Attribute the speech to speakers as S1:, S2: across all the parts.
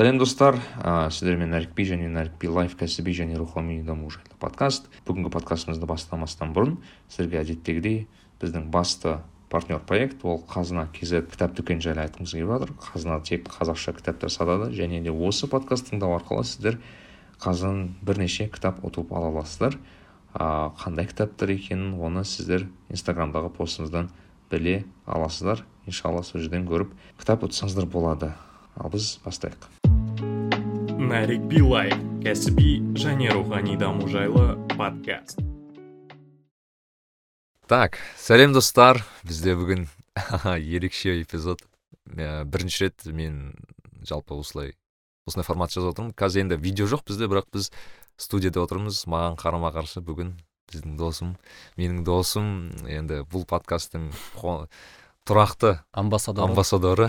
S1: сәлем достар ә, сіздермен нәрікби және нәрікби лайф кәсіби және рухани даму жайлы подкаст. Бүгінгі подкастымызды бастамастан бұрын. Сіздерге әдеттегідей біздің басты партнер проект. Ол қазына kz кітап дүкені жайлы айтқымыз келіп жатыр. Қазына тек қазақша кітаптар сатады. Және де осы подкаст тыңдау арқылы сіздер қазынадан бірнеше кітап ұтып ала аласыздар. Ә, қандай кітаптар екенін оны сіздер инстаграмдағы постымыздан біле аласыздар. Иншалла сол жерден көріп кітап ұтсаңыздар болады. Ал біз бастайық.
S2: Нарик билай кәсіби және рухани даму жайлы подкаст.
S1: Так сәлем достар. Бізде бүгін ерекше эпизод. Ә, бірінші рет мен жалпы осылай осындай формат жазып отырмын. Қазір енді видео жоқ бізде бірақ біз студияда отырмыз. Маған қарама қарсы бүгін біздің досым менің досым. Енді бұл подкасттың тұрақты
S3: амбассадоры
S1: амбассадоры.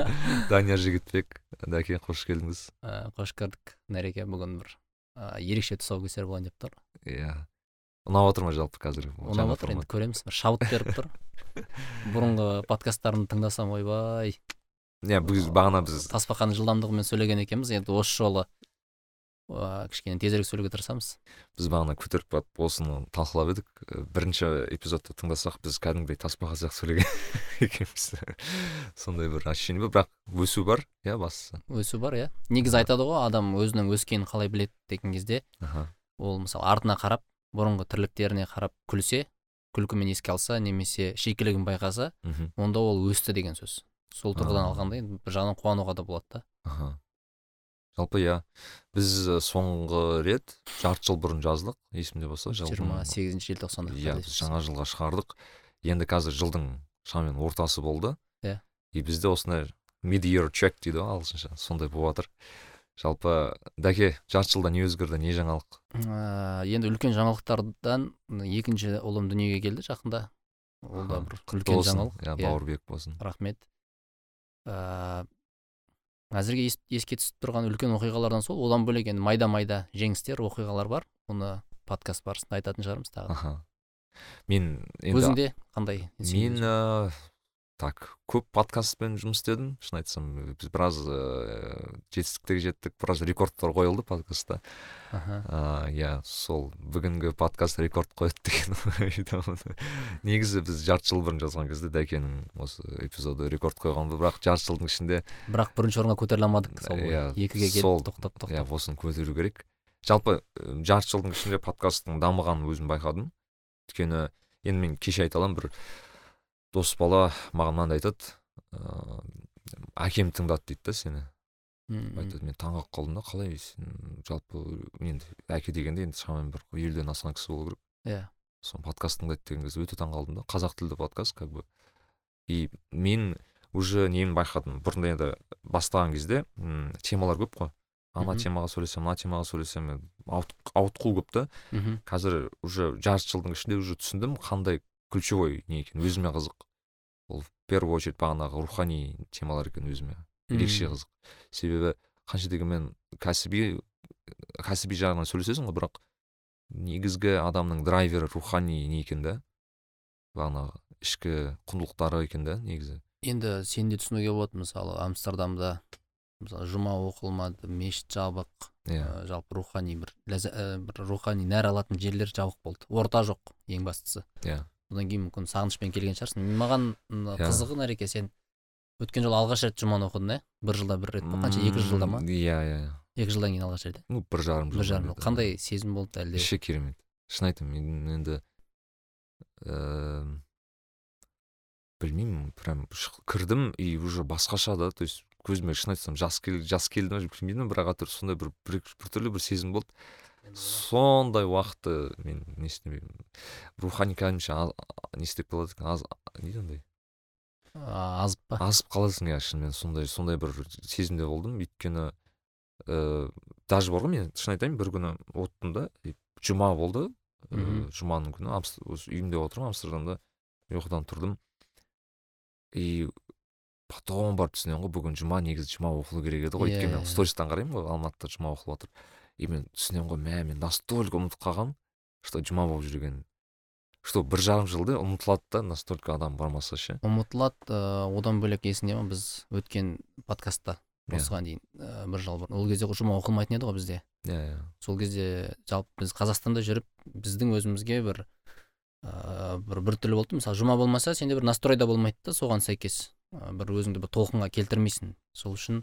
S1: Данияр жігітбек дәке қош келдіңіз.
S3: Ә, қош көрдік. Нәреке бүгін бір ә, ерекше тұсаукесер болайын деп тұр.
S1: Иә. Ұнап отыр ма жалпы қазір?
S3: Ұнап отыр енді көреміз бір шабыт беріп тұр. Бұрынғы подкасттарымды тыңдасам ойбай.
S1: Иә бағана біз
S3: тасбақаның жылдамдығымен сөйлеген екенбіз енді осы жолы кішкене тезірек сөйлеуге тырысамыз.
S1: Біз бағана көтеріп барып осыны талқылап едік. Бірінші эпизодты тыңдасақ біз кәдімгідей тасбақа сияқты сөйлеген екенбіз. Сондай бір ощущение бар. Бірақ өсу бар иә бастысы?
S3: Өсу бар иә. Негізі айтады ғой адам өзінің өскенін қалай біледі деген кезде ол мысалы артына қарап бұрынғы тірліктеріне қарап күлсе күлкімен еске алса немесе шикілігін байқаса онда ол өсті деген сөз. Сол тұрғыдан алғанда енді бір жағынан қуануға да болады
S1: да. Жалпы иә. Біз соңғы рет жарты жыл бұрын жаздық есімде болса
S3: жиырма сегізінші желтоқсанда
S1: иә біз жаңа жылға шығардық. Енді қазір жылдың шамамен ортасы болды.
S3: Иә.
S1: И бізде осындай мид year check дейді ғой ағылшынша. Сондай болып жатыр. Жалпы дәке жарты жылда не өзгерді не жаңалық?
S3: Ыыы енді үлкен жаңалықтардан екінші ұлым дүниеге келді жақында. Ол да бір үлкен жаңалық.
S1: Иә бауырбек болсын.
S3: Рахмет. Ыыы әзірге еске түсіп тұрған үлкен оқиғалардан сол одан бөлек енді майда майда жеңістер оқиғалар бар. Оны подкаст барысында айтатын шығармыз тағы
S1: аха. Мен
S3: енді өзіңде қандай
S1: мен так көп подкастпен жұмыс істедім. шын айтсам біз біраз ә, жетістіктерге жеттік біраз рекордтар қойылды подкастта. Иә сол бүгінгі подкаст рекорд қояды деген негізі біз жарты жыл бұрын жазған кезде дәкенің осы эпизоды рекорд қойған бірақ жарты жылдың ішінде
S3: бірақ бірінші орынға көтеріле алмадық сол
S1: иә
S3: екіге келіп тоқтап тоқтап
S1: иә осыны көтеру керек. Жалпы жарты жылдың ішінде подкасттың дамығанын өзім байқадым. Өйткені енді мен кеше айта аламын бір дос бала маған мынандай айтады ыыы әкем тыңдады дейді да сені. Айтады мен таңқалып қалдым да қалай? Сен жалпы енді әке дегенде енді шамамен бір елуден асқан кісі болу керек
S3: иә.
S1: Сол подкаст тыңдайды деген кезде өте таңқалдым да қазақ тілді подкаст как бы. И мен уже нені байқадым? Бұрында енді бастаған кезде м темалар көп қой. Ана темаға сөйлесем мына темаға сөйлесем ауытқу көп та. Қазір уже жарты жылдың ішінде уже түсіндім қандай ключевой не екен өзіме қызық. Ол в первую очередь бағанағы рухани темалар екен өзіме. Ерекше қызық. Себебі қанша дегенмен кәсіби кәсіби жағынан сөйлесесің ғой бірақ негізгі адамның драйвері рухани не екен да? Бағанағы ішкі құндылықтары екен да негізі?
S3: Енді сен де түсінуге болады мысалы амстердамда мысалы жұма оқылмады мешіт жабық
S1: иә. yeah.
S3: жалпы рухани бір бір рухани нәр алатын жерлер жабық болды. Орта жоқ ең бастысы.
S1: Иә.
S3: Одан кейін мүмкін сағынышпен келген шығарсың. Маған қызығы нәреке сен өткен жолы алғаш рет жұманы оқыдың иә бір жылда бір рет па қанша? Екі жылда ма?
S1: Иә иә
S3: екі жылдан кейін алғаш рет
S1: ну бір жарым жыл
S3: бір жарым жыл. қандай сезім болды әлде?
S1: Вообще керемет. Шын айтамын мен енді ііі білмеймін прям кірдім и уже басқаша да то есть көзіме шын айтсам жас кел жас келді ма білмеймін бірақ әйтеуір сондай бір біртүрлі бір сезім болды. Сондай уақытты мен не істемеймін рухани кәдімгіше не істеп қалады екен? Аз не дейді андай
S3: азып па?
S1: Азып қаласың иә шынымен сондай сондай бір сезімде болдым. Өйткені ііі даже бар ғой мен шын айтайын бір күні оттым да жұма болды. Ыыы жұманың күні осы үйімде отырмын амстердамда ұйқыдан тұрдым. И потом барып түсінемін ғой бүгін жұма негізі жұма оқылу керек еді ғой. Өйткені мен стористан қараймын ғой алматыда жұма оқылып жатыр мен түсінемін ғой мә мен настолько ұмытып қалғанмын что жұма болып жүргенін что бір жарым жылда ұмытылады да настолько адам бармаса ше.
S3: Ұмытылады ыыы одан бөлек есіңде ма біз өткен подкастта осыған дейін ә, бір жыл бұрын. Ол кезде жұма оқылмайтын еді ғой бізде.
S1: Иә иә.
S3: Сол кезде жалпы біз қазақстанда жүріп біздің өзімізге бір ә, бір біртүрлі болды. Мысалы жұма болмаса сенде бір настройда болмайды да соған сәйкес. Ә, бір өзіңді бір толқынға келтірмейсің сол үшін.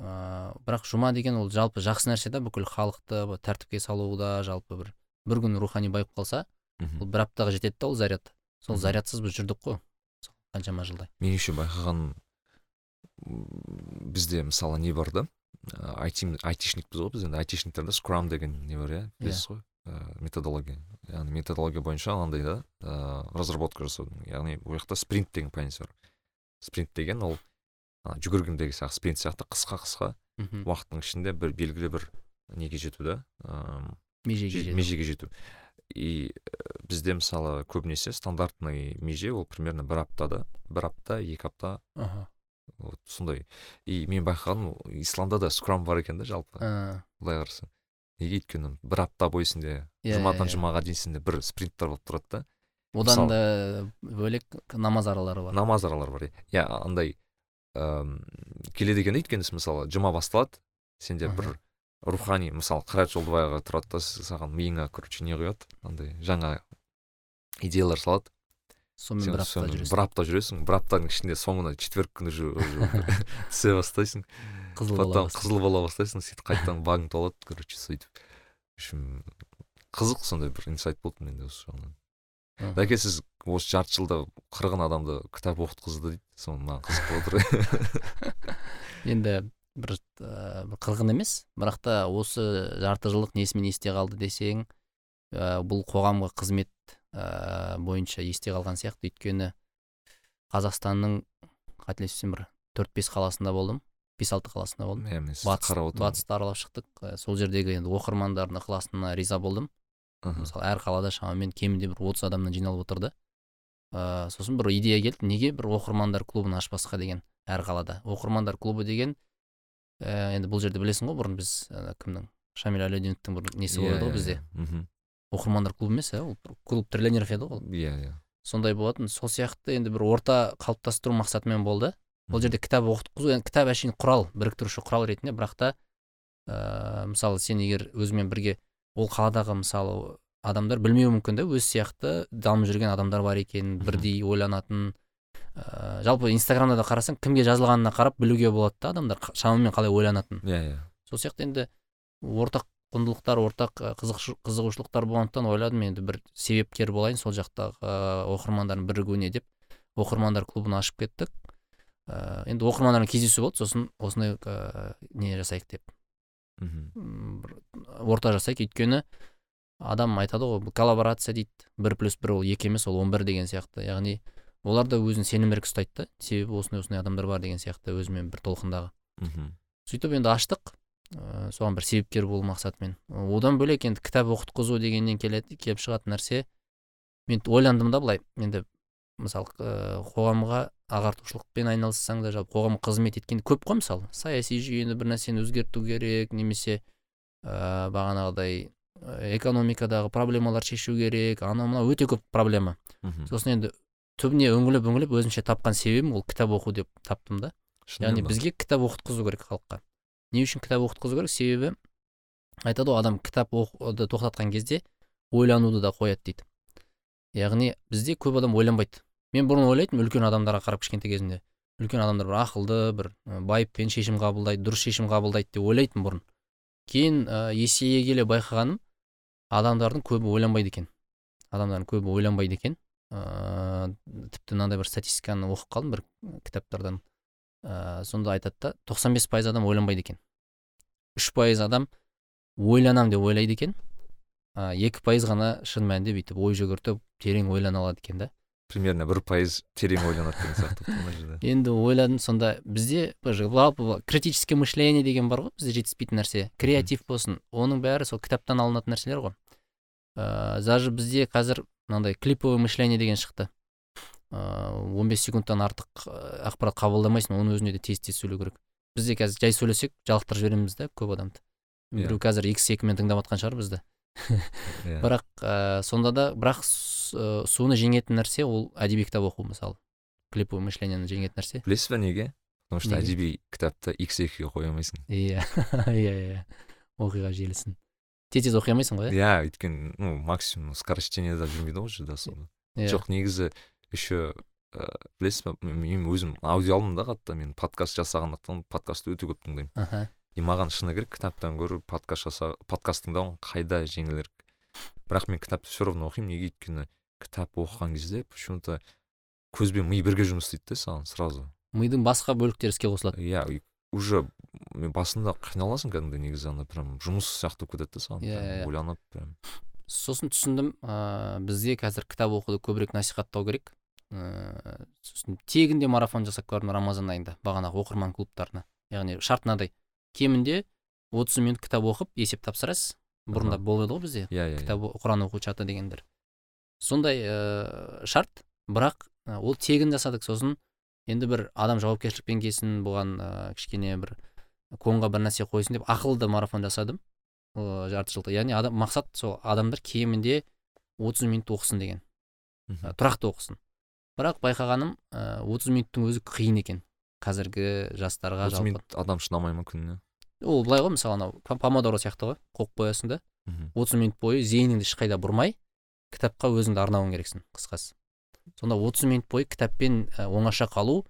S3: Ә, бірақ жұма деген ол жалпы жақсы нәрсе да бүкіл халықты тәртіпке салуда жалпы бір бір күн рухани байып қалса
S1: мхм.
S3: ол бір аптаға жетеді да ол заряд. Сол зарядсыз біз жүрдік қой. Қаншама жылдай.
S1: Меніңше байқағаным м, бізде мысалы не бар да? Айти айтишникпіз ғой біз енді. Айтишниктерде скрам деген не бар иә? Білесіз ғой? Ә, методология. Яғни методология бойынша андай да ә, разработка жасаудың. Яғни ол жақта спринт деген понятие бар. Спринт деген ол ана жүгіргендегі сияқты спринт сияқты қысқа қысқа уақыттың ішінде бір белгілі бір неге жету да ыыы
S3: межеге
S1: межеге жету. И ә, бізде мысалы көбінесе стандартный меже ол примерно бір аптада бір апта екі апта
S3: аха.
S1: вот сондай. И мен байқағаным исламда да скрам бар екен да жалпы. Былай қарасаң неге өйткені бір апта бойы сенде
S3: Иә,
S1: жұмадан
S3: иә, иә.
S1: жұмаға дейін сенде бір спринттер болып тұрады да.
S3: Одан
S1: Мысалы-
S3: да бөлек намаз аралары бар.
S1: Намаз аралары бар иә. Иә андай ыыы келеді екен да өйткені мысалы жұма басталады сенде бір рухани мысалы қайрат жолдыбайға тұрады да саған миыңа короче не құяды андай жаңа идеялар салады.
S3: Сонымен бір апта жүресің.
S1: бір апта жүресің бір аптаның ішінде соңына четверг күні уже түсе бастайсың.
S3: Қызыл
S1: потом қызыл бола бастайсың сөйтіп қайтадан багың толады короче сөйтіп. В общем қызық сондай бір инсайт болды менде осы жағынан.
S3: Мгм.
S1: дәке сіз осы жарты жылда қырғын адамды кітап оқытқызды дейді. Соны маған қызық болып отыр
S3: енді бір ә, бір қырғын емес. Бірақ та осы жарты жылдық несімен есте қалды десең ә, бұл қоғамға қызмет ә, бойынша есте қалған сияқты. Өйткені қазақстанның қателеспесем бір төрт бес қаласында болдым. бес алты қаласында болдым.
S1: Иә
S3: батысты аралап шықтық. Сол жердегі енді оқырмандардың ықыласына риза болдым.
S1: Мхм.
S3: мысалы әр қалада шамамен кемінде бір отыз адамнан жиналып отырды ә, сосын бір идея келді. Неге бір оқырмандар клубын ашпасқа деген әр қалада? Оқырмандар клубы деген ә, енді бұл жерде білесің ғой бұрын біз ә, кімнің? Шамиль әлеудиновтың бір несі
S1: Иә,
S3: болады ғой
S1: иә,
S3: бізде.
S1: иә. мхм
S3: оқырмандар клубы емес ә, ол клуб тренеров еді ғой ол.
S1: Иә иә.
S3: Сондай болатын. Сол сияқты енді бір орта қалыптастыру мақсатымен болды. Бұл
S1: Мгм.
S3: жерде кітап оқытқызу енді кітап әшейін құрал біріктіруші құрал ретінде. Бірақ та ә, мысалы сен егер өзіңмен бірге ол қаладағы мысалы адамдар білмеуі мүмкін да өз сияқты дамып жүрген адамдар бар екенін бірдей ойланатын ә, жалпы инстаграмда да қарасаң кімге жазылғанына қарап білуге болады да адамдар шамамен қалай ойланатынын
S1: иә иә.
S3: Сол сияқты енді ортақ құндылықтар ортақ қызығушылықтар болғандықтан ойладым енді бір себепкер болайын сол жақтағы ә, оқырмандардың бірігуіне деп. Оқырмандар клубын ашып кеттік. Ә, енді оқырмандармен кездесу болды сосын осындай ә, не жасайық деп.
S1: Мхм.
S3: Бір орта жасайық өйткені адам айтады ғой коллаборация дейді бір плюс бір ол екі емес ол он бір деген сияқты яғни олар да өзін сенімдірек ұстайды да себебі осындай осындай адамдар бар деген сияқты өзімен бір толқындағы.
S1: Мхм.
S3: Сөйтіп енді аштық ә, соған бір себепкер болу мақсатымен. Одан бөлек енді кітап оқытқызу дегеннен келеді келіп шығатын нәрсе мен ойландым да былай енді мысалы ә, қоғамға ағартушылықпен айналыссаң да жалпы қоғамға қызмет еткен көп қой мысалы. Саяси жүйені бір нәрсені өзгерту керек немесе ә, бағанағыдай ә, экономикадағы проблемалар шешу керек. Анау мынау өте көп проблема.
S1: Мхм.
S3: Сосын енді түбіне үңіліп үңіліп өзімше тапқан себебім ол кітап оқу деп таптым да. Яғни бізге кітап оқытқызу керек халыққа. Не үшін кітап оқытқызу керек? Себебі айтады ғой адам кітап оқуды тоқтатқан кезде ойлануды да қояды дейді. Яғни бізде көп адам ойланбайды. Мен бұрын ойлайтынмын үлкен адамдарға қарап кішкентай кезімде. Үлкен адамдар бір ақылды бір байыппен шешім қабылдайды дұрыс шешім қабылдайды деп ойлайтынмын бұрын. Кейін ә, есейе келе байқағаным адамдардың көбі ойланбайды екен. Адамдардың көбі ойланбайды екен. Ыыы тіпті мынандай бір статистиканы оқып қалдым бір кітаптардан. Ә, сонда айтады да 95 пайыз адам ойланбайды екен. Үш пайыз адам ойланам деп ойлайды екен. Екі пайыз ғана шын мәнінде бүйтіп ой жүгіртіп терең ойлана алады екен да.
S1: Примерно бір пайыз терең ойланады деген сияқты мына жерде?
S3: Енді ойладым сонда бізде жалпы критическое мышление деген бар ғой бізде жетіспейтін нәрсе. Креатив болсын оның бәрі сол кітаптан алынатын нәрселер ғой. Ыыы даже бізде қазір мынандай клиповое мышление деген шықты. Ыыы он бес секундтан артық ы, ақпарат қабылдамайсың оның өзіне де тез тез сөйлеу керек. Бізде қазір жай сөйлесек жалықтырып жібереміз да көп адамды.
S1: Иә.
S3: біреу қазір x екімен тыңдап жатқан шығар бізді.
S1: иә.
S3: бірақ ә, сонда да бірақ с- ы, соны жеңетін нәрсе ол әдеби кітап оқу мысалы. Клиповое мышлениені жеңетін нәрсе.
S1: Білесіз ба неге? Потому что әдеби кітапты x екіге қоя алмайсың.
S3: Иә иә иә. Оқиға желісін. Тез тез оқи алмайсың ғой
S1: иә? Өйткені ну максимум скорочтениеда жүрмейді ғой досында иә жоқ негізі еще ә, білесіз ба мен өзім аудио алдым да қатты. Мен подкаст жасағандықтан подкастты өте көп тыңдаймын.
S3: Аха.
S1: И маған шыны керек кітаптан гөрі подкаст жаса подкаст тыңдау қайда жеңілірек бірақ мен кітапты все равно оқимын. Неге өйткені кітап оқыған кезде почему то көз бен ми бірге жұмыс істейді да саған сразу.
S3: Мидың басқа бөліктері іске қосылады.
S1: Иә уже мен басында қиналасың кәдімгідей негізі ана прям жұмыс сияқты болып кетеді да саған
S3: иә,
S1: прям
S3: иә.
S1: ойланып прям.
S3: Сосын түсіндім ыыы бізде қазір кітап оқуды көбірек насихаттау керек. Ыыы сосын тегінде марафон жасап көрдім рамазан айында бағанағы оқырман клубтарына. Яғни шарт мынадай. Кемінде отыз минут кітап оқып есеп тапсырасыз. Бұрында болды ғой бізде
S1: иә иә
S3: кітап о- құран оқу чаты дегендер сондай ыыы шарт бірақ ы, ол тегін жасадық. Сосын енді бір адам жауапкершілікпен келсін бұған ыыы кішкене бір конға бір нәрсе қойсын деп ақылды марафон жасадым. Ыыы жарты жылда. Яғни адам мақсат сол адамдар кемінде 30 минут оқысын деген. Ы, тұрақты оқысын. Бірақ байқағаным ы, 30 минуттың өзі қиын екен. Қазіргі жастарға
S1: отыз
S3: жалпы.
S1: минут адам шыдамай ма күніне
S3: ол былай ғой мысалы анау пом- помодоро сияқты ғой қоқып қоясың да. 30 минут бойы зейініңді ешқайда бұрмай кітапқа өзіңді арнауың керексің қысқасы. Сонда 30 минут бойы кітаппен оңаша қалу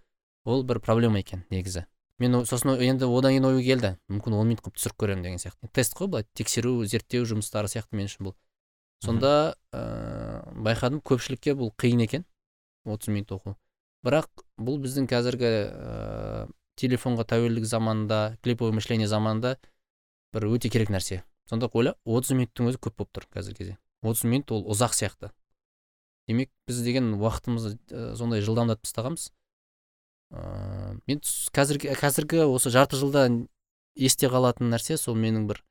S3: ол бір проблема екен негізі. Мен сосын енді одан кейін ой келді мүмкін он минут қылып түсіріп көремін деген сияқты. Тест қой былай тексеру зерттеу жұмыстары сияқты мен үшін бұл. Сонда ә, байқадым көпшілікке бұл қиын екен 30 минут оқу. Бірақ бұл біздің қазіргі ә, телефонға тәуелдік заманында клиповое мышление заманында бір өте керек нәрсе. Сонда ойла 30 минуттың өзі көп болып тұр қазіргі кезде. 30 минут ол ұзақ сияқты. Демек біз деген уақытымызды ә, сондай жылдамдатып тастағанбыз. Ыыы мен қазіргі қазіргі осы жарты жылда есте қалатын нәрсе сол менің бір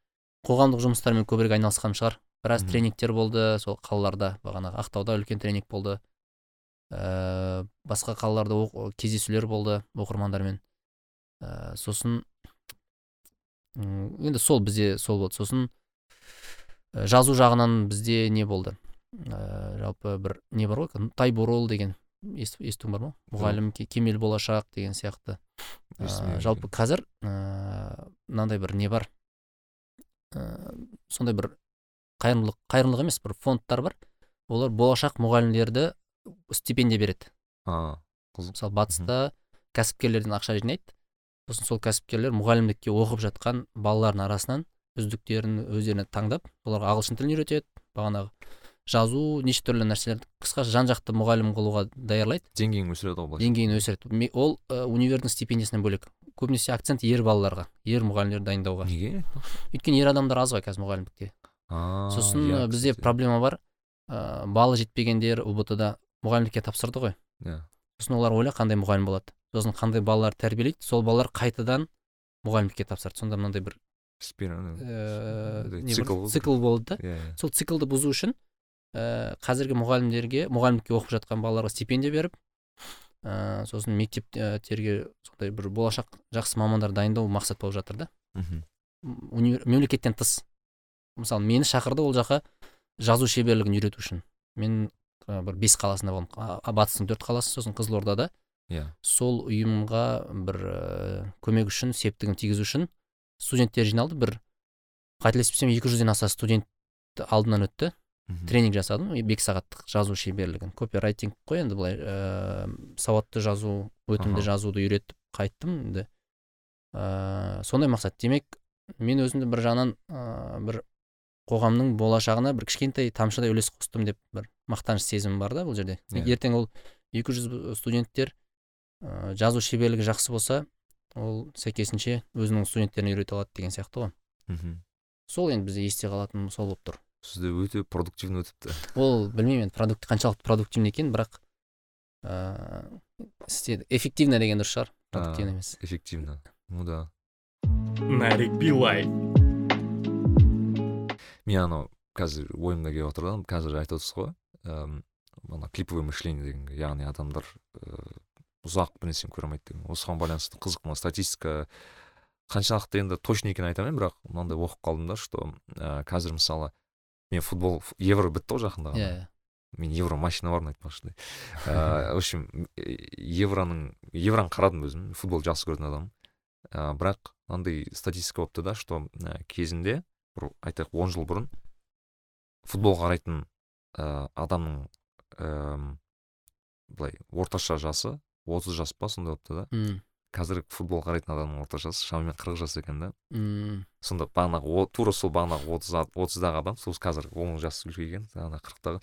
S3: қоғамдық жұмыстармен көбірек айналысқаным шығар. Біраз
S1: Мгм.
S3: тренингтер болды сол қалаларда бағанағы ақтауда үлкен тренинг болды. Ә, басқа қалаларда оқ- кездесулер болды оқырмандармен. Ә, сосын енді сол бізде сол болды. Сосын ә, жазу жағынан бізде не болды? Ә, жалпы бір не бар ғой? Тайбурол деген ес- естуің бар ма? Мұғалім ке- кемел болашақ деген сияқты. Ә, жалпы қазір ә, мынандай бір не бар? Ә, сондай бір қайырымдылық қайырымдылық емес бір фондтар бар. Олар болашақ мұғалімдерді стипендия береді.
S1: А қызық.
S3: Мысалы батыста кәсіпкерлерден ақша жинайды. Сосын сол кәсіпкерлер мұғалімдікке оқып жатқан балалардың арасынан үздіктерін өздеріне таңдап оларға ағылшын тілін үйретеді бағанағы жазу неше түрлі нәрселерді қысқасы жан жақты мұғалім қылуға даярлайды.
S1: Деңгейін өсіреді ғой былайша
S3: деңгейін өсіреді. Ол ә, универдің стипендиясынан бөлек. Көбінесе акцент ер балаларға ер мұғалімдерді дайындауға.
S1: Неге?
S3: Өйткені ер адамдар аз ғой қазір мұғалімдікте. Сосын
S1: иә,
S3: бізде проблема бар. Ә, балы жетпегендер ұбт да мұғалімдікке тапсырды ғой.
S1: Иә.
S3: Сосын олар ойла қандай мұғалім болады. Сосын қандай балалар тәрбиелейді сол балалар қайтадан мұғалімдікке тапсырды сонда мынандай бір не
S1: цикл
S3: цикл болды. Да
S1: иә иә.
S3: Сол циклды бұзу үшін ә, қазіргі мұғалімдерге мұғалімдікке оқып жатқан балаларға стипендия беріп ә, сосын мектептерге сондай бір болашақ жақсы мамандар дайындау мақсат болып жатыр да. Мемлекеттен тыс. Мысалы мені шақырды ол жаққа жазу шеберлігін үйрету үшін. Мен бір бес қаласында болдым. Батыстың төрт қаласы сосын қызылордада.
S1: Иә.
S3: сол ұйымға бір ә, көмек үшін септігін тигізу үшін студенттер жиналды. Бір қателеспесем екі жүзден аса студент алдынан өтті.
S1: Мхм.
S3: тренинг жасадым. Бек сағаттық жазу шеберлігін. Копирайтинг қой енді былай ә, сауатты жазу өтімді
S1: Аха.
S3: жазуды үйретіп қайттым енді. Ә, сондай мақсат. Демек мен өзімді бір жағынан ә, бір қоғамның болашағына бір кішкентай тамшыдай үлес қостым деп бір мақтаныш сезімім бар да бұл жерде.
S1: Иә.
S3: ертең ол 200 студенттер ә, жазу шеберлігі жақсы болса ол сәйкесінше өзінің студенттеріне үйрете алады деген сияқты ғой.
S1: Мхм.
S3: сол енді бізде есте қалатын сол болып тұр.
S1: Сізде өте продуктивно өтіпті.
S3: Ол білмеймін енді продукт қаншалықты продуктивный екенін бірақ ыыы істеді. Эффективно деген дұрыс шығар продуктивно емес.
S1: эффективно. Ну да.
S2: Нарик билай
S1: мен анау қазір ойымда келіп отыр да қазір айтып отырсыз ғой. Эм, ана клиповое мышление деген яғни адамдар ыыы ұзақ бір нәрсені көре алмайды деген осыған байланысты қызық мына статистика. Қаншалықты енді точно екенін айта алмаймын бірақ мынандай оқып қалдым да что ә, қазір мысалы мен футбол евро бітті ғой жақында
S3: иә
S1: ғана мен евро машина барын айтпақшы в общем евроның евроны қарадым өзім футбол жақсы көретін адаммын ә, бірақ андай статистика болыпты да что кезінде бір айтайық он жыл бұрын футбол қарайтын ә, адамның ә, былай орташа жасы отыз жас па сондай болыпты да? Қазір футбол қарайтын адамның орташа жасы шамамен қырық жас екен да. Мм. Сонда бағанағы тура сол бағанағы отыз отыздағы адам сол қазір он жас үлкейген ана қырықтағы.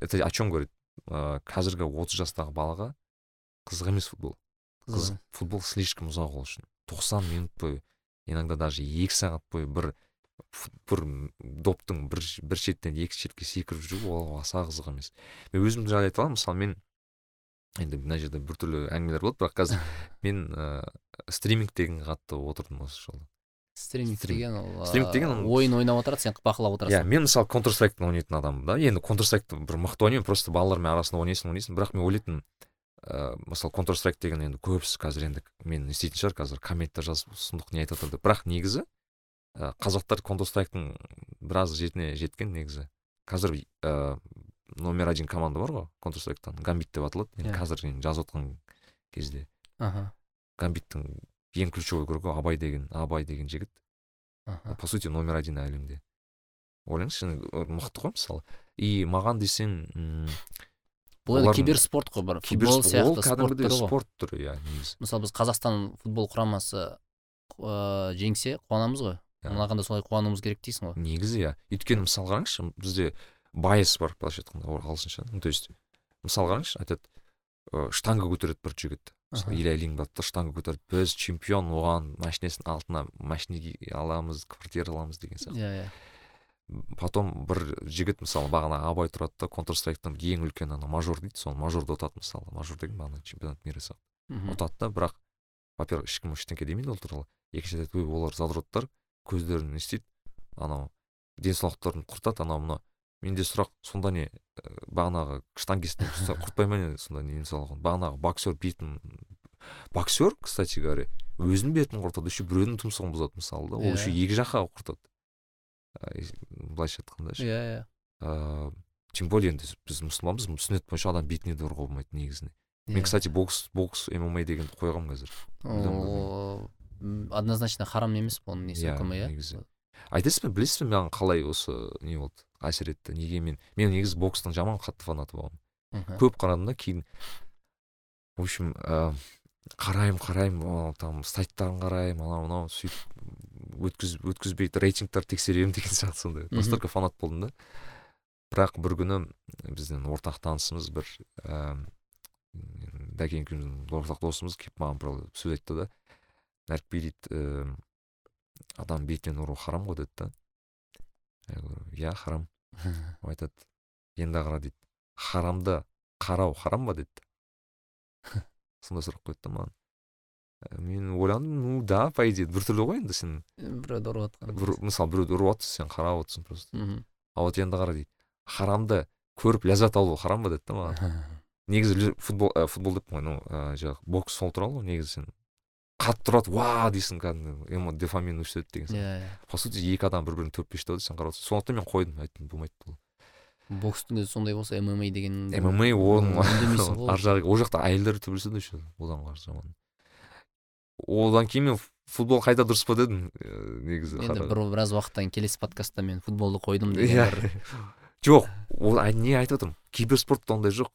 S1: Это о чем говорит? Ә, қазіргі отыз жастағы балаға қызық емес футбол. Қызық. Футбол слишком ұзақ ол үшін. Тоқсан минут бойы иногда даже екі сағат бойы бір бір доптың бір, бір шеттен екінші шетке секіріп жүру ол аса қызық емес. Мен өзім жайлы айта аламын мысалы мен енді мына жерде біртүрлі әңгімелер болады бірақ қазір мен ә, стриминг деген қатты отырдым осы жолы.
S3: Стриминг деген ол
S1: стриминг деген
S3: ойын ойнап отырады сен бақылап отырасың.
S1: Иә мен мысалы контр страйктан ойнайтын адаммын да. Енді контр страйкты бір мықты ойнаймын просто балалармен арасында ойнайсың ойнайсың. Бірақ мен ойлайтынмын ыыы мысалы контр страйк деген енді көбісі қазір енді мен еститін шығар қазір комменттер жазып сұмдық не айтып жатыр деп бірақ негізі қазақтар контр страйктың біраз жетіне жеткен негізі. Қазір ә, номер один команда бар ғой контр страйктан гамбит деп аталады. Yeah. Иә. қазір енді жазып отқан кезде.
S3: Аха.
S1: Гамбиттің ең ключевой игрогі абай деген абай деген жігіт.
S3: Аха.
S1: По сути номер один әлемде. Ойлаңызшы мықты ғой мысалы. И маған десең
S3: бұл енді киберспорт қой бір футбол сияқты ғой.
S1: спорт түрі иә негізі.
S3: Мысалы біз қазақстан футбол құрамасы ыыы жеңсе қуанамыз ғой. Иә. мынаған да солай қуануымыз керек дейсің ғой.
S1: Негізі иә. Өйткені мысалы қараңызшы бізде байс бар былайша айтқанда ағылшынша. То есть мысалы қараңызшы айтады ыыы штанга көтереді бір жігіт. Мысалы илья да штанга көтеріп біз чемпион оған машинесінің алтына машина аламыз квартира аламыз деген сияқты.
S3: Иә иә.
S1: Потом бір жігіт мысалы бағана абай тұрады да контр страйктың ең үлкен ана мажор дейді сол мажорды ұтады мысалы мажор деген бағана чемпионат мира сияқты. Ұтады да бірақ во первых ешкім ештеңке демейді ол туралы. Екінші айтады олар задроттар көздерін не істейді анау денсаулықтарын құртады анау мынау менде сұрақ сонда не ә, бағанағы штангисттің құртпай ма не сонда не денсаулығын бағанағы боксер бетін боксер кстати говоря өзінің бетін құртады еще біреудің тұмсығын бұзады мысалы да ол еще иә. екі жаққа құртады. Былайша айтқанда ше.
S3: Иә иә.
S1: Ыыы тем более енді біз мұсылманбыз сүннет бойынша адам бетіне де ұрғызуға болмайды негізінде мен иә. кстати бокс бокс мма дегенді қойғанмын қазір.
S3: Однозначно харам емес бұл несі үкімі иә?
S1: негізі. Айтасыз ба білесіз бе маған қалай осы не болды әсер етті? Неге мен мен негізі бокстың жаман қатты фанаты болғанмын көп қарадым да кейін в общем ә, қараймын қараймын там сайттарын қараймын анау мынау сөйтіп өткіз өткізбейді рейтингтарды тексеремін деген сияқты сондай. Настолько фанат болдым да. Бірақ бір күні біздің ортақ танысымыз бір ә, дәкен екеуміздің ортақ досымыз келіп маған бір сөз айтты да. Нәрікби дейді адам бетінен ұру харам ғой деді да. Иә харам ол айтады енді қара дейді. Харамды қарау харам ба? деді. Сондай сұрақ қойды да маған. Ә, мен ойландым ну да по идее біртүрлі ғой енді сен
S3: біреуді ұрып жатқан
S1: бір, мысалы біреуді ұрып жатрсың сен қарап отырсың просто. А вот енді қара дейді. Харамды көріп ләззат алу харам ба? деді да маған. Негізі футбол ә, футбол деппін ғой ну ә, жаңағы бокс сол туралы ғой негізі сен қатты тұрады ва дейсің кәдімгі дофамин өседі деген сияқты
S3: иә иә
S1: по сути екі адам бір бірін төрт бес деп сен қарап отырсың сондықтан мен қойдым айттым болмайды бұл
S3: бокстың өзі сондай болса мма деген
S1: мма оның ар жағы ол жақта әйелдер төбелеседі еще одан қарсы жаман одан кейін мен футбол қайта дұрыс па дедім негізі
S3: енді бір біраз уақыттан келесі подкастта мен футболды қойдым деген
S1: жоқ ол не айтып отырмын киберспортта ондай жоқ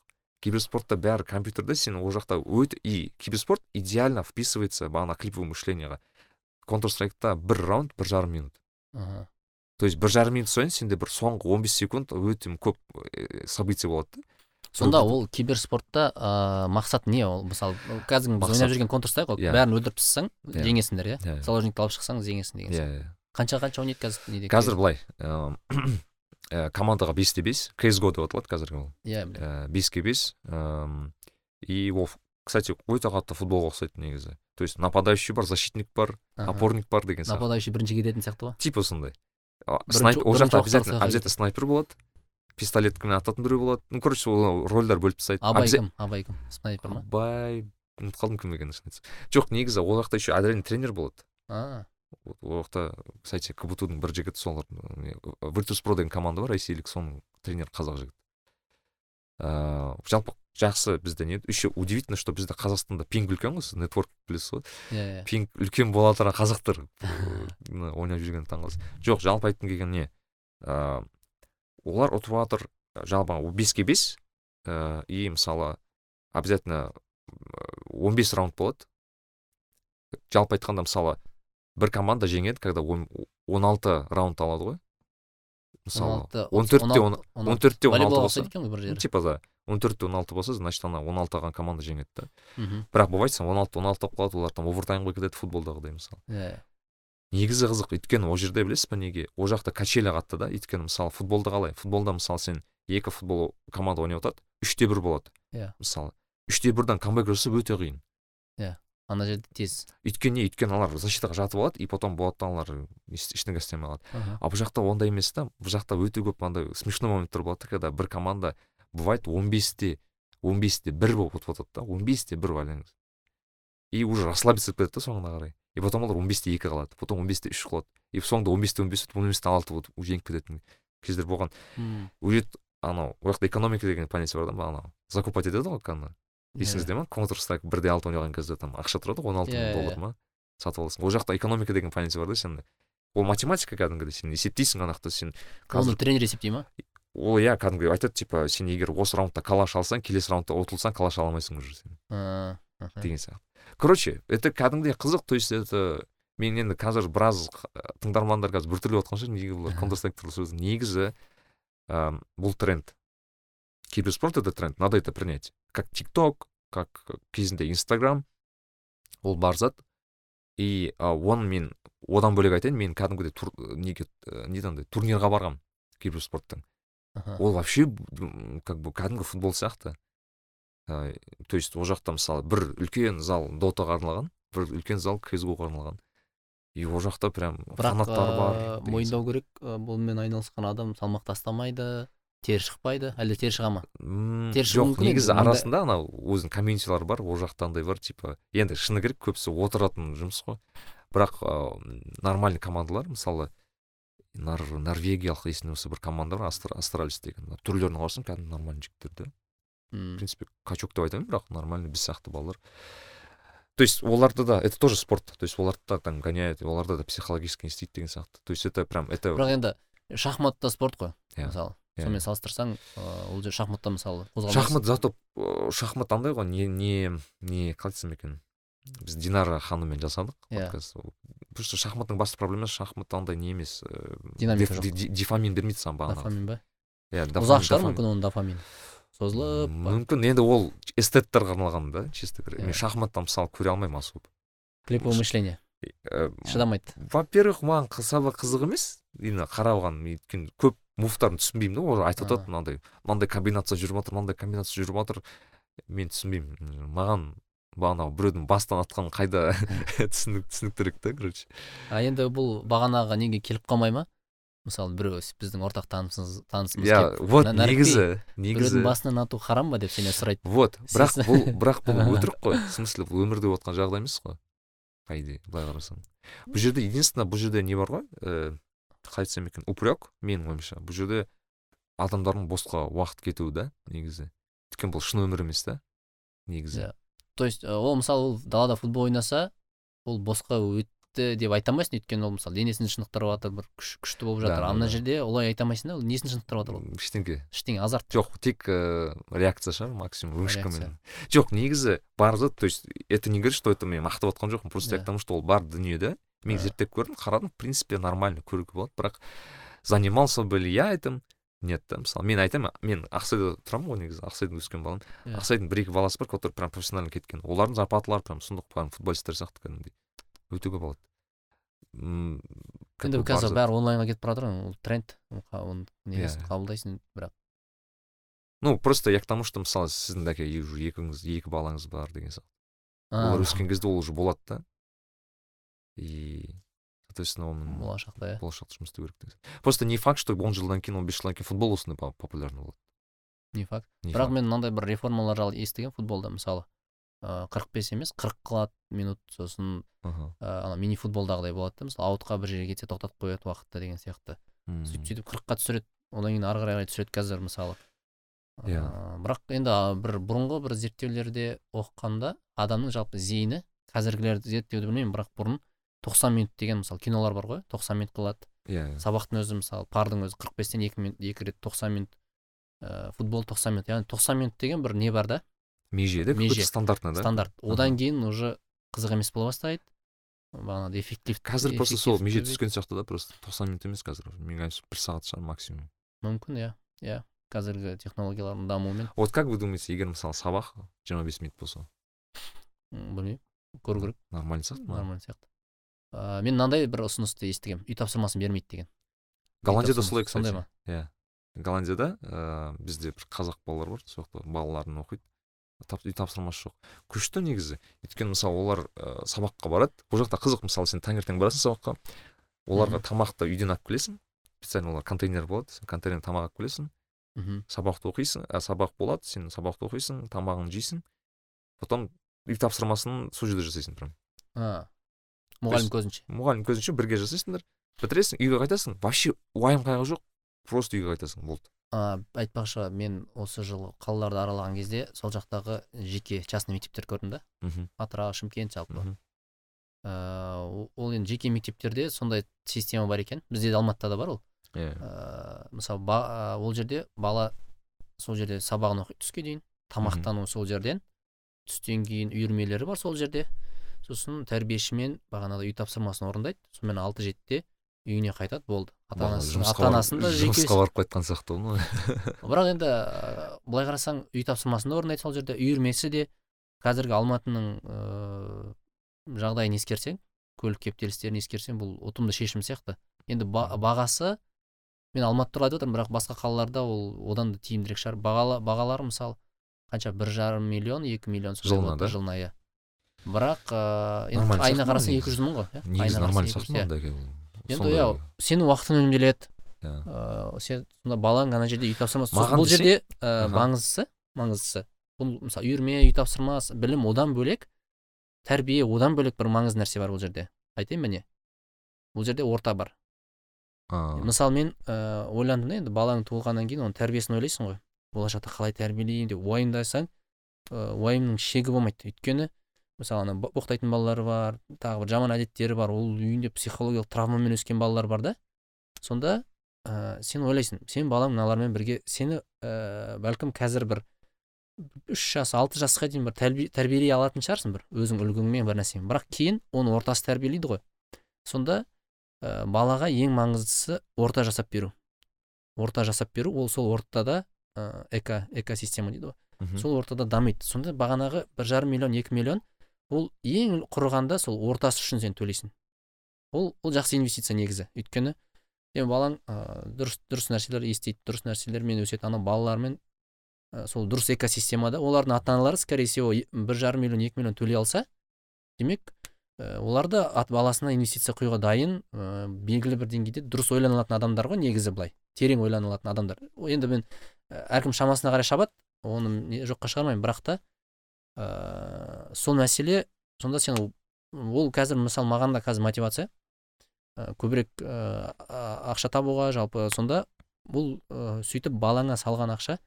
S1: киберспортта бәрі компьютерде сен ол жақта өте и киберспорт идеально вписывается бағана клиповое мышленияға контр страйкта бір раунд бір жарым минут
S3: ага
S1: то есть бір жарым минут сайын сенде бір соңғы 15 секунд өте көп событие болады да
S3: сонда ол киберспортта ыыы мақсат не ол мысалы қазір біз ойнап жүрген контр страйк ғой. Иә. бәрін өлтіріп тастасаң. Иә. жеңесіңдер иә yeah. заложникті алып шықсаң жеңесің деген
S1: иә иә
S3: қанша қанша ойнайды қазір неде
S1: қазір былай ә, командаға бес те бес ксго деп аталады қазіргі ол
S3: иә
S1: ә, беске бес и ол кстати өте қатты футболға ұқсайды негізі то есть нападающий бар защитник бар опорник бар деген сияқты
S3: нападающий бірінші кететін сияқты ғой
S1: типа сондай. Ол жақта обязательно обязательно снайпер болады пистолеткамен ататын біреу болады ну короче ол рольдер бөліп тастайды
S3: абай кім абай кім снайпер ма
S1: абай ұмытып қалдым кім екенін шын жоқ негізі ол жақта еще отдельный тренер болады ол жақта кстати кбтудың бір жігіті сол виртус про деген команда бар ресейлік соның тренері қазақ жігіт ыыы жалпы жақсы бізде не еще удивительно что бізде қазақстанда пинг үлкен ғой сіз нетворк білесіз ғой
S3: иә
S1: пинг үлкен бола тұра қазақтар ойнап жүрген таңқаласың жоқ жалпы айтқым келгені не. Ыыы олар ұтып жатыр жалпы беске бес ыыы и мысалы обязательно он бес раунд болады. Жалпы айтқанда мысалы бір команда жеңеді когда он алты раунд алады ғой. Мысалы он төртте он төртте он алты болса типа да он төртте он алты болса значит ана он алты алған команда жеңеді да. Бірақ болып айтсаң он алты он алты болып қалады олар там овертаймға кетеді футболдағыдай мысалы.
S3: Иә.
S1: Негізі қызық өйткені ол жерде білесіз ба неге? Ол жақта качеля қатты да өйткені мысалы футболда қалай? Футболда мысалы сен екі футбол команда ойнап жатады үште бір болады.
S3: Иә.
S1: Мысалы үште бірден камбэк жасау өте қиын.
S3: Иә. Ана жерде тез.
S1: Өйткені не өйткені алар защитаға жатып алады и потом болады да алар ештеңе істемей қалады. Ал бұл жақта ондай емес та бұл жақта өте көп андай смешной моменттер болады да когда бір команда бывает он бесте он бесте бір болып ұтып жатады да он бесте бір байлаңыз и уже расслабиться болып кетеді да соңына қарай. И потом олар он бесте екі қалады потом он бесте үш қалады. И соңында он бесте он бес он бесте алты болып жеңіп кететін кездер болған. Ол жерде анау ол жақта экономика деген понятие бар да анау закупать етеді ғой кәдімгі есіңізде ма контр страйк бір де алты ойнаған кезде там ақша тұрады ғой он алты мың доллар ма? Сатып аласың. Ол жақта экономика деген понятие бар да сен ол математика кәдімгідей сен есептейсің ана жақта сен
S3: оны тренер есептей ма?
S1: Ол иә кәдімгі айтады типа сен егер осы раундта калаш алсаң келесі раундта ұтылсаң калаш ала алмайсың уже сен. Деген сияқты. Короче это кәдімгідей қызық то есть это мен енді қазір біраз тыңдармандар қазір біртүрлі жатқан шығар. Неге бұлар контр страйк туралы сөз? Негізі бұл тренд. Киберспорт это тренд надо это принять. Как тикток как кезінде инстаграм ол бар зат. И оны мен одан бөлек айтайын мен кәдімгідей тур, неге не андай турнирға барғанмын киберспорттың ол вообще как бы кәдімгі футбол сияқты. Ә, то есть ол жақта мысалы бір үлкен зал дотаға арналған бір үлкен зал ксгоға арналған. И ол жақта прям фанаттар бар
S3: мойындау керек бұнымен айналысқан адам салмақ тастамайды. Тері шықпайды? Әлде тері шыға ма?
S1: Тері жоқ негізі арасында анау өзінің комьюнитилары бар ол жақта андай бар типа енді шыны керек көбісі отыратын жұмыс қой. Бірақ ә, нормальный командалар мысалы нар норвегиялық есімде болса бір команда бар астралис деген түрлеріне қарасаң кәдімгі нормальный жігіттер да в принципе качок деп айта бірақ нормальный біз сияқты балалар. То есть оларда да это тоже спорт. То есть оларды да там гоняют оларда да психологически не істейді деген сияқты. То есть это прям это
S3: бірақ енді шахмат та спорт қой yeah. мысалы. Yeah. сонымен салыстырсаң ол жер шахматта мысалы
S1: шахмат зато шахмат андай ғой не не не қалай айтсам екен? Біз динара ханыммен жасадық
S3: иә.
S1: просто шахматтың басты проблемасы шахмат андай не емес
S3: динамика
S1: дифамин бермейді саған бағана
S3: дофамин ба?
S1: Иә
S3: ұзақ шығар мүмкін оның дофамин. Созылып
S1: мүмкін енді ол эстеттерға арналған да чисто мен шахматта мысалы көре алмаймын особо
S3: клиповое мышление шыдамайды.
S1: во первых маған сабақ қызық емес. Именно қарауға өйткені көп мувтарын түсінбеймін да олар айтып жатады мынандай мынандай комбинация жүріп жатыр мынандай комбинация жүріп жатыр. Мен түсінбеймін маған бағанағы біреудің бастан атқанын қайда түсінік түсініктірек та короче.
S3: А енді бұл бағанағы неге келіп қалмай ма? Мысалы біреу біздің ортақ танысымыз танысымыз
S1: иә вот негізі негізі
S3: біреудің басынан ату харам ба деп сенен сұрайды.
S1: Вот бірақ бұл бірақ бұл өтірік қой. В смысле бұл өмірде отқан жағдай емес қой. По идее былай қарасаң. Бұл жерде единственное бұл жерде не бар ғой? Ііі қалай айтсам екен. Упрек менің ойымша. Бұл жерде адамдардың босқа уақыт кетуі да негізі. Өйткені бұл шын өмір емес та негізі.
S3: Иә. То есть ол мысалы ол далада футбол ойнаса ол босқа өтті деп айта алмайсың. Өйткені ол мысалы денесін шынықтырып жатыр бір күш, күшті болып жатыр. А мына жерде олай айта алмайсың да ол несін шынықтырып жатыр ол?
S1: Ештеңке.
S3: Ештеңе азарт
S1: жоқ тек ә, реакция шығар максимум вышкамен жоқ негізі бар зат то есть это не говорит что это мен мақтап жатқан жоқпын. Просто yeah. к тому что ол бар дүние да мен зерттеп көрдім қарадым в принципе нормально көруге болады. Бірақ занимался бы ли я этим? Нет та мысалы мен айтамын мен ақсайда тұрамын ғой негізі ақсайдың өскен баламын yeah. ақсайдың бір екі баласы бар который прям профессионально кеткен. Олардың зарплаталары прям сұмдық прям футболисттер сияқты кәдімгідей. Өте көп алады.
S3: Енді қазір бәрі онлайнға кетіп бара жатыр ол тренд. Оны негізі қабылдайсың бірақ.
S1: Ну просто я к тому что мысалы сіздің әке уже екіңіз екі балаңыз бар деген сияқты олар өскен кезде ол уже болады да. И соответственно оның
S3: болашақта иә
S1: болашақта жұмыс істеу керек просто не факт что он жылдан кейін он бес жылдан кейін футбол осындай популярный болады
S3: не факт. Бірақ мен мынандай бір реформалар жайлы естігемін футболда мысалы ыыы қырық бес емес қырық қылады минут сосын ыыы ана мини футболдағыдай болады да мысалы аутқа бір жерге кетсе тоқтатып қояды уақытты деген сияқты. Сөйтіп сөйтіп қырыққа түсіреді одан кейін ары қарай түсіреді қазір мысалы.
S1: Иә.
S3: Ә, бірақ енді бір бұрынғы бір зерттеулерде оқығанда адамның жалпы зейіні қазіргілерді зерттеуді білмеймін бірақ бұрын 90 минут деген мысалы кинолар бар ғой 90 минут қылады.
S1: Иә
S3: сабақтың өзі мысалы пардың өзі 45-тен екі минут екі рет 90 минут ә, футбол 90 минут. Яғни 90 минут деген бір не бар да?
S1: Меже да
S3: Меже.
S1: какой-то стандартный да
S3: стандарт одан кейін уже қызық емес бола бастайды. Бағанағыдай эффектив
S1: қазір просто сол меже түскен сияқты да просто тоқсан минут емес қазір. Менің ойымша бір сағат шығар максимум.
S3: Мүмкін иә. Иә қазіргі технологиялардың дамуымен.
S1: Вот как вы думаете егер мысалы сабақ жиырма бес минут болса?
S3: Білмеймін. Көру керек.
S1: Нормально сияқты ма?
S3: Нормально сияқты. Ә, мен мынандай бір ұсынысты естігемін үй тапсырмасын бермейді деген.
S1: Голландияда солай кстати.
S3: сондай ма?
S1: иә. Голландияда ыыы бізде бір қазақ балалар бар сол жақта балаларын оқиды. Тап, үй тапсырмасы жоқ. Күшті негізі. Өйткені мысалы олар ә, сабаққа барады. Бұл жақта қызық мысалы сен таңертең барасың сабаққа. Оларға тамақты үйден алып келесің. Специально олар контейнер болады. Сен контейнер тамақ алып келесің.
S3: Мхм
S1: сабақты оқисың. Ә, сабақ болады. Сен сабақты оқисың тамағыңды жейсің. Потом үй тапсырмасын сол жерде жасайсың прям.
S3: Мұғалім көзінше.
S1: Мұғалім көзінше бірге жасайсыңдар. Бітіресің үйге қайтасың. Вообще уайым қайғы жоқ. Просто үйге қайтасың болды.
S3: А, айтпақшы мен осы жылы қалаларды аралаған кезде сол жақтағы жеке частный мектептер көрдім да.
S1: Мхм.
S3: Атырау шымкент жалпы. Ыыы ол енді жеке мектептерде сондай система бар екен. Бізде де алматыда да бар ол.
S1: Иә.
S3: Ыыы мысалы ба- ол жерде бала сол жерде сабағын оқиды түске дейін тамақтану сол жерден түстен кейін үйірмелері бар сол жерде. Сосын тәрбиешімен бағанағыдай үй тапсырмасын орындайды. Сонымен алты жетіде үйіне қайтады болды. Ата анасын ата анасын да
S1: жұмысқа барып қайтқан сияқты ғой
S3: бірақ енді былай қарасаң үй тапсырмасын да орындайды сол жерде. Үйірмесі де қазіргі алматының ыыы жағдайын ескерсең көлік кептелістерін ескерсең бұл ұтымды шешім сияқты. Енді ба- бағасы мен алматы туралы айтып отырмын бірақ басқа қалаларда ол одан да тиімдірек шығар. Бағалы бағалары мысалы қанша? бір жарым миллион екі миллион
S1: Жылына да?
S3: жылына иә. Бірақ ыыы енді
S1: Нормально
S3: айына қарасаң екі жүз мың ғой иә?
S1: Негізі нормально
S3: қарасаң 200,
S1: сияқты
S3: иә.
S1: ондай
S3: енді иә сенің уақытың үнемделеді.
S1: Иә.
S3: ыыы сен сонда балаң ана жерде үй
S1: Маған
S3: бұл жерде ә,
S1: Аха.
S3: маңыздысы маңыздысы бұл мысалы үйірме үй тапсырмас білім одан бөлек тәрбие одан бөлек бір маңызды нәрсе бар бұл жерде. Айтайын ба не? Бұл жерде орта бар. Мысалы мен ә, ойландым да енді балаң туылғаннан кейін оның тәрбиесін ойлайсың ғой. Болашақта қалай тәрбиелеймін деп уайымдасаң ә, уайымның шегі болмайды. Өйткені мысалы ана бо- боқтайтын балалары бар тағы бір жаман әдеттері бар ол үйінде психологиялық травмамен өскен балалар бар да. Сонда ә, сен ойлайсың сен балаң мыналармен бірге сені ә, бәлкім қазір бір үш жас алты жасқа дейін бір тәрби- тәрбиелей алатын шығарсың бір өзің үлгіңмен бір нәрсемен. Бірақ кейін оны ортасы тәрбиелейді ғой. Сонда ә, балаға ең маңыздысы орта жасап беру. Орта жасап беру ол сол ортада ә, эко экосистема дейді ғой. Сол ортада дамиды. Сонда бағанағы бір жарым миллион екі миллион ол ең құрығанда сол ортасы үшін сен төлейсің. Ол ол жақсы инвестиция негізі. Өйткені сен балаң ә, дұрыс дұрыс нәрселер естиді дұрыс нәрселермен өседі ана балалармен ә, сол дұрыс экосистемада олардың ата аналары скорее всего бір жарым миллион екі миллион төлей алса демек ә, олар да ат баласына инвестиция құюға дайын ә, белгілі бір деңгейде дұрыс ойлана алатын адамдар ғой негізі былай. Терең ойлана алатын адамдар енді мен ә, әркім шамасына қарай шабады оны жоққа шығармаймын. Бірақ та ә, сол мәселе сонда сен ол- қазір мысалы маған да қазір мотивация. Ә, көбірек ә, ақша табуға жалпы сонда бұл ә, сөйтіп балаңа салған ақша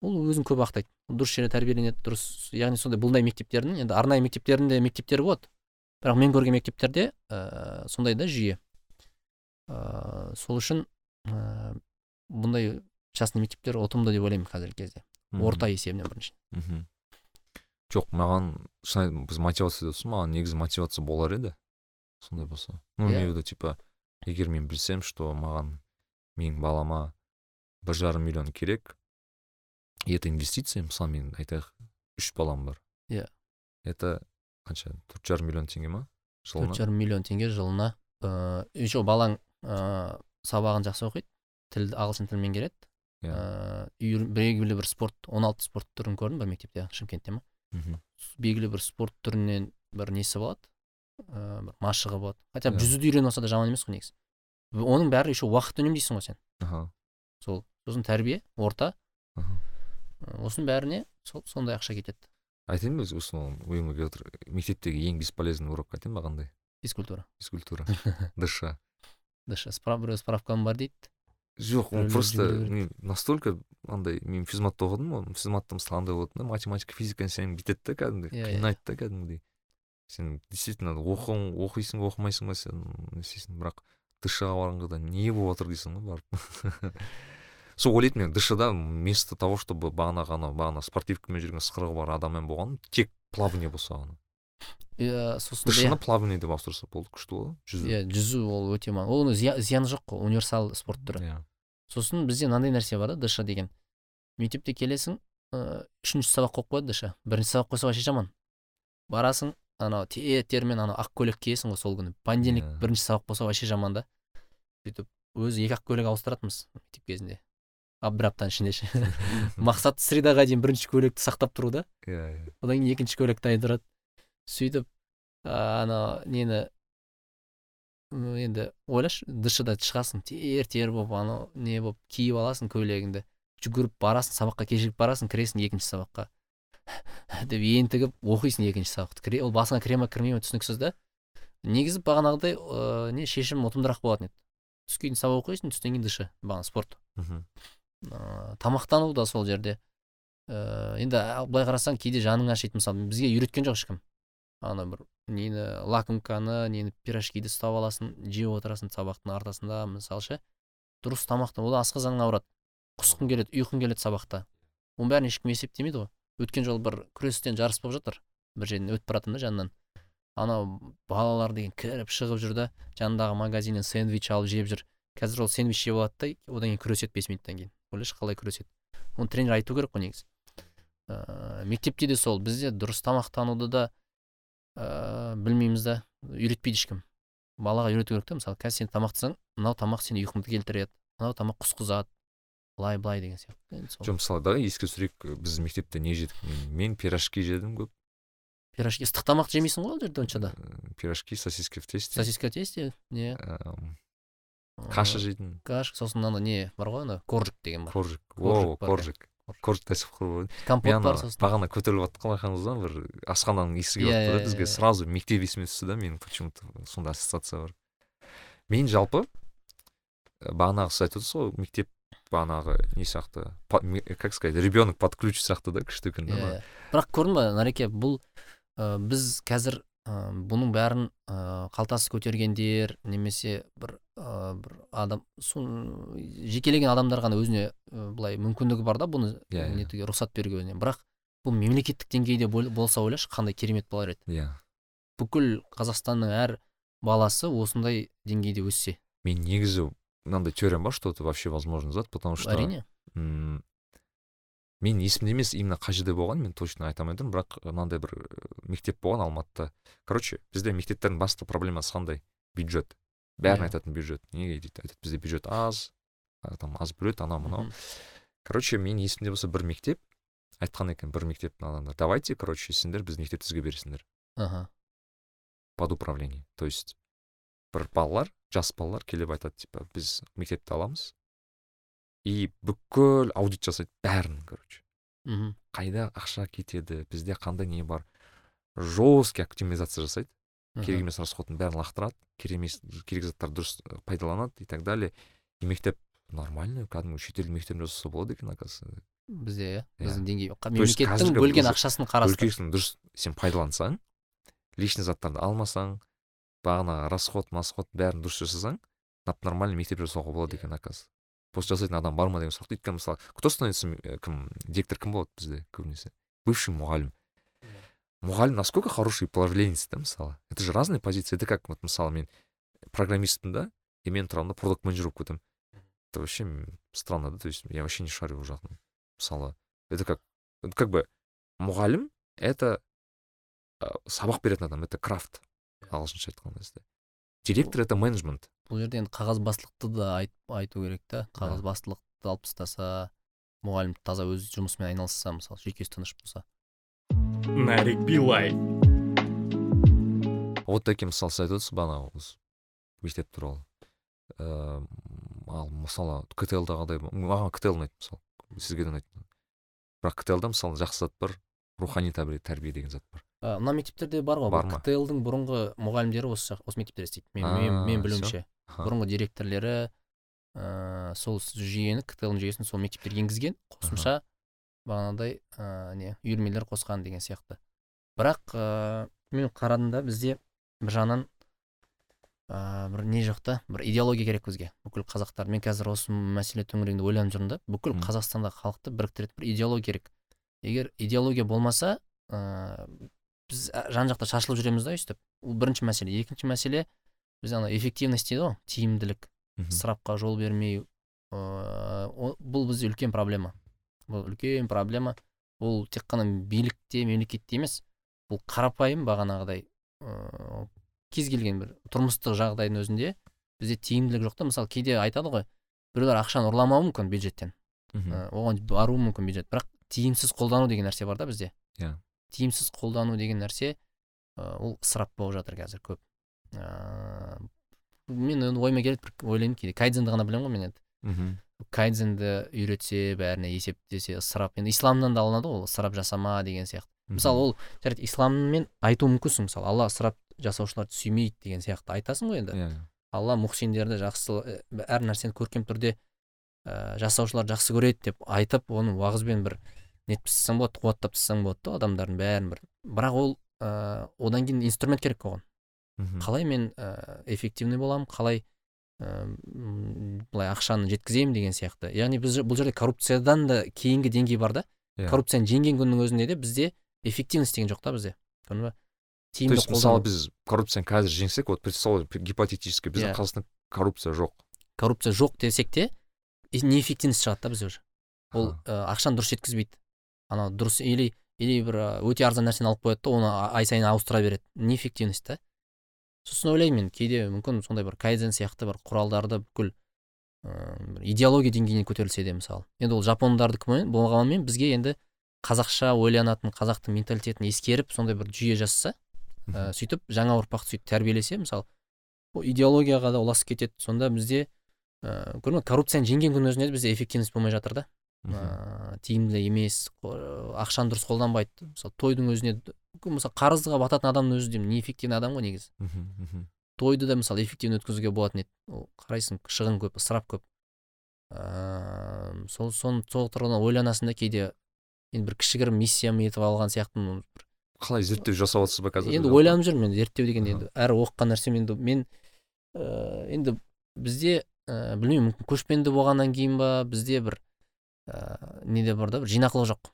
S3: ол өзін көп ақтайды. Дұрыс жерде тәрбиеленеді дұрыс яғни сондай бұндай мектептердің енді арнайы мектептердің де мектептері болады. Бірақ мен көрген мектептерде ә, сондай да жүйе. Ә, сол үшін ә, бұндай частный мектептер ұтымды деп ойлаймын қазіргі кезде. Орта есебінен бірінші.
S1: Мхм жоқ маған шын біз мотивация деп маған негізі мотивация болар еді сондай болса. Ну
S3: Иә.
S1: имею в виду типа егер мен білсем что маған менің балама бір жарым миллион керек это инвестиция мысалы мен айтайық үш балам бар.
S3: Иә.
S1: это қанша? Төрт жарым миллион теңге ма? Жылына?
S3: Төрт жарым миллион теңге жылына. Ыыы еще балаң ыыы сабағын жақсы оқиды тіл ағылшын тілін меңгереді.
S1: Иә.
S3: ыыы белгілі бір спорт 16 спорт түрін көрдім бір мектепте шымкентте ма
S1: мхм.
S3: белгілі бір спорт түрінен бір несі болады? Ыыы бір машығы болады. Хотя бы
S1: Иә.
S3: жүзуді үйреніп алса да жаман емес қой негізі. Оның бәрі еще уақыт үнемдейсің ғой сен.
S1: Аха.
S3: Сол сосын тәрбие орта. Осының бәріне сол сондай ақша кетеді.
S1: Айтайын ба осыны ойыма келіп отыр мектептегі ең бесполезный урок айтайын ба қандай?
S3: Физкультура.
S1: Физкультура. Дш
S3: дш біреу справкам бар дейді.
S1: Жоқ ол просто мен настолько андай мен физматта оқыдым ғой физматта мысалы андай болатын да математика физика сені бүйтеді да кәдімгідей
S3: Иә, иә.
S1: қинайды да кәдімгідей. Сен действительно оқуың оқисың ба оқымайсың ба сен не істейсің? Бірақ дшға барғанда не болып жатыр дейсің ғой барып. Сол ойлайтынмын мен дшда вместо того чтобы бағанағы анау бағана спортивкамен жүрген ысқырығы бар адаммен болған тек плавание болса ғана.
S3: Иә сосын
S1: плавание деп ауыстырса болды күшті болады жүзу.
S3: Иә жүзу ол өте ма оның зия- зияны жоқ қой универсал спорт түрі.
S1: Иә.
S3: Сосын бізде мынандай нәрсе бар да дш деген. Мектепте келесің ыыы үшінші сабақ қойып қояды дш бірінші сабақ қойса вообще жаман. Барасың анау тер термен анау ақ көйлек киесің ғой сол күні. Понедельник
S1: Иә.
S3: бірінші сабақ болса вообще жаман да. Сөйтіп өзі екі ақ көйлек ауыстыратынбыз мектеп кезінде. А бір аптаның ішінде ше. Мақсат средаға дейін бірінші көйлекті сақтап тұру да.
S1: Иә иә.
S3: Одан кейін екінші көйлек дайындырады сөйтіп а, ана нені енді ойлашы дшда шығасың тер тер болып анау не болып киіп аласың көйлегіңді жүгіріп барасың сабаққа кешігіп барасың кіресің екінші сабаққа. деп ентігіп оқисың екінші сабақты. Кіре ол басыңа кіре ма кірмей ма түсініксіз да. Негізі бағанағыдай ыыы не шешім ұтымдырақ болатын еді. Түскен кейін сабақ оқисың түстен кейін дш бағана спорт.
S1: Мхм.
S3: Ыыы тамақтану да сол жерде. Ыыы енді былай қарасаң кейде жаның ашиды мысалы бізге үйреткен жоқ ешкім. Ана бір нені лакомканы нені пирожкиді ұстап аласың жеп отырасың сабақтың ортасында мысалы ше. Дұрыс тамақтан ол асқазаның ауырады. Құсқың келеді ұйқың келеді сабақта. Оның бәрін ешкім есептемейді ғой. Өткен жолы бір күрестен жарыс болып жатыр. Бір жерден өтіп бара да жанынан. Анау балалар деген кіріп шығып жүр да жанындағы магазиннен сэндвич алып жеп жүр. Қазір ол сэндвич жеп алады да одан кейін күреседі бес минуттан кейін. Ойлашы қалай күреседі? Оны тренер айту керек қой негізі. Ыыы мектепте де сол. Бізде дұрыс тамақтануды да ыыы білмейміз да үйретпейді ешкім. Балаға үйрету керек та мысалы қазір сен тамақтасаң мынау тамақ сені ұйқыңды келтіреді мынау тамақ құсқызады былай былай деген сияқты
S1: жоқ мысалы давай еске түсірейік біз мектепте не жедік? Мен, пирожки жедім көп.
S3: Пирожки ыстық тамақты жемейсің ғой ол жерде онша
S1: Э, пирожки сосиски в тесте.
S3: Сосиска тесте не?
S1: Эм, каша жейтін.
S3: каш сосын ана не бар ғой ана коржик деген бар.
S1: Коржик. О коржик. Сих пор бар
S3: компот сосын.
S1: бағана көтеріліп жатты ғой байқадыңыз ба бір асхананың иісі келіп
S3: Иә,
S1: жатты да
S3: иә,
S1: бізге.
S3: иә.
S1: сразу мектеп есіме түсті да менің почему то сондай ассоциация бар. Мен жалпы э, бағанағы сіз айтып отырсыз ғой мектеп бағанағы не сияқты как сказать ребенок под ключ сияқты да күшті екен да
S3: иә иә. бірақ көрдің ба нареке бұл ә, біз қазір ә, бұның бәрін ә, қалтасы көтергендер немесе бір ә, бір адам сол жекелеген адамдар ғана өзіне ә, былай мүмкіндігі бар да бұны
S1: Иә, иә.
S3: нетуге рұқсат беруге не. бірақ бұл мемлекеттік деңгейде бол- болса ойлашы қандай керемет болар еді
S1: иә
S3: бүкіл қазақстанның әр баласы осындай деңгейде өссе
S1: мен негізі мынандай теориям бар что это вообще возможный зат потому что
S3: әрине
S1: мен есімде емес именно қай жерде болған мен точно айта алмай тұрмын бірақ мынандай бір э, мектеп болған алматыда. Короче бізде мектептердің басты проблемасы қандай? Бюджет. Бәрін
S3: Иә.
S1: айтатын бюджет. Неге дейді? Айтады бізде бюджет аз там аз бөледі анау мынау. Короче мен есімде болса бір мектеп. Айтқан екен бір мектептің адамдары давайте короче сендер біздің мектепті сізге бересіңдер.
S3: Аха
S1: под управление. То есть бір балалар жас балалар келіп айтады типа біз мектепті аламыз и бүкіл аудит жасайды бәрін короче.
S3: Мхм
S1: қайда ақша кетеді бізде қандай не бар. Жесткий оптимизация жасайды. Керек емес расходтың бәрін лақтырады керек емес керек заттарды дұрыс э, пайдаланады и так далее. И мектеп нормально кәдімгі шетелдің мектебінде жасаса болады екен оказывается.
S3: Бізде иә
S1: Иә.
S3: біздің деңгей мемлекеттің бөлген ақшасын қарастыр.
S1: дұрыс сен пайдалансаң лишний заттарды алмасаң бағанағы расход масход бәрін дұрыс жасасаң нап нормальный мектеп жасауға болады
S3: Иә.
S1: екен оказывается. Пост жасайтын адам бар ма деген сұрақ өйткені мысалы кто становится э, кім директор кім болады бізде көбінесе? Бывший мұғалім. Мұғалім насколько хороший управленец да мысалы? Это же разные позиции. Это как вот мысалы мен программистпін да и мен тұрамын да продукт менеджер болып кетемін. Это вообще странно да то есть я вообще не шарю ол жағын мысалы. Это как как бы мұғалім это ә, сабақ беретін адам это крафт ағылшынша айтқан кезде директор это менеджмент.
S3: Бұл жерде енді қағазбастылықты да айт, айту керек та. Қағазбастылықты алып тастаса мұғалім таза өз жұмысымен айналысса мысалы жүйкесі тыныш болса.
S2: Нарик Билай.
S1: вот такие мысалы сіз айтып отырсыз бағана осы мектеп туралы. Ыыы ал мысалы ктл дағыдай маған ктл ұнайды мысалы сізге де ұнайды. Бірақ ктл да мысалы жақсы зат бар рухани тәрбие тәрбие деген зат бар.
S3: Мына мектептерде бар ғой
S1: Бар
S3: ктл-дың бұрынғы мұғалімдері осы жақ- осы мектептерде істейді. Мен, мен, мен білуімше. Бұрынғы директорлері ә, сол жүйені ктл жүйесін сол мектептер енгізген. Қосымша бағанағыдай ә, не үйірмелер қосқан деген сияқты. Бірақ ә, мен қарадым да бізде бір жағынан ә, бір не жоқ та бір идеология керек бізге. Бүкіл қазақтар мен қазір осы мәселе төңірегінде ойланып жүрмін да бүкіл қазақстандағы халықты біріктіретін бір идеология керек. Егер идеология болмаса ә, біз жан жақта шашылып жүреміз да өйстіп. Ол бірінші мәселе. Екінші мәселе біз ана эффективность дейді ғой тиімділік ысырапқа жол бермеу ыыы бұл бізде үлкен проблема. Бұл үлкен проблема. Бұл тек қана билікте мемлекетте емес. Бұл қарапайым бағанағыдай ыыы кез келген бір тұрмыстық жағдайдың өзінде бізде тиімділік жоқ та. Мысалы кейде айтады ғой біреулер ақшаны ұрламауы мүмкін бюджеттен.
S1: Мхм.
S3: ә, оған баруы мүмкін бюджет. Бірақ тиімсіз қолдану деген нәрсе бар да бізде.
S1: Иә.
S3: Тиімсіз қолдану деген нәрсе ол ысырап болып жатыр қазір көп. Ә, мен енді ойыма келеді бір ойлаймын кейде. Кайдзенді ғана білемін ғой мен енді.
S1: Мхм.
S3: кайдзенді үйретсе бәріне есептесе ысырап енді исламнан да алынады ғой ол ысырап жасама деген сияқты. Мысалы ол жарайды исламмен айту мүмкінсің мысалы алла ысырап жасаушыларды сүймейді деген сияқты айтасың ғой енді.
S1: Иә.
S3: Алла мұхсиндерді жақсы ә, әр нәрсені көркем түрде ә, жасаушыларды жақсы көреді деп айтып оны уағызбен бір нетіп тастасаң болады қуаттап тастасаң болады да адамдардың бәрін бір. Бірақ ол ә, одан кейін инструмент керек оған. Қалай мен ә, эффективный боламын қалай ә, былай ақшаны жеткіземін деген сияқты. Яғни біз бұл жерде коррупциядан да кейінгі деңгей бар да.
S1: Иә.
S3: коррупцияны жеңген күннің өзінде де бізде эффективность деген жоқ та бізде. Көрдің ба?
S1: То
S3: тиімді
S1: есть мысалы біз коррупцияны қазір жеңсек вот представь гипотетически біздің
S3: Иә.
S1: қазақстанда коррупция жоқ.
S3: Коррупция жоқ десек те неэффективность шығады да бізде уже. Ол ә, ақшаны дұрыс жеткізбейді. Анау дұрыс или или бір ә, өте арзан нәрсені алып қояды да оны ай сайын ауыстыра береді. Неэффективность та? Сосын ойлаймын мен кейде мүмкін сондай бір кайдзен сияқты бір құралдарды бүкіл ыыы бір идеология деңгейіне көтерілсе де мысалы. Енді ол жапондардікі болғанымен бізге енді қазақша ойланатын қазақтың менталитетін ескеріп сондай бір жүйе жасаса ә, сөйтіп жаңа ұрпақты сөйтіп тәрбиелесе мысалы ол идеологияға да ұласып кетеді. Сонда бізде ыыы бе коррупцияны жеңген күннің өзінде де бізде эффективность болмай жатыр да. Ыыы тиімді емес ақшаны дұрыс қолданбайды. Мысалы тойдың өзіне мысалы қарызға бататын адамның өзі де неэффективный адам ғой негізі.
S1: Мхм,
S3: тойды да мысалы эффективно өткізуге болатын еді. Ол қарайсың шығын көп ысырап көп. Ыыы сол сол сол тұрғыдан ойланасың да кейде енді бір кішігірім миссиям етіп алған сияқтымын бір.
S1: Қалай зерттеу жасап жатсыз ба қазір?
S3: Енді ойланып жүрмін енді зерттеу деген енді әр оқыған нәрсем енді мен ыыы енді бізде ә, білмеймін мүмкін көшпенді болғаннан кейін ба бізде бір ыыы неде бар да бір жинақылық жоқ.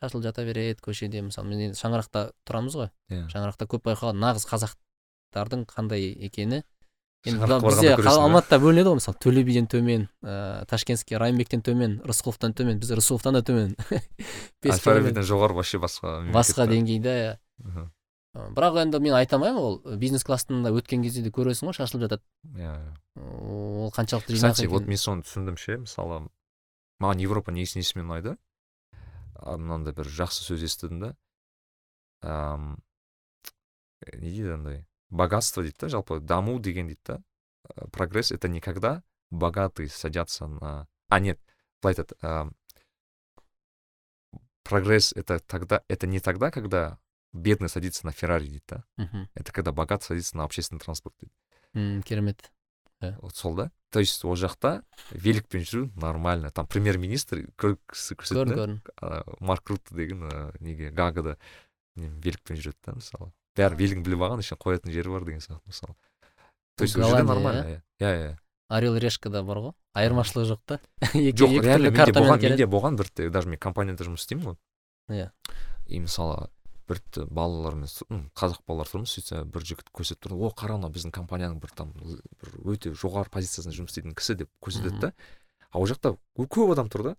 S3: Шашылып жата береді көшеде мысалы мен енді шаңырақта тұрамыз ғой.
S1: Иә.
S3: шаңырақта көп байқалған нағыз қазақтардың қандай екені. Енді бізде алматыда бөлінеді ғой мысалы. Төле биден төмен ыыы ташкентский райымбектен төмен рысқұловтан төмен. Біз рысқұловтан да төмен.
S1: Әл фарабиден жоғары вообще басқа
S3: басқа деңгейде
S1: Мхм.
S3: Ә, бірақ енді мен айта алмаймын ол бизнес класстың да өткен кезде де көресің ғой шашылып жатады.
S1: Иә иә.
S3: ол қаншалықты жинақ
S1: кстати вот мен соны түсіндім ше мысалы маған европа несі несімен ұнайды мынандай бір жақсы сөз естідім да. Э, не дейді андай богатство дейді да жалпы даму деген дейді да. Э, прогресс это не когда богатые садятся на а нет былай айтады прогресс это тогда это не тогда когда бедный садится на феррари дейді да. Это когда богатый садится на общественный транспорт дейді.
S3: М, керемет.
S1: Вот сол да. То есть ол жақта великпен жүру нормально. Там премьер министр көрсетті.
S3: Көрдім көрдім
S1: ана марк рутте деген ы, неге гагада великпен жүреді да мысалы. Бәрі велигін біліп алған еще қоятын жері бар деген сияқты мысалы. То есть ол жерде нормально иә? иә. Иә
S3: орел и решкада бар ғой. Айырмашылығы жоқ та.
S1: Жоқ реально менде болған менде болған бір даже мен компанияда жұмыс істеймін ғой.
S3: Иә.
S1: и мысалы бір балалармен қазақ балалар тұрмыз сөйтсе бір жігіт көрсетіп тұр о қара мына біздің компанияның бір там бір өте жоғары позициясында жұмыс істейтін кісі деп көрсетеді да. А ол жақта кө- көп адам тұр да.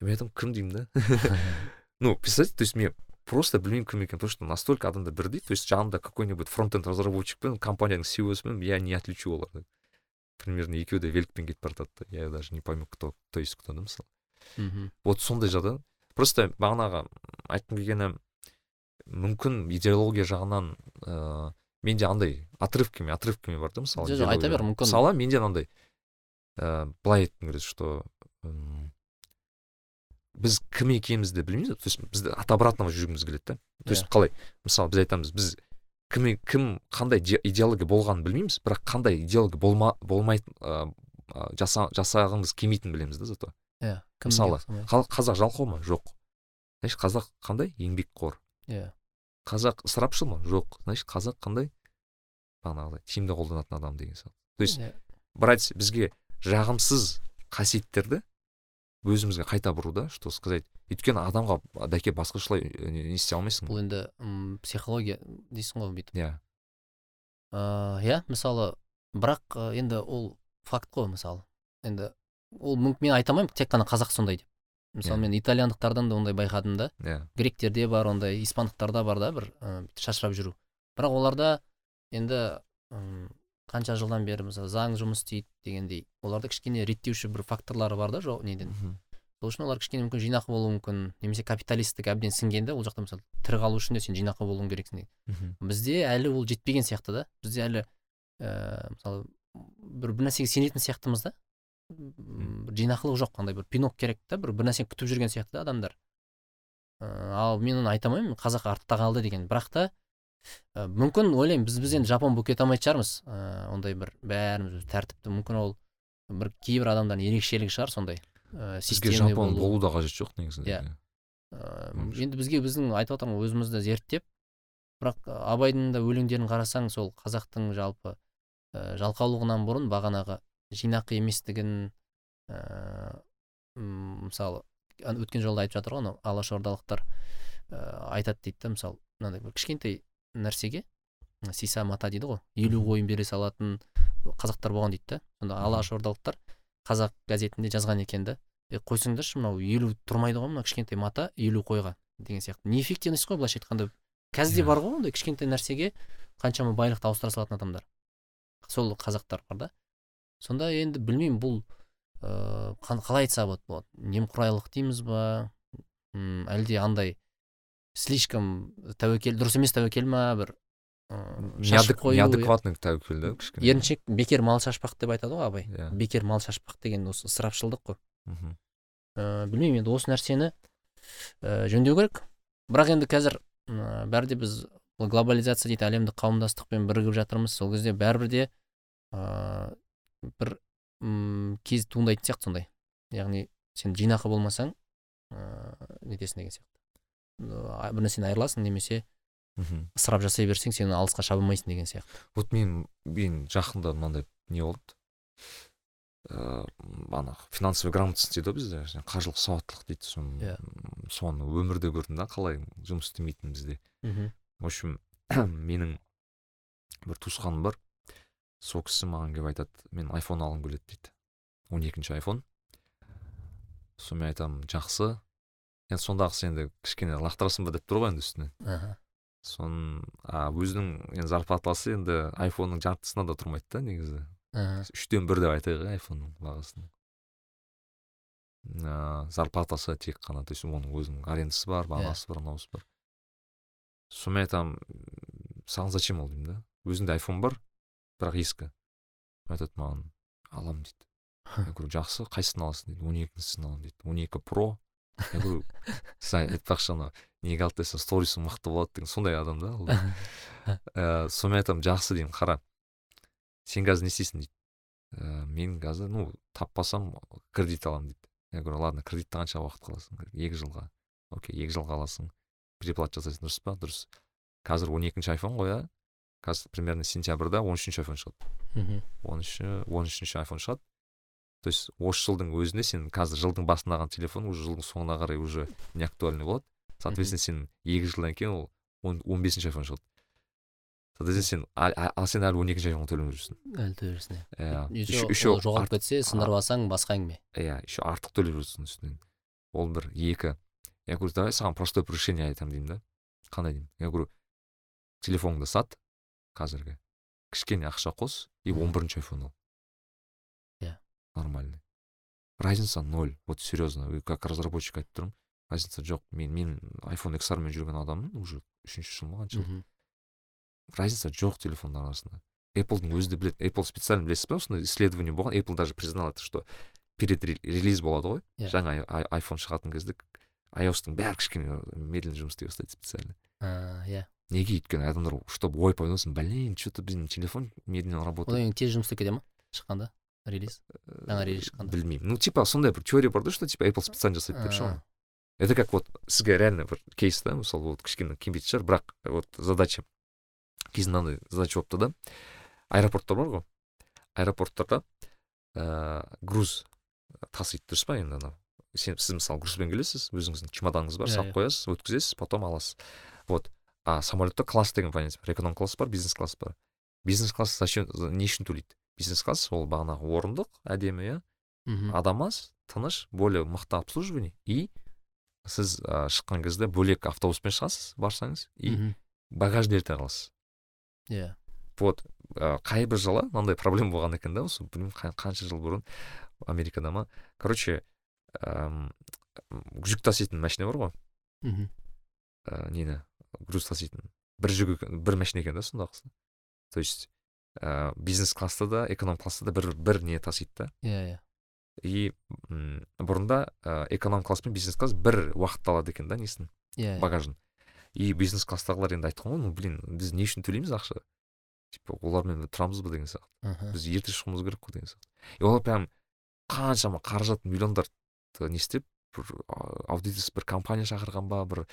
S1: Мен айтамын кім деймін да? Ну представьте то есть мен просто білмеймін кім екенін потому что настолько адамдар бірдей то есть жанымда какой нибудь фронтенд разработчикпен компанияның сеосымен я не отличу оларды. Примерно екеуі де великпен кетіп бара жатады да. Я даже не пойму кто кто есть кто да мысалы.
S3: Мхм
S1: вот сондай жағдай. Просто бағанағы айтқым келгені мүмкін идеология жағынан ыыы менде андай отрывками отрывками бар да мысалы
S3: жоқ, жоқ, айта бер, мүмкін.
S1: мысалы менде андай ыыы былай айтқым келеді что біз кім екенімізді білмейміз то есть бізді от обратного жүргіміз келеді да. То есть
S3: Иә.
S1: қалай мысалы біз айтамыз біз кім кім қандай де- идеология болғанын білмейміз бірақ қандай идеология болма болмайтын ыыы жасағыңыз келмейтінін білеміз да зато.
S3: Иә
S1: мысалы қазақ жалқау ма? Жоқ. Значит қазақ қандай? Еңбекқор.
S3: Иә.
S1: Қазақ ысырапшыл ма? Жоқ. Значит қазақ қандай? Бағанағыдай тиімді қолданатын адам деген сияқты. То есть брать бізге жағымсыз қасиеттерді өзімізге қайта бұру да что сказать өйткені адамға дәке басқашалай не істей алмайсың.
S3: Бұл енді психология дейсің ғой бүйтіп
S1: иә.
S3: Иә мысалы бірақ енді ол факт қой мысалы. Енді ол мүмкін мен айта алмаймын тек қана қазақ сондай деп. Мысалы мен итальяндықтардан да ондай байқадым да.
S1: Иә.
S3: Гректерде бар ондай испандықтарда бар да бір ә, шашырап жүру. Бірақ оларда енді қанша жылдан бері мысалы заң жұмыс істейді дегендей оларда кішкене реттеуші бір факторлары бар да жоқ неден. Сол үшін олар кішкене мүмкін жинақы болуы мүмкін немесе капиталистік әбден сіңген да ол жақта мысалы тірі қалу үшін де сен жинақы болуың керексің деген бізде әлі ол жетпеген сияқты да. Бізде әлі ә, мысалы бір бір нәрсеге сенетін сияқтымыз да. Жинақылық жоқ андай бір пинок керек та бір бір нәрсені күтіп жүрген сияқты да адамдар. Ә, ал мен оны айта алмаймын қазақ артта қалды деген. Бірақ та ә, мүмкін ойлаймын біз біз енді жапон болып кете алмайтын шығармыз. Ә, ондай бір бәріміз тәртіпті. Мүмкін ол бір кейбір адамдардың ерекшелігі шығар сондай.
S1: Ә, бізге жапон болу да қажет жоқ негізінде.
S3: Иә. Енді бізге біздің айтып отырмын өзімізді зерттеп бірақ абайдың да өлеңдерін қарасаң сол қазақтың жалпы ә, жалқаулығынан бұрын бағанағы жинақы еместігін ә, мысалы өткен жолда айтып жатыр ғой анау алашордалықтар ә, айтады дейді да мысалы мынандай бір кішкентай нәрсеге сиса мата дейді ғой елу қойын бере салатын қазақтар болған дейді да сонда алашордалықтар қазақ газетінде жазған екен да. Е қойсаңдаршы мынау елу тұрмайды ғой мына кішкентай мата елу қойға деген сияқты. Неэффективность қой былайша айтқанда. Қазір де бар ғой ондай кішкентай нәрсеге қаншама байлықты ауыстыра салатын адамдар. Сол қазақтар бар да. Сонда енді білмеймін бұл ыыы қалай айтса болады немқұрайлық дейміз ба? Әлде андай слишком тәуекел дұрыс емес тәуекел ма? Бір
S1: неадекватный тәуекел да кішкене.
S3: Еріншек бекер мал шашпақ деп айтады ғой абай. Yeah. Иә. бекер мал шашпақ деген осы ысырапшылдық қой. Мхм. Ә, білмеймін енді осы нәрсені ә, жөндеу керек. Бірақ енді қазір ә, бәрі де біз глобализация дейді әлемдік қауымдастықпен бірігіп жатырмыз. Сол кезде бәрібір де ә, бір м кез туындайтын сияқты сондай. Яғни сен жинақы болмасаң ыыы нетесің деген сияқты. Бір нәрседен айырыласың немесе мхм. ысырап жасай берсең сен алысқа шаба алмайсың деген сияқты.
S1: Вот мен мен жақында мынандай не болды? Ыыы ана финансовый грамотность дейді ғой бізде қаржылық сауаттылық дейді соны
S3: иә.
S1: соны өмірде көрдім да қалай жұмыс істемейтінін бізде.
S3: Мхм.
S1: В общем менің бір туысқаным бар. Сол кісі маған келіп айтады мен айфон алғым келеді дейді. Он екінші айфон. Сонымен айтамын жақсы енді сондағысы енді кішкене лақтырасың ба деп тұр ғой енді үстіне
S3: аха.
S1: Соның а өзінің енді зарплатасы енді айфонның жартысына да тұрмайды да негізі. Үштен бір деп айтайық иә айфонның бағасын ыыы зарплатасы тек қана то есть оның өзінің арендасы бар бағасы бар мынаусы бар. Сонымен айтамын саған зачем ол? деймін да. Өзіңде айфон бар бірақ ескі айтады маған аламын дейді я говорю жақсы қайсысын аласың дейді он екіншісін аламын дейді он екі про я говорю сіз айтпақшы ана неге алды десең сторисың мықты болады деген сондай адам да ол. Ыыы сонымен айтамын жақсы деймін қара. Сен қазір не істейсің? дейді ә, мен қазір ну таппасам кредит аламын дейді я говорю ладно кредитті қанша уақыт қаласың екі жылға окей екі жылға аласың переплата жасайсың дұрыс па? Дұрыс қазір он екінші айфон ғой иә қазір примерно сентябрьда он үшінші айфон шығады
S3: мхм
S1: он үші он үшінші айфон шығады то есть осы жылдың өзінде сен қазір жылдың басында алған телефон уже жылдың соңына қарай уже не актуальный болады. Соответственно сен екі жылдан кейін ол он он бесінші айфон шығады соответственно сен ал сен әлі он екінші айфонға төлемей жүрсің
S3: әлі төлеп жүрсің
S1: иә.
S3: Еще жоғалып кетсе сындырып алсаң басқа әңгіме.
S1: иә еще артық төлеп жүрсің үстінен. Ол бір екі. Я говорю давай саған простой решение айтамын деймін да. Қандай деймін? Я говорю телефоныңды сат қазіргі. Кішкене ақша қос и он бірінші айфон ал. Нормальный. Разница ноль. Вот серьезно как разработчик айтып тұрмын разница жоқ. Мен мен айфон xr мен жүрген адаммын уже үшінші жыл ма қанша разница жоқ телефондар арасында. Эпплдың өзі де біледі apple специально білесіз ба осындай исследование болған. Apple даже признал что перед релиз болады ғой.
S3: Yeah.
S1: Иә. жаңа айфон шығатын кезде iostың бәрі кішкене медленно жұмыс істей бастайды специально.
S3: Иә.
S1: Неге өйткені адамдар чтобы ой пайда блин че то блин телефон медленно работает
S3: одан кейін тез жұмыс істеп кете ма шыққанда релиз жаңа релиз шыққанда
S1: білмеймін ну типа сондай бір теория бар да что типа apple специально жасайды деп ше это как вот сізге реально бір кейс да мысалы вот кішкене кембейтін шығар бірақ вот задача кезінде мынандай задача болыпты да аэропорттар бар ғой аэропорттарда ыыы груз тасиды дұрыс па енді анау сен сіз мысалы грузбен келесіз өзіңіздің чемоданыңыз бар салып қоясыз өткізесіз потом аласыз вот а самолетта класс деген понятие бар эконом класс бар бизнес класс бар. Бизнес класс зачем не үшін төлейді. Бизнес класс ол бағанағы орындық әдемі иә.
S3: Мхм
S1: адам аз тыныш более мықты обслуживание. И сіз ә, шыққан кезде бөлек автобуспен шығасыз барсаңыз и
S3: мхм
S1: багажды ерте аласыз
S3: иә.
S1: Вот ә, қай бір жылы мынандай проблема болған екен да осы білмеймін қа- қанша жыл бұрын америкада ма. Короче әм, жүк таситын машина бар ғой.
S3: Мхм
S1: ә, нені? Груз таситын. Бір жүк бір машина екен да сондағысы то есть ә, бизнес класста да эконом класста да бір бір не тасиды да.
S3: Иә иә.
S1: И м, бұрында ә, эконом класс пен бизнес класс бір уақытта алады екен да несін
S3: иә
S1: багажын. И бизнес класстағылар енді айтқан ғой ну блин біз не үшін төлейміз ақша? Типа олармен тұрамыз ба? деген сияқты.
S3: Аха.
S1: біз ерте шығуымыз керек қой? деген сияқты. И олар прям қаншама қаражат миллиондарды не істеп бір а, аудиторский бір компания шақырған ба бір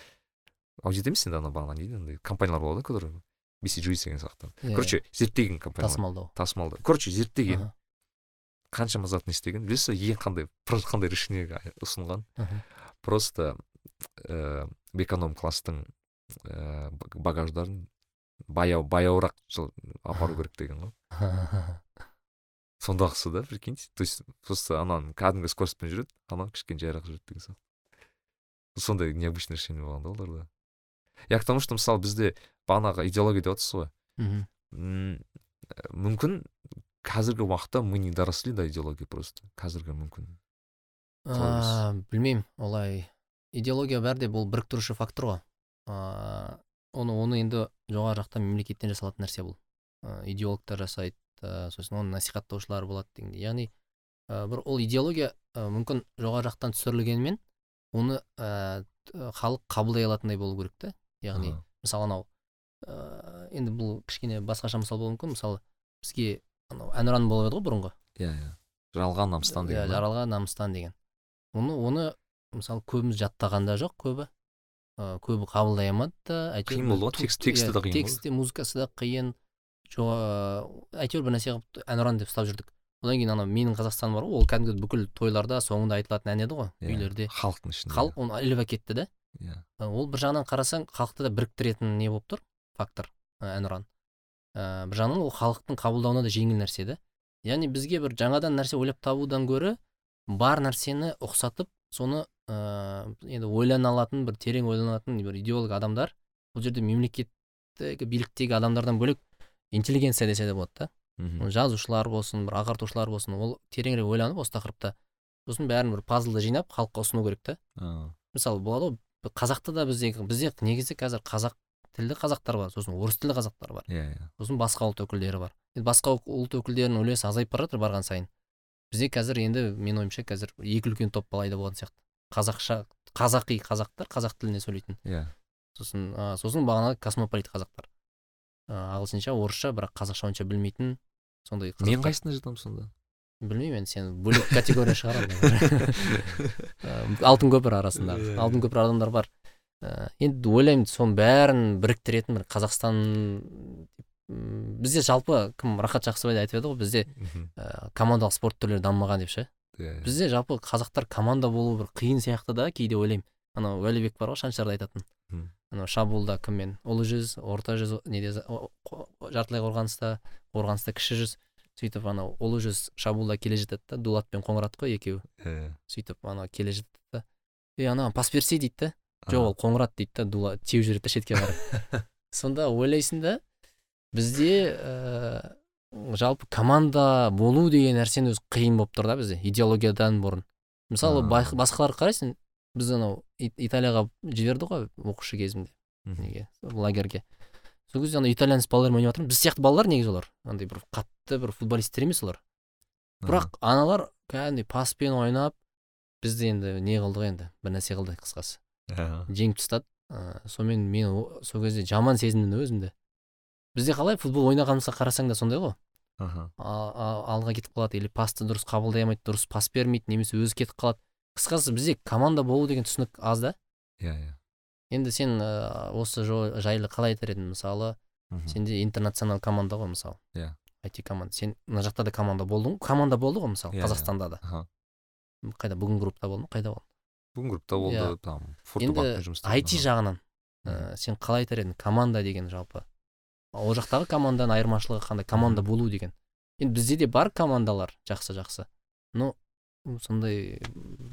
S1: аудит емес енді ана бағана не дейді андай компаниялар болады ғой которые BCG деген сияқты короче зерттеген компаниялар
S3: тасымалдау
S1: тасымалда короче зерттеген қаншама зат не істеген білесіз ба ең қандай қандай решение ұсынған просто ә, эконом класстың ә, багаждарын. Баяу баяуырақ апару керек деген ғой сондағысы да прикиньте. То есть просто ананы кәдімгі скоростьпен жүреді анау кішкене жайырақ жүреді деген сияқты. Сондай необычный решение болған да оларда. Я к тому что мысалы бізде бағанағы идеология деп жатырсыз ғой. Ә, мүмкін қазіргі уақытта мы не доросли до идеологии просто. Қазіргі мүмкін.
S3: Білмеймін. Олай. Идеология бәрі де бұл біріктіруші фактор ғой. Ыыы оны оны енді жоғары жақта мемлекеттен жасалатын нәрсе бұл. Идеологтар жасайды сосын оны насихаттаушылар болады дегендей. Яғни бір ол идеология мүмкін жоғары жақтан түсірілгенімен оны халық қабылдай алатындай болу керек та яғни мысалы анау ә, енді бұл кішкене басқаша мысал болуы мүмкін. Мысалы бізге анау әнұран болып еді ғой бұрынғы.
S1: Иә иә. Жаралған намыстан
S3: иә
S1: деген ба?
S3: жаралған намыстан деген. Оны оны мысалы көбіміз жаттаған да жоқ көбі. Ы көбі қабылдай алмады да әйтеуір
S1: Қиын болды ғой, текст- тексті
S3: иә,
S1: де қиын
S3: тексті музыкасы да қиын. Әйтеуір бір нәрсе қылып әнұран деп ұстап жүрдік. Одан кейін анау менің қазақстаным бар ғой ол кәдімгі бүкіл тойларда соңында айтылатын ән еді ғой
S1: Иә,
S3: үйлерде.
S1: халықтың ішінде.
S3: Халық оны іліп әкетті да.
S1: Иә.
S3: Ол бір жағынан қарасаң халықты да біріктіретін не болып тұр? Фактор әнұран. Ә, бір жағынан ол халықтың қабылдауына да жеңіл нәрсе да яғни бізге бір жаңадан нәрсе ойлап табудан гөрі бар нәрсені ұқсатып соны ә, енді ойлана алатын бір терең ойлана алатын бір идеолог адамдар бұл жерде мемлекеттегі биліктегі адамдардан бөлек интеллигенция десе де болады да.
S1: Мхм.
S3: жазушылар болсын бір ағартушылар болсын ол тереңірек ойланып осы тақырыпта сосын бәрін бір пазлды жинап халыққа ұсыну керек та. Мысалы болады ғой қазақта да бізде бізде негізі қазір қазақ тілді қазақтар бар сосын орыс тілді қазақтар бар.
S1: Иә иә.
S3: Сосын басқа ұлт өкілдері бар. Енді басқа ұл- ұлт өкілдерінің үлесі азайып бара жатыр барған сайын. Бізде қазір енді менің ойымша қазір екі үлкен топ пайда болған сияқты. Қазақша қазақи қазақтар қазақ тілінде сөйлейтін.
S1: Иә.
S3: Сосын ә, сосын бағанағы космополит қазақтар. Ә, ағылшынша орысша бірақ қазақша онша білмейтін сондай
S1: мен қайсысына жатамын сонда?
S3: Білмеймін енді сен бөлек категория шығар алтын көпір арасында.
S1: Иә,
S3: алтын көпір адамдар бар. Енді ойлаймын соның бәрін біріктіретін бір қазақстан бізде жалпы кім рахат жақсыбай айтып еді ғой бізде ә, командалық спорт түрлері дамымаған деп ше?
S1: Иә, иә.
S3: бізде жалпы қазақтар команда болу бір қиын сияқты да кейде ойлаймын. Анау уәлибек бар ғой шаншарды айтатын. Анау шабуылда кіммен? Ұлы жүз орта жүз неде жартылай қорғаныста қорғаныста кіші жүз. Сөйтіп анау ұлы жүз шабуылда келе жатады да дулат пен қоңырат қой екеуі.
S1: Иә.
S3: сөйтіп анау келе жатады да. Е ана пас берсе дейді да. Жоқ ол қоңырат дейді да дула теуіп жібереді да шетке қарай сонда ойлайсың да бізде ә, жалпы команда болу деген нәрсені өзі қиын болып тұр да бізде идеологиядан бұрын. Мысалы басқаларға қарайсың біз анау италияға жіберді ғой оқушы кезімде неге лагерьге. Сол кезде ана итальянец балалармен ойнап жатырмын біз сияқты балалар негізі олар. Андай бір қатты бір футболисттер емес олар. Бірақ аналар кәдімгідей паспен ойнап бізді енді не қылдық енді бір нәрсе қылды қысқасы. Жеңіп тастады. Ыыы сонымен мен сол кезде жаман сезіндім да өзімді. Бізде қалай футбол ойнағанымызға қарасаң да сондай ғой.
S1: Аха.
S3: Алға кетіп қалады или пасты дұрыс қабылдай алмайды дұрыс пас бермейді немесе өзі кетіп қалады. Қысқасы бізде команда болу деген түсінік аз да.
S1: Иә иә.
S3: Енді сен ә, осы жайлы қалай айтар едің мысалы? Сенде интернационал команда ғой мысалы.
S1: Иә.
S3: IT команда. Сен мына жақта да команда болдың. Команда болды ғой мысалы
S1: Иә, иә.
S3: қазақстанда да.
S1: Аха.
S3: Қайда? Бүгін группта болды ма қайда болды
S1: бүгін группта болды
S3: Иә.
S1: там
S3: енді IT жағынан ә, сен қалай айтар едің? Команда деген жалпы. Ол жақтағы команданың айырмашылығы қандай? Команда болу деген. Енді бізде де бар командалар жақсы жақсы. Но сондай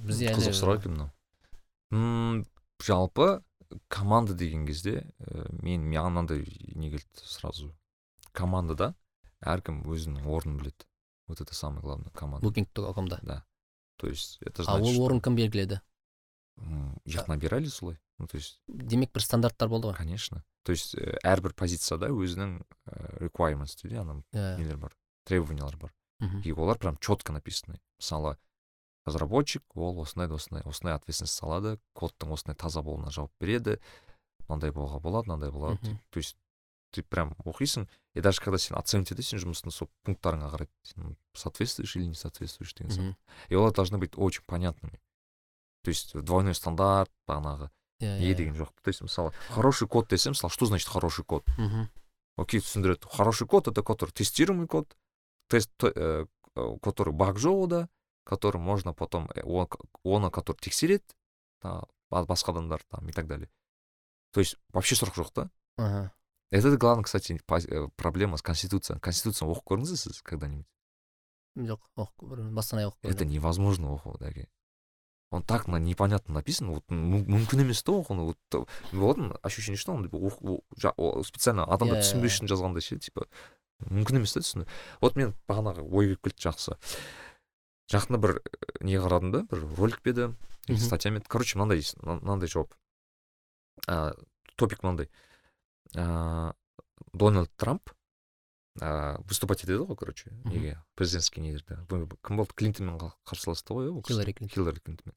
S3: бізде
S1: қызық сұрақ екен мынау жалпы команда деген кезде ә, мен маған мынандай не келді сразу. Командада әркім өзінің орнын біледі. Вот это самое главное команда.
S3: Booking комда.
S1: Да. То есть это
S3: а
S1: значит
S3: ол
S1: что,
S3: орын кім белгіледі?
S1: Их набирали солай? Ну то есть
S3: демек бір стандарттар болды ғой.
S1: Конечно. То есть ә, әрбір позицияда өзінің ә, requirements дейді ана нелер бар требованиялар бар. И олар прям четко написаны. Мысалы разработчик ол осындай осындай осындай ответственность алады кодтың осындай таза болуына жауап береді мынандай болуға болады мынандай болады. То есть ты прям оқисың и даже когда сен оценивать етесің сен жұмыстың сол пункттарыңа қарайды сен соответствуешь или не соответствуешь деген сияқты. И олар должны быть очень понятными. То есть двойной стандарт бағанағы
S3: иә
S1: не деген жоқ. То есть мысалы хороший код десе мысалы что значит хороший код?
S3: Мхм.
S1: окей түсіндіреді. Хороший код это который тестируемый код тест э, который баг жоқ да? Который можно потом э, оны который тексереді басқа адамдар там и так далее. То есть вообще сұрақ жоқ та
S3: Ага.
S1: это главное кстати э, проблема с конституцией. Конституцияны оқып көрдіңіз бе сіз когда-нибудь?
S3: Жоқ оқып бастан аяқ оқып
S1: это невозможно оқу дәке он так на непонятно написан вот мү- мүмкін емес та оқуны вот ма ощущение что он специально адамдар түсінбес үшін жазғандай ше типа мүмкін емес та түсіну вот мен бағанағы ой келіп келді жақсы жақында бір э, не қарадым да? Бір ролик пе еді? Статья ма еді? Короче мынандай мына- мынандай жауап. А, топик мынандай. А, дональд трамп а, выступать етеді ғой короче неге? Президентский нелерде кім болды? Клинтонмен қа- қарсыласты ғой иә ол?
S3: Хиллари Клинтон.
S1: хиллари клинтонмен.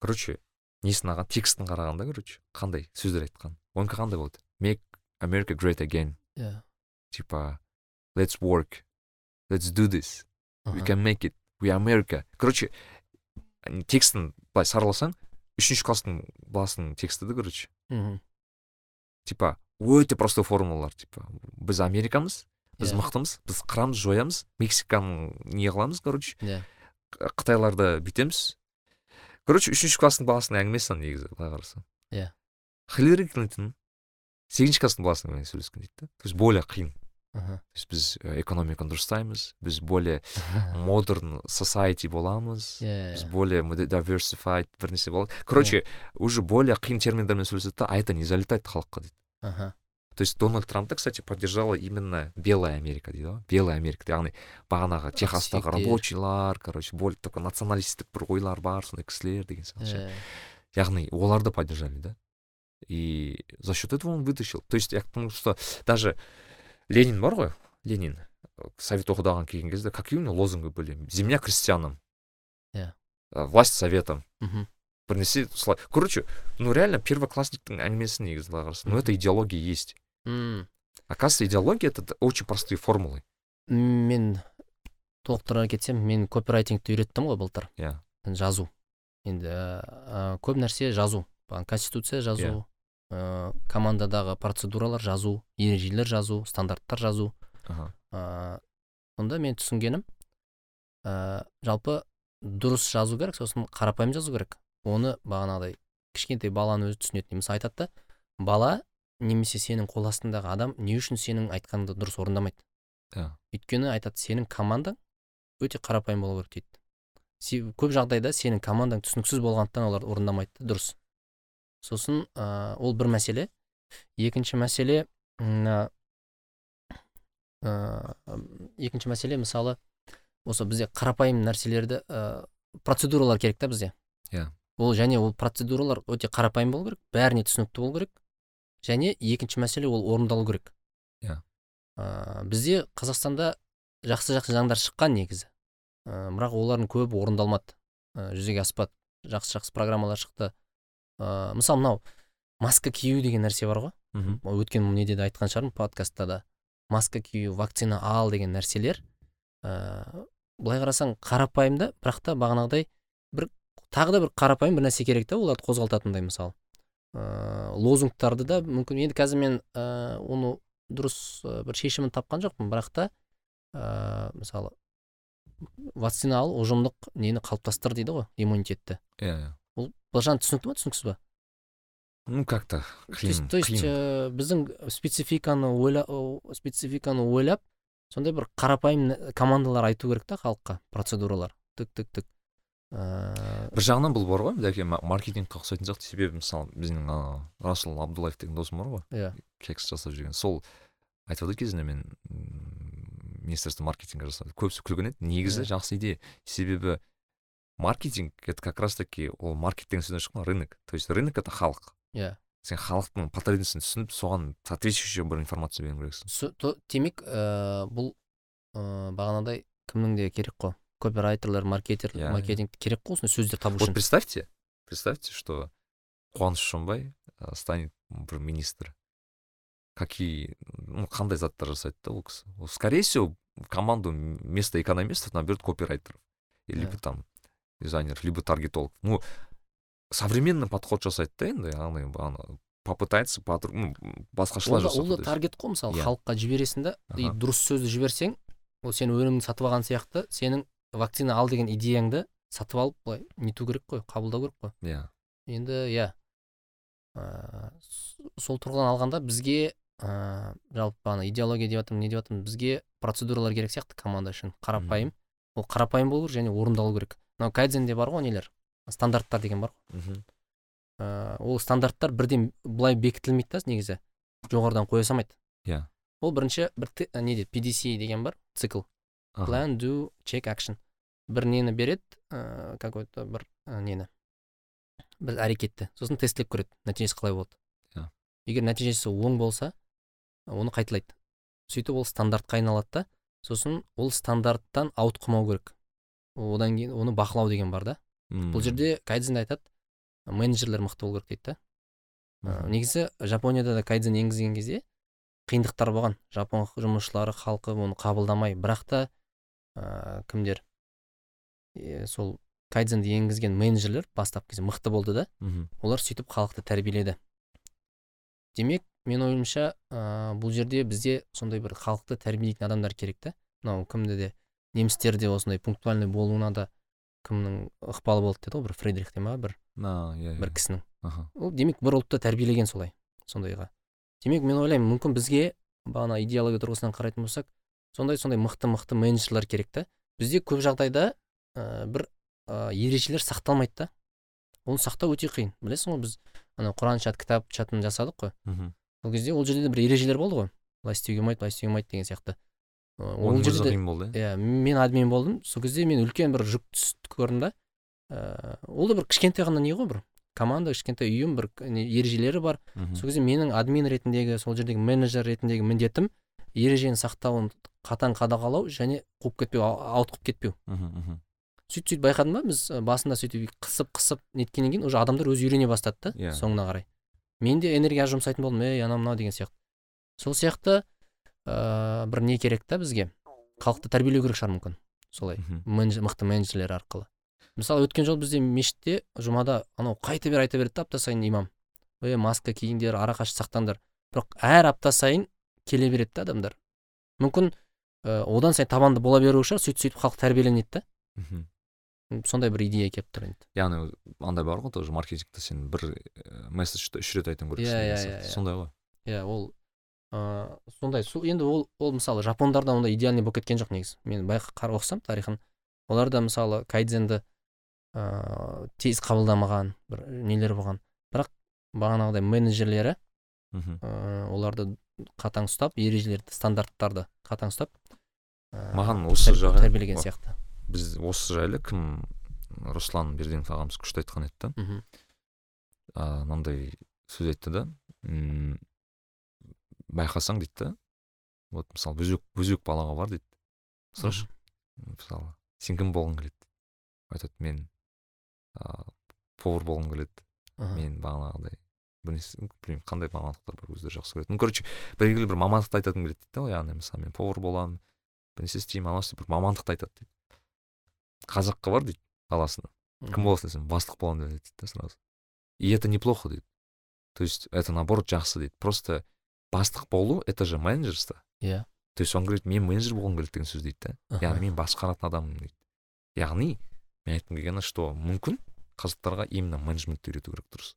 S1: Короче несін алған текстін қарағанда короче қандай сөздер айтқан? Онікі қандай болды? Make america great again.
S3: Иә.
S1: Типа let's work. Let's do this. We can make it. We america. Короче текстін былай сараласаң үшінші класстың баласының тексті да короче.
S3: Мгм.
S1: типа өте простой формулалар типа біз америкамыз біз
S3: Иә.
S1: мықтымыз біз қырамыз жоямыз мексиканы не қыламыз короче.
S3: Иә.
S1: Қытайларды бүйтеміз. Короче үшінші класстың баласының әңгімесі ана негізі былай қарасаң.
S3: Иә.
S1: хиллари клинтон сегізінші класстың баласымен сөйлескен дейді да то есть более қиын. То есть біз э, экономиканы дұрыстаймыз біз более модерн society боламыз
S3: иә
S1: біз более diversified бір нәрсе болады короче уже более қиын терминдермен сөйлеседі да а это не залетает халыққа дейді.
S3: Аха
S1: то есть дональд трампты кстати поддержала именно белая америка дейді ғой. Белая америка яғни бағанағы техастағы рабочийлар короче более такой националистік бір ойлар бар сондай кісілер деген сияқты ше.
S3: иә
S1: яғни оларды поддержали да. И за счет этого он вытащил. То есть я к тому что даже ленин бар ғой ленин. Э, совет одағына келген кезде какие у него лозунги были? Земля крестьянам.
S3: Иә.
S1: э, власть советам.
S3: Мхм.
S1: бір нәрсе солай короче ну реально первоклассниктің әңгімесі негізі былай қарасаң ну это идеология есть.
S3: М,
S1: оказывается идеология это очень простые формулы.
S3: Мен толықтыра кетсем мен копирайтингті үйреттім ғой былтыр.
S1: Иә.
S3: Жазу. Енді ә, көп нәрсе жазу. Конституция жазу.
S1: Иә.
S3: Ә, командадағы процедуралар жазу ережелер жазу стандарттар жазу.
S1: Аха.
S3: Ә, сонда мен түсінгенім ә, жалпы дұрыс жазу керек сосын қарапайым жазу керек. Оны бағанағыдай кішкентай баланы өзі түсінеді немесе айтады да бала немесе сенің қол астындағы адам не үшін сенің айтқаныңды дұрыс орындамайды?
S1: Иә.
S3: өйткені айтады сенің командаң өте қарапайым болу керек дейді. Көп жағдайда сенің командаң түсініксіз болғандықтан олар орындамайды да дұрыс. Сосын ә, ол бір мәселе. Екінші мәселе мына ә, екінші мәселе мысалы осы бізде қарапайым нәрселерді ә, процедуралар керек та бізде.
S1: Иә.
S3: ол және ол процедуралар өте қарапайым болу керек бәріне түсінікті болу керек. Және екінші мәселе ол орындалу керек.
S1: Иә.
S3: ә, бізде қазақстанда жақсы жақсы заңдар шыққан негізі. Ә, бірақ олардың көбі орындалмады. Ә, жүзеге аспады. Жақсы жақсы программалар шықты. Ә, мысалы мынау маска кию деген нәрсе бар ғой.
S1: Мхм.
S3: Өткен неде де айтқан шығармын подкастта да. Маска кию вакцина ал деген нәрселер. Ә, былай қарасаң қарапайым да бірақ та бағанағыдай бір тағы да бір қарапайым бір нәрсе керек та оларды қозғалтатындай мысалы. Ә, лозунгтарды да мүмкін енді қазір мен ә, оны дұрыс бір шешімін тапқан жоқпын бірақ та ә, мысалы вакцина ал ұжымдық нені қалыптастыр дейді ғой иммунитетті.
S1: Иә иә.
S3: Ол біржан түсінікті ма түсініксіз ба?
S1: Ну как то қиын
S3: то есть ә, біздің спецификаны ойла спецификаны ойлап сондай бір қарапайым командалар айту керек та халыққа процедуралар. Тік тік тік.
S1: Ыыы бір жағынан бұл бар ғой жәке маркетингке ұқсайтын сияқты. Себебі мысалы біздің ана расул абдуллаев деген досым бар ғой.
S3: Иә.
S1: Кекс жасап жүрген. Сол айтып жатыр кезінде мен министерство маркетинга жасады. Көбісі күлген еді. Негізі
S3: иә.
S1: жақсы идея. Себебі маркетинг это как раз таки ол маркет деген сөзден шыққан рынок. То есть рынок это халық
S3: иә
S1: сен халықтың потребностін түсініп соған соответствующий бір информация беру керексің
S3: демек ә, бұл ә, бағанағыдай кімнің де керек қой копирайтерлер маркетер
S1: иә,
S3: маркетинг керек қой осындай сөздер табу
S1: вот
S3: үшін.
S1: представьте представьте что қуаныш шонбай станет бір министр какие ну қандай заттар жасайды да ол кісі? Скорее всего команду вместо экономистов наберет копирайтеров. Либо там дизайнеров либо таргетологов ну современный подход жасайды да енді яғни ана попытается ну, басқашалай
S3: жасау ол да таргет қой мысалы yeah. Иә. халыққа жібересің да и дұрыс сөзді жіберсең ол сен өніміңді сатып алған сияқты сенің вакцина ал деген идеяңды сатып алып былай нету керек қой қабылдау керек қой.
S1: Иә.
S3: Енді иә. Ә, сол тұрғыдан алғанда бізге ә, жалпы ана идеология деп жатырмын не деп жатырмын бізге процедуралар керек сияқты команда үшін. Қарапайым ол қарапайым болу керек және орындалу керек. Мынау кайдзенде бар ғой нелер? Стандарттар деген бар ғой. Ә, ол стандарттар бірден былай бекітілмейді да негізі. Жоғарыдан қоя салмайды.
S1: Иә.
S3: Ол бірінші бір не дейді pdc деген бар цикл. Plan do check action. Бір нені береді ә, какой то бір ә, нені? Бір әрекетті. Сосын тестлеп көреді нәтижесі қалай болады.
S1: Иә.
S3: Егер нәтижесі оң болса оны қайталайды. Сөйтіп ол стандартқа айналады да сосын ол стандарттан ауытқымау керек. Одан кейін оны бақылау деген бар да. Бұл жерде кайдзенде айтады менеджерлер мықты болу керек дейді да. Негізі жапонияда да кайдзен енгізген кезде қиындықтар болған. Жапон жұмысшылары халқы оны қабылдамай бірақ та ә, кімдер? Е, сол кайдзенді енгізген менеджерлер бастапқы кезде мықты болды да. Олар сөйтіп халықты тәрбиеледі. Демек мен ойымша ә, бұл жерде бізде сондай бір халықты тәрбиелейтін адамдар керек та. Мынау кімді де немістерде осындай пунктуальный болуына да кімнің ықпалы болды деді ғой бір фридрих те ма бір
S1: иә,
S3: бір
S1: иә.
S3: кісінің.
S1: Аха.
S3: Ол демек бір ұлтты тәрбиелеген солай сондайға. Демек мен ойлаймын мүмкін бізге бағана идеология тұрғысынан қарайтын болсақ сондай сондай мықты мықты менеджерлер керек та. Бізде көп жағдайда ә, бір ә, ережелер сақталмайды да. Оны сақтау өте қиын. Білесің ғой біз ана құран чат кітап чатын жасадық қой.
S1: Мхм.
S3: Сол кезде ол жерде де бір ережелер болды ғой. Былай істеуге болмайды былай істеуге болмайды деген сияқты.
S1: Ол жерде қиын болды
S3: иә мен админ болдым сол кезде мен үлкен бір жүк көрдім да ыыы ол да бір кішкентай ғана не ғой бір команда кішкентай ұйым бір ережелері бар сол кезде менің админ ретіндегі сол жердегі менеджер ретіндегі міндетім ережені сақтауын қатаң қадағалау және қуып кетпеу ауытқып кетпеу
S1: мхм
S3: сөйтіп сөйтіп байқадым ба біз басында сөйтіп қысып қысып неткеннен кейін уже адамдар өзі үйрене бастады да
S1: иә
S3: соңына қарай мен де энергия жұмсайтын болдым ей анау мынау деген сияқты сол сияқты ә, бір не керек та бізге. Халықты тәрбиелеу керек шығар мүмкін солай. Менеджер, мықты менеджерлер арқылы. Мысалы өткен жолы бізде мешітте жұмада анау қайта бер айта береді да апта сайын имам. Е маска киіңдер арақашық сақтаңдар. Бірақ әр апта сайын келе береді да адамдар. Мүмкін ә, одан сайын табанды бола беру шығар сөйтіп сөйтіп халық тәрбиеленеді да сондай бір идея келіп тұр енді.
S1: Яғни андай бар ғой тоже маркетингте сен бір месседжді үш рет айтуың керексің
S3: иә иә иә.
S1: Сондай ғой.
S3: Иә ол ыыы сондай енді ол ол мысалы жапондарда ондай идеальный болып кеткен жоқ негізі. Мен байқа оқысам тарихын оларда мысалы кайдзенді ыыы тез қабылдамаған бір нелер болған. Бірақ бағанағыдай менеджерлері
S1: мхм.
S3: оларды қатаң ұстап ережелерді стандарттарды қатаң ұстап
S1: маған осы жағы
S3: тәрбиелеген сияқты.
S1: біз осы жайлы кім руслан берденов ағамыз күшті айтқан еді да. Мынандай сөз айтты да. Байқасаң дейді да. Вот мысалы бөзек бөзек балаға бар дейді. Сұрашы. Мысалы сен кім болғың келеді. Айтады мен ыыы повар болғым келеді мен бағанағыдай білмеймін қандай мамандықтар бар өздері жақсы көреді ну короче белгілі бір мамандықты айтатынын келеді дейді да яғни мысалы мен повар боламын бірнәрсе істеймін анау бір мамандықты айтады дейді. Қазаққа бар дейді қаласына кім боласың десем бастық боламын деп дейді сразу. И это неплохо дейді. То есть это наоборот жақсы дейді. Просто бастық болу это же менеджерство.
S3: Иә.
S1: То есть оған мен менеджер болғым келеді деген сөз дейді да. Яғни мен басқаратын адаммын дейді. Яғни мен айтқым келгені что мүмкін қазақтарға именно менеджментті үйрету керек дұрыс.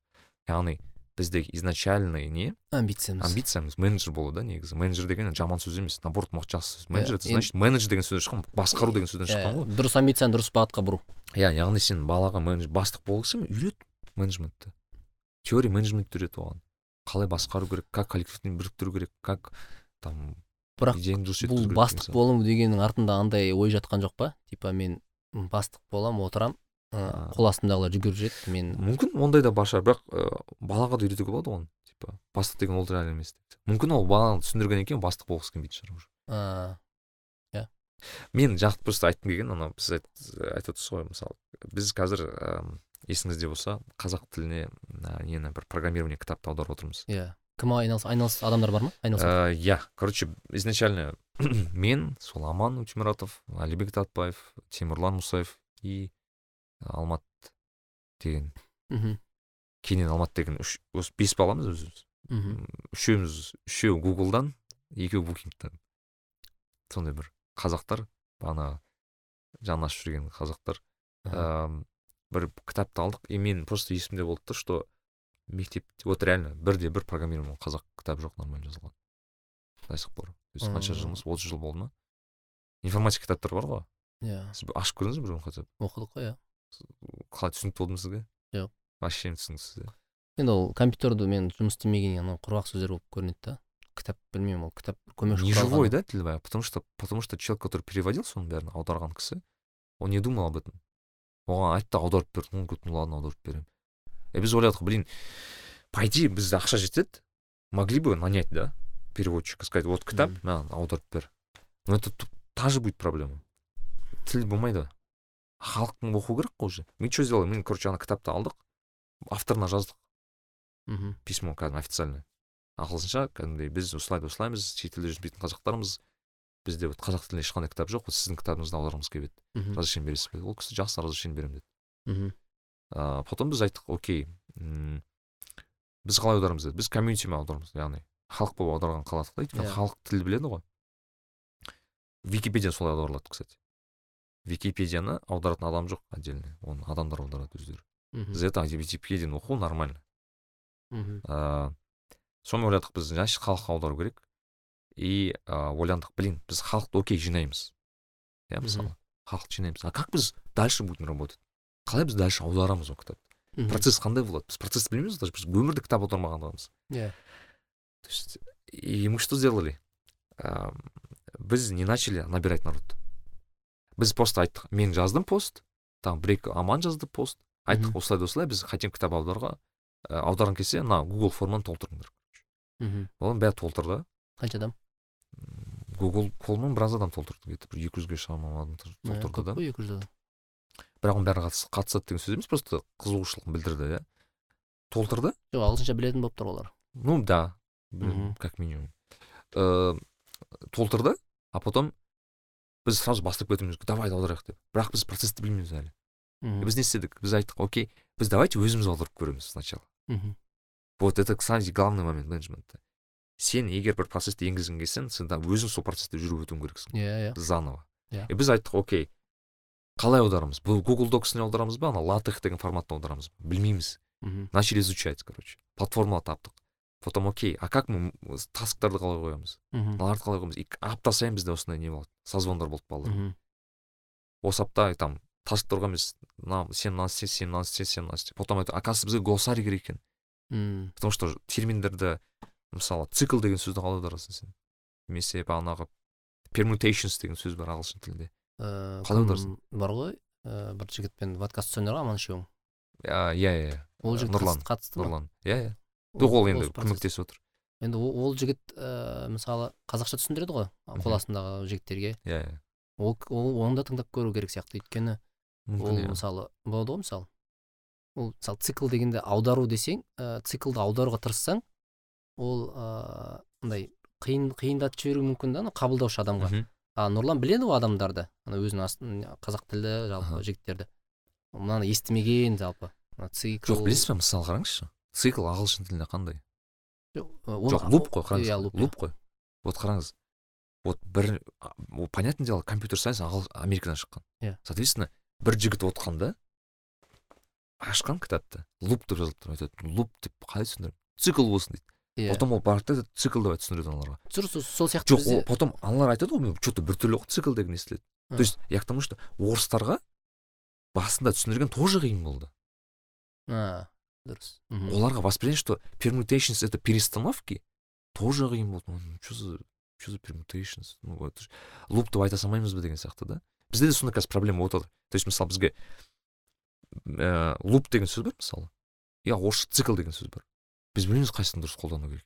S1: Яғни бізде изначальный не?
S3: Амбициямыз.
S1: Амбициямыз менеджер болу да негізі. Менеджер деген жаман сөз емес. Наоборот жақсы сөз. Менеджер это значит менеджер деген сөзден шыққан басқару деген сөзден шыққан ғой.
S3: дұрыс амбицияны дұрыс бағытқа бұру.
S1: Иә яғни сен балаға менеджер бастық болғысы үйрет менеджментті. Теория менеджментті үйрет оған. Қалай басқару керек как коллективті біріктіру керек как там
S3: бірақ бұл бастық болу дегеннің артында андай ой жатқан жоқ па? Типа мен бастық боламын отырамын қол астымдағылар жүгіріп жүреді мен
S1: мүмкін ондай да бар шығар бірақ ә, балаға да үйретуге болады оған типа. Бастық деген ол реально емес. Мүмкін ол баланы түсіндіргеннен кейін бастық болғысы келмейтін шығар уже.
S3: Иә.
S1: Мен жақты просто айтқым келген анау біз айтып отырсыз ғой мысалы. Біз қазір есіңізде болса қазақ тіліне нені бір программирование кітапты аударып отырмыз.
S3: Иә. Кім айналыс айналыс адамдар бар ма? Айналысатын
S1: э, иә. Короче изначально мен сол аман утемуратов алибек татбаев темірлан мұсаев и алмат деген.
S3: Мхм
S1: кейіннен алмат деген үш осы бес баламыз өзіміз.
S3: Мхм
S1: үшеуміз үшеуі гуглдан екеуі букингтан сондай бір қазақтар бағана жаны ашып жүрген қазақтар ыыы бір кітапты алдық и мен просто есімде болды да что мектепте вот реально бірде бір программирование қазақ кітабы жоқ нормально жазылған. До сих пор. То есть қанша жылымыз отыз жыл болды ма? Информатика кітаптар бар ғой.
S3: Иә.
S1: Сіз ашып көрдіңіз бе бір хотя бы?
S3: Оқыдық қой иә.
S1: Қалай түсінікті болды ма сізге?
S3: Жоқ.
S1: Вообще түсініксіз иә
S3: енді ол компьютерді мен жұмыс істемегеннен анау құрғақ сөздер болып көрінеді да. Кітап білмеймін ол кітап көмекші
S1: не живой да тіл потому что потому что человек который переводил соның бәрін аударған кісі он не думал об этом. Оған айтты аударып бер ну ну ладно аударып беремін. И біз ойладық блин по идее бізде ақша жетеді. Могли бы нанять да переводчика сказать вот кітап маған аударып бер. Но это та же будет проблема. Тіл болмайды. Халықтың оқу керек қой уже. Мен что сделали? Мен короче ана кітапты алдық авторына жаздық.
S3: Мхм
S1: письмо кәдімгі официальный ағылшынша кәдімгідей біз осылай осылаймыз шет елде жүзбейтін қазақтармыз бізде вот қазақ тілінде ешқандай кітап жоқ вот сіздің кітабыңызды аударғымыз келіп еді разрешение бересіз бе? Ол кісі жақсы разрешение беремін деді.
S3: Мхм.
S1: Ыыы потом біз айттық окей біз қалай аударамыз деді? Біз комьюнитимен аударамыз яғни халық болып аударған қаладық да өйткені халық тілді біледі ғой. Википедия солай аударылады кстати. Википедияны аударатын адам жоқ отдельно оны адамдар аударады өздері. За это википедияны оқу нормально.
S3: Мхм.
S1: Ыыы сонымен ойладық біз значит халыққа аудару керек. И ә, ойландық блин біз халықты окей жинаймыз. Иә мысалы халықты жинаймыз. А как біз дальше будем работать? Қалай біз дальше аударамыз ол кітапты процесс қандай болады? Біз процессті білмейміз даже біз өмірде кітап аудармағандығымыз.
S3: Иә.
S1: То есть и мы что сделали? Ә, біз не начали набирать народ. Біз просто айттық мен жаздым пост там бір екі аман жазды пост. Айттық осылай да осылай біз хотим кітап аударуға ә, аударған кезде мына гугл форманы толтырыңдар
S3: мхм
S1: оны бәрі толтырды.
S3: Қанша адам
S1: гугл форманы біраз адам толтырды где то бір екі жүзге шамамен адам толтырды да.
S3: екі жүз адам.
S1: Бірақ оның бәрі қатысады деген сөз емес просто қызығушылығын білдірді иә. Толтырды.
S3: Жоқ ағылшынша білетін болып тұр олар.
S1: Ну да как минимум. Ыыы толтырды а потом біз сразу бастап кетуіміз давай аударайық деп. Бірақ біз процессті білмейміз әлі. Біз не істедік? Біз айттық окей біз давайте өзіміз аударып көреміз сначала вот это кстати главный момент менеджментта сен егер бір процессті енгізгің келсең сен өзің сол процессті жүріп өтуің керексің
S3: иә иә
S1: заново.
S3: Иә
S1: и біз айттық окей қалай аударамыз? Бұл гугл доксіне аударамыз ба? Ана латех деген форматта аударамыз ба? Білмейміз начали изучать короче. Платформалар таптық. Потом окей а как мы тасктарды қалай қоямыз? Мыналарды қалай қоямыз? И апта сайын бізде осындай не болады. Созвондар болды балалар осы апта там тасктарға емес мына сен мынаны істе сен мынаны істе сен мынаны істе потом айтады оказывается бізге глоссарий керек екен потому что терминдерді мысалы цикл деген сөзді қалай аударасың сен немесе бағанағы permutations деген сөз бар ағылшын тілінде. Қалай аударасың
S3: бар ғой? Ыыы бір жігітпен подкаст түсірген аман үшеуің
S1: иә иә
S3: ол жігіт
S1: нұрлан
S3: қатысты
S1: нұрлан. Иә иә. Жоқ ол енді көмектесіп отыр.
S3: Енді ол жігіт ыыы мысалы қазақша түсіндіреді ғой қол астындағы жігіттерге.
S1: Иә иә.
S3: Ол оны да тыңдап көру керек сияқты. Өйткені ол
S1: иә.
S3: мысалы болады ғой мысалы. Ол мысалы цикл дегенде аудару десең ә, циклды аударуға тырыссаң ол ыыы андай қиын қиындатып жіберуі мүмкін да қабылдаушы адамға. А нұрлан біледі ғой адамдарды. Ана өзінің қазақ тілді жалпы жігіттерді. Мынаны естімеген жалпы. Цикл
S1: жоқ білесіз ба мысалы қараңызшы. Цикл ағылшын тілінде қандай?
S3: Жоқ,
S1: луп қой қараңыз.
S3: Иә луп.
S1: Қой. Вот қараңыз. Вот бір понятное дело компьютер сайенс ағыл- америкадан шыққан.
S3: Иә.
S1: соответственно бір жігіт отқанда ашқан кітапты. Луп деп жазылып тұр айтады. Луп деп қалай түсіндіремін цикл болсын дейді.
S3: Иә
S1: потом ол барады да цикл деп айтып түсіндіреді аналарға.
S3: Дұрыс сол- сияқты
S1: жоқ ол потом аналар айтады ғой че то біртүрлі ғой цикл деген естіледі. То есть я к тому что орыстарға басында түсіндірген тоже қиын болды.
S3: А дұрыс.
S1: Оларға восприятие что permutations это перестановки тоже қиын болды. Что за что за permutations? Ну это луп деп айта салмаймыз ба деген сияқты да. Бізде де сондай қазір проблема болып жатыр то есть мысалы бізге ә, луп деген сөз бар мысалы. Иә орысша цикл деген сөз бар. Біз білмейміз қайсысын дұрыс қолдану керек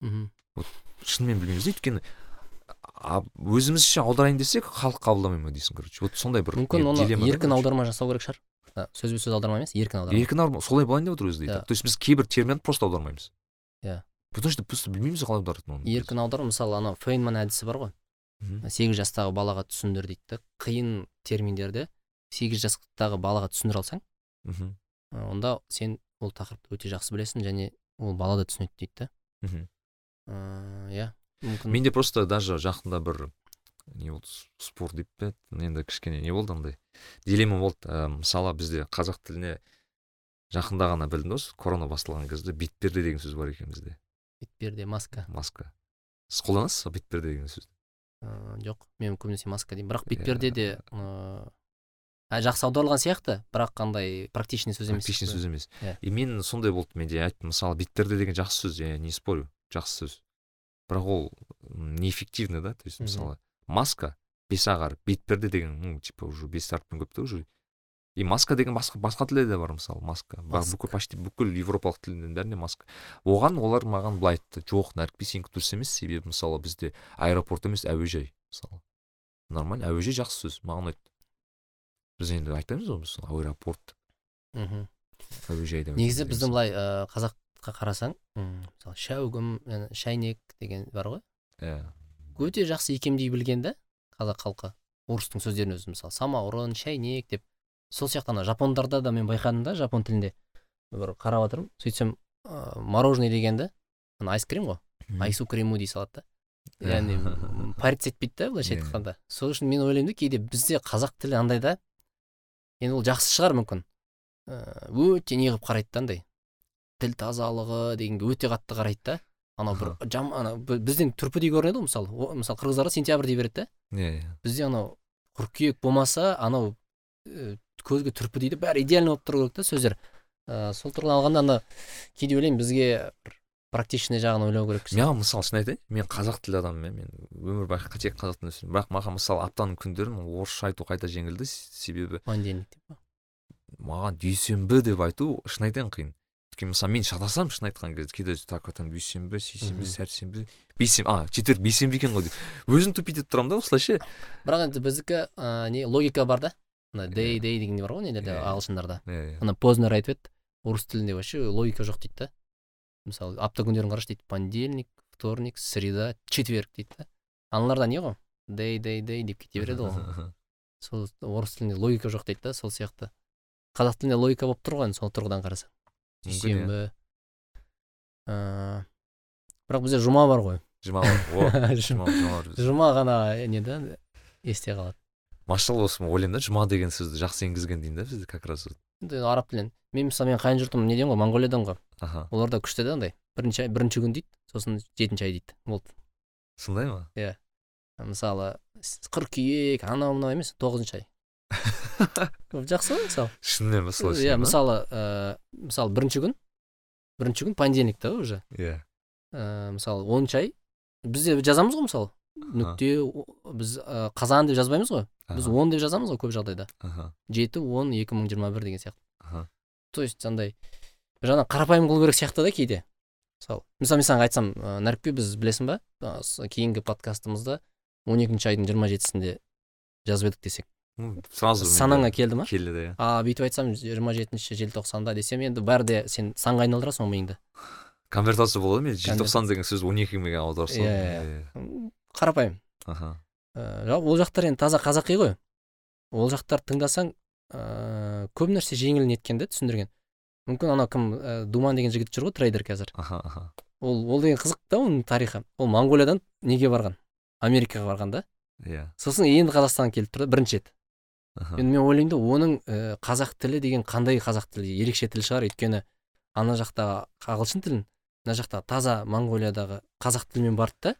S1: екенін.
S3: Мхм.
S1: шынымен білмейміз. Да өйткені өзімізше аударайын десек халық қабылдамай ма дейсің короче? Вот сондай бір
S3: мүмкін оны еркін аударма жасау керек шығар. Сөзбе сөз аударма емес еркін аударма.
S1: Еркін аударма солай болайын деп отыр өзі дейді то есть біз кейбір терминді просто аудармаймыз.
S3: Иә.
S1: потому что просто білмейміз қалай аударатынын оны.
S3: Еркін аудару мысалы анау фейнман әдісі бар ғой. Сегіз жастағы балаға түсіндір дейді да. Қиын терминдерді сегіз жастағы балаға түсіндіре алсаң
S1: мхм
S3: онда сен ол тақырыпты өте жақсы білесің және ол бала да түсінеді дейді да.
S1: Мхм.
S3: Ыыы иә. Мүмкін
S1: менде просто даже жақында бір не болды спор деп пе енді кішкене не болды андай. Дилемма болды. Ә, мысалы бізде қазақ тіліне жақында ғана білдім да осы корона басталған кезде бетперде деген сөз бар екен бізде.
S3: Бетперде маска.
S1: Маска. Сіз қолданасыз ба бетперде деген сөзді?
S3: Ыыы жоқ мен көбінесе маска деймін. Бірақ
S1: Иә.
S3: бетперде де ыыы ә, жақсы аударылған сияқты бірақ қандай практичный сөз емес
S1: практичный сөз емес.
S3: Иә.
S1: и мен сондай болды менде айттым мысалы бетперде деген жақсы сөз я не спорю жақсы сөз. Бірақ ол м, неэффективный да то есть мысалы маска бесағар бетперде деген ну типа уже бес әріппен көп та уже. И маска деген басқа басқа тілде де бар мысалы маска. Бүкіл почти бүкіл европалық тілдің бәрінде маска. Оған олар маған былай айтты жоқ нәрікби сенікі дұрыс емес себебі мысалы бізде аэропорт емес әуежай мысалы. Нормально әуежай жақсы сөз маған ұнайды біз енді айтамыз ғой мысалы аэропорт
S3: мхм
S1: әуежай деп
S3: негізі біздің былай ыыы қазаққа қарасаң мысалы шәугім шәйнек деген бар ғой.
S1: Иә.
S3: Өте жақсы икемдей білген да қазақ халқы орыстың сөздерін өзі мысалы самаурын шәйнек деп. Сол сияқты ана жапондарда да мен байқадым да жапон тілінде. Бір қарап жатырмын сөйтсем ыыы мороженое дегенді ана айскрим ғой. Айсу крему дей салады да. Яғни париться етпейді да былайша
S1: Иә.
S3: айтқанда. Сол үшін мен ойлаймын да кейде бізде қазақ тілі андай да енді ол жақсы шығар мүмкін. Ыыы өте не қылып қарайды да андай. Тіл тазалығы дегенге өте қатты қарайды да. Анау бір жам ана бі- бізден түрпідей көрінеді ғой мысалы. О- мысалы қырғыздарда сентябрь дей береді да.
S1: Иә иә.
S3: Бізде анау қыркүйек болмаса анау ә, көзге түрпі дейді бәрі идеально болып тұру керек та сөздер. Ыыы сол тұрғыдан алғанда ана кейде ойлаймын бізге бір практичный жағын ойлау керек
S1: маған мысалы шын айтайын мен қазақ тілді адаммын иә мен өмір бақи тек қазақ тілінде сөйлеймін. Бірақ маған мысалы аптаның күндері орысша айту қайта жеңілді себебі
S3: понедельник деп
S1: маған дүйсенбі деп айту шын айтайын қиын. Өйткені мысалы мен шатасамын шын айтқан кезде кейде так там дүйсенбі сейсенбі сәрсенбі бейсенбі а четверг бейсенбі екен ғой деп. Өзім тупить етіп тұрамын да осылайша.
S3: Бірақ енді біздікі ыыы не логика бар да? Мына дей
S1: Иә.
S3: дей деген бар ғой нелерде
S1: Иә.
S3: ағылшындарда.
S1: Иә.
S3: Ана познер айтып еді орыс тілінде вообще логика жоқ дейді да? Мысалы апта күндерін қарашы дейді понедельник вторник среда четверг дейді да. Аналарда не ғой? Дей дей дей деп кете береді ғой. Сол орыс тілінде логика жоқ дейді да сол сияқты. Қазақ тілінде логика болып тұр ғой енді сол тұрғыдан қарасаң.
S1: Иә.
S3: дүйсенбі ыыы бірақ бізде жұма бар ғой.
S1: Жұма бар.
S3: Жұма ғана не да есте қалады.
S1: Машалла болсын ойлаймын да жұма деген сөзді жақсы енгізген деймін да бізде как раз
S3: енді араб тілінен мен мысалы менің қайын жұртым неден ғой монғолиядан ғой.
S1: Аха.
S3: Оларда күшті да андай. Бірінші ай- бірінші күн дейді сосын жетінші ай дейді. Болды.
S1: Сондай ма?
S3: Мысалы с- қыркүйек анау мынау емес тоғызыншы ай. Жақсы ғой мысалы.
S1: Шынымен ба солай
S3: иә мысалы ыыы мысалы бірінші күн бірінші күн понедельник та уже.
S1: Иә.
S3: Ыыы мысалы оныншы ай бізде жазамыз ғой мысалы. Нүкте біз ә, қазан деп жазбаймыз ғой. Біз он деп жазамыз ғой көп жағдайда.
S1: Аха.
S3: Жеті он екі мың жиырма бір деген сияқты.
S1: Аха.
S3: То есть андай жаңа қарапайым қылу керек сияқты да кейде. Мысалы мысалы мен саған айтсам ә, біз білесің ба? Кейінгі подкастымызда он екінші айдың жиырма жетісінде жазып едік десек.
S1: Сразу
S3: санаңа келді ма?
S1: келді де
S3: а бүйтіп айтсам жиырма жетінші желтоқсанда десем енді бәрі де сен санға айналдырасың ғой миыңды.
S1: Конвертация болады мен желтоқсан деген сөз он екіге аударып
S3: Иә,
S1: салдым
S3: М, қарапайым.
S1: Аха.
S3: Ол жақтар енді таза қазақи ғой. Ол жақтарды тыңдасаң ыыы көп нәрсе жеңіл неткен да түсіндірген. Мүмкін анау кім ә, думан деген жігіт жүр ғой трейдер қазір.
S1: Аха аха.
S3: Ол ол деген қызық та оның тарихы. Ол моңғолиядан неге барған? Америкаға барған да.
S1: Иә.
S3: Сосын енді қазақстанға келіп тұр да бірінші рет. Енді мен ойлаймын да оның ә, қазақ тілі деген қандай қазақ тілі? Ерекше тіл шығар. Өйткені ана жақта ағылшын тілін мына жақта таза моңғолиядағы қазақ тілімен барды да.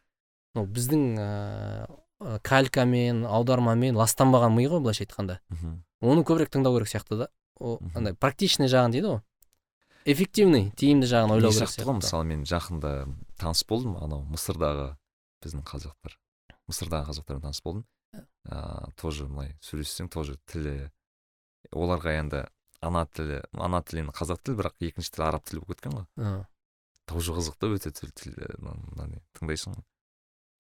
S3: Мынау біздің ыыы калькамен аудармамен ластанбаған ми ғой былайша айтқанда.
S1: Мхм.
S3: Оны көбірек тыңдау керек сияқты да. Ол андай практичный жағын дейді ғой. Эффективный тиімді жағын ойлау керек
S1: сияқты ғой мысалы мен жақында таныс болдым анау мысырдағы біздің қазақтар мысырдағы қазақтармен таныс болдым. Ыыы тоже былай сөйлессең тоже тілі оларға енді ана тілі ана тілі енді қазақ тілі бірақ екінші тілі араб тілі болып кеткен ғой.
S3: Ы.
S1: тоже қызық та өте тіл тіл тыңдайсың ғой.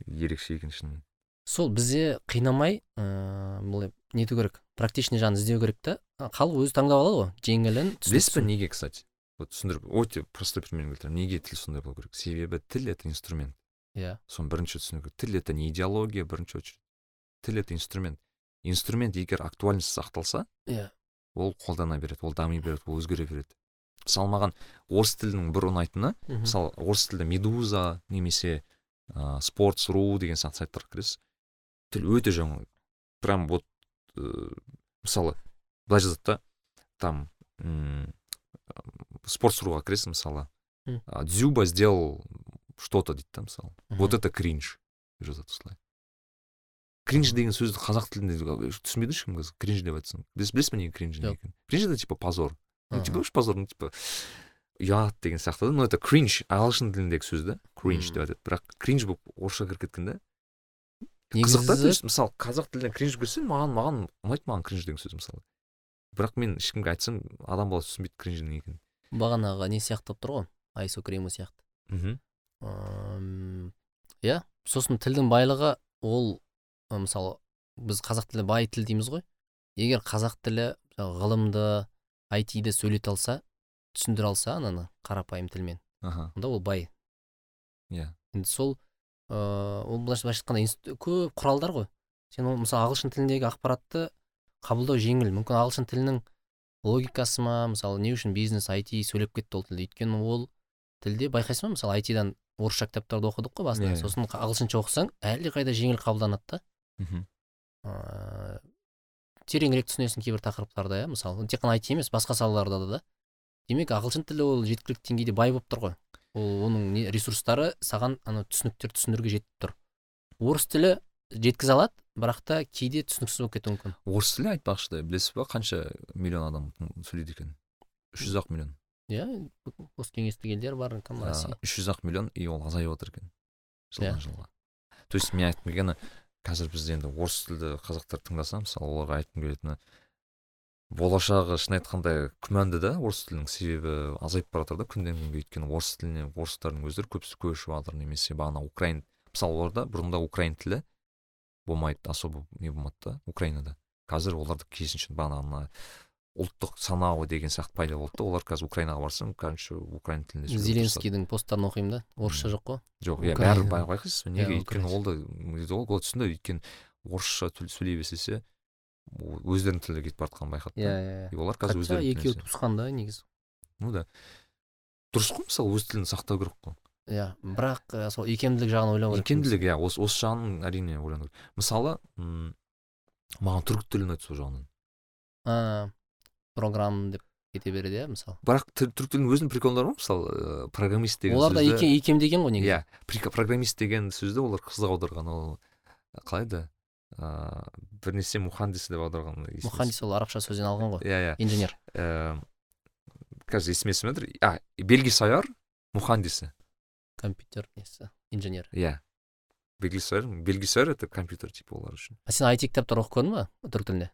S1: Ерекше шынымен
S3: сол бізде қинамай ыыы былай нету керек. Практичный жағын іздеу керек та. Халық өзі таңдап алады ғой. Жеңілін
S1: білесіз ба
S3: түсініксін.
S1: неге кстати? Вот түсіндіріп өте простой примермен келтіремін неге тіл сондай болу керек? Себебі тіл это инструмент.
S3: Иә.
S1: Соны бірінші түсіну керек. Тіл это не идеология бірінші очередь. Тіл это инструмент. Инструмент егер актуальность сақталса
S3: иә.
S1: ол қолдана береді ол дами береді ол өзгере береді. Мысалы маған орыс тілінің бір ұнайтыны мысалы орыс тілде медуза немесе ыыы спортс ру деген сияқты сайттарға кіресіз. Тіл өте жаңа. Прям вот ыыы мысалы былай жазады да там м, спортс руға кіресің мысалы дзюба сделал что то дейді да мысалы. Вот это кринж деп жазады осылай. Кринж деген сөзді қазақ тілінде түсінбейді ешкім қазір кринж деп айтсаң. Білесіз ба неге кринж не екенін? Кринж это типа позор. Ну типа уж позор ну типа ұят деген сияқты да но это кринж ағылшын тіліндегі сөз да кринж деп айтады. Бірақ кринж болып орысша кіріп кеткен да қызық та то
S3: негізі
S1: есть мысалы қазақ тілінен кринж кірсе маған маған ұнайды маған кринж деген сөз мысалы. Бірақ мен ешкімге айтсам адам баласы түсінбейді кринждің не екенін.
S3: Бағанағы не сияқты болып тұр ғой? Айсо кремі сияқты.
S1: Мхм.
S3: Иә сосын тілдің байлығы ол мысалы біз қазақ тілі бай тіл дейміз ғой. Егер қазақ тілі ғылымды айтиді сөйлете алса түсіндіре алса ананы қарапайым тілмен
S1: аха.
S3: онда ол бай.
S1: Иә.
S3: Енді сол ыыы ол былайша былайша айтқанда көп құралдар ғой. Сен ол мысалы ағылшын тіліндегі ақпаратты қабылдау жеңіл. Мүмкін ағылшын тілінің логикасы ма мысалы не үшін бизнес айти сөйлеп кетті ол тілде. Өйткені ол тілде байқайсың ба? Мысалы айтидан орысша кітаптарды оқыдық қой басында.
S1: Иә, иә.
S3: сосын ағылшынша оқысаң әлдеқайда жеңіл қабылданады да.
S1: Мхм.
S3: Ыыы тереңірек түсінесің кейбір тақырыптарды иә. Мысалы тек қана айти емес басқа салаларда да да. Демек ағылшын тілі ол жеткілікті деңгейде бай болып тұр ғой. Ол оның не ресурстары саған ана түсініктер түсіндіруге жетіп тұр. Орыс тілі жеткізе алады бірақ та кейде түсініксіз болып кетуі мүмкін.
S1: Орыс тілі айтпақшы білесіз ба қанша миллион адам сөйлейді екен? Үш жүз ақ миллион.
S3: Иә посткеңестік елдер бар кім россия
S1: үш жүз ақ миллион и ол азайып жатыр екен
S3: Иә.
S1: жылдан жылға. То есть мен айтқым келгені қазір бізде енді орыс тілді қазақтар тыңдаса мысалы оларға айтқым келетіні болашағы шын айтқанда күмәнді да орыс тілінің себебі азайып бара жатыр да. Күннен күнге өйткені орыс тіліне орыстардың өздері көбісі көшіп жатыр немесе бағана украин мысалы оларда бұрында украин тілі болмайды особо не болмады да украинада. Қазір оларды керісінше бағана ана ұлттық санау деген сияқты пайда болды да. Олар қазір украинаға барсаң короче украин тілінде
S3: зеленскийдің посттарын оқимын да. Орысша жоқ қой.
S1: Жоқ иә бәрі бай- байқайсыз ба неге?
S3: Иә,
S1: өйткені ол да ол түсінді. Өйткені орысша сөйлей ол өздерінің тіліне кетіп бара жатқанын байқады
S3: иә иә
S1: и олар қазір өздерінің
S3: екеуі туысқан да негізі.
S1: Ну да. Дұрыс қой мысалы өз тілін сақтау керек қой.
S3: Иә бірақ ә, сол икемділік жағын ойлау керек
S1: икемділік иә осы осы жағын әрине ойлану керек. Мысалы маған түрік тілі ұнайды сол жағынан.
S3: А программ деп кете береді иә мысалы.
S1: Бірақ түр- түрік тілінің өзінің приколдары бар мысалы ыыы, программист деген
S3: олар да икемдеген ғой негізі.
S1: Иә программист деген сөзді олар қызық аударған ол қалай еді ыыы бірнәрсе мухандис деп аударған
S3: мұхандис ол арабша сөзден алған ғой
S1: иә иә.
S3: инженер.
S1: Э, қазір есіме түсіп жатыр а белгисаяр мухандисі.
S3: Компьютер несі инженер.
S1: Иә. Белгисаяр белгисаяр это компьютер типа олар үшін.
S3: А сен айти кітаптар оқып көрдің ба түрік тілінде?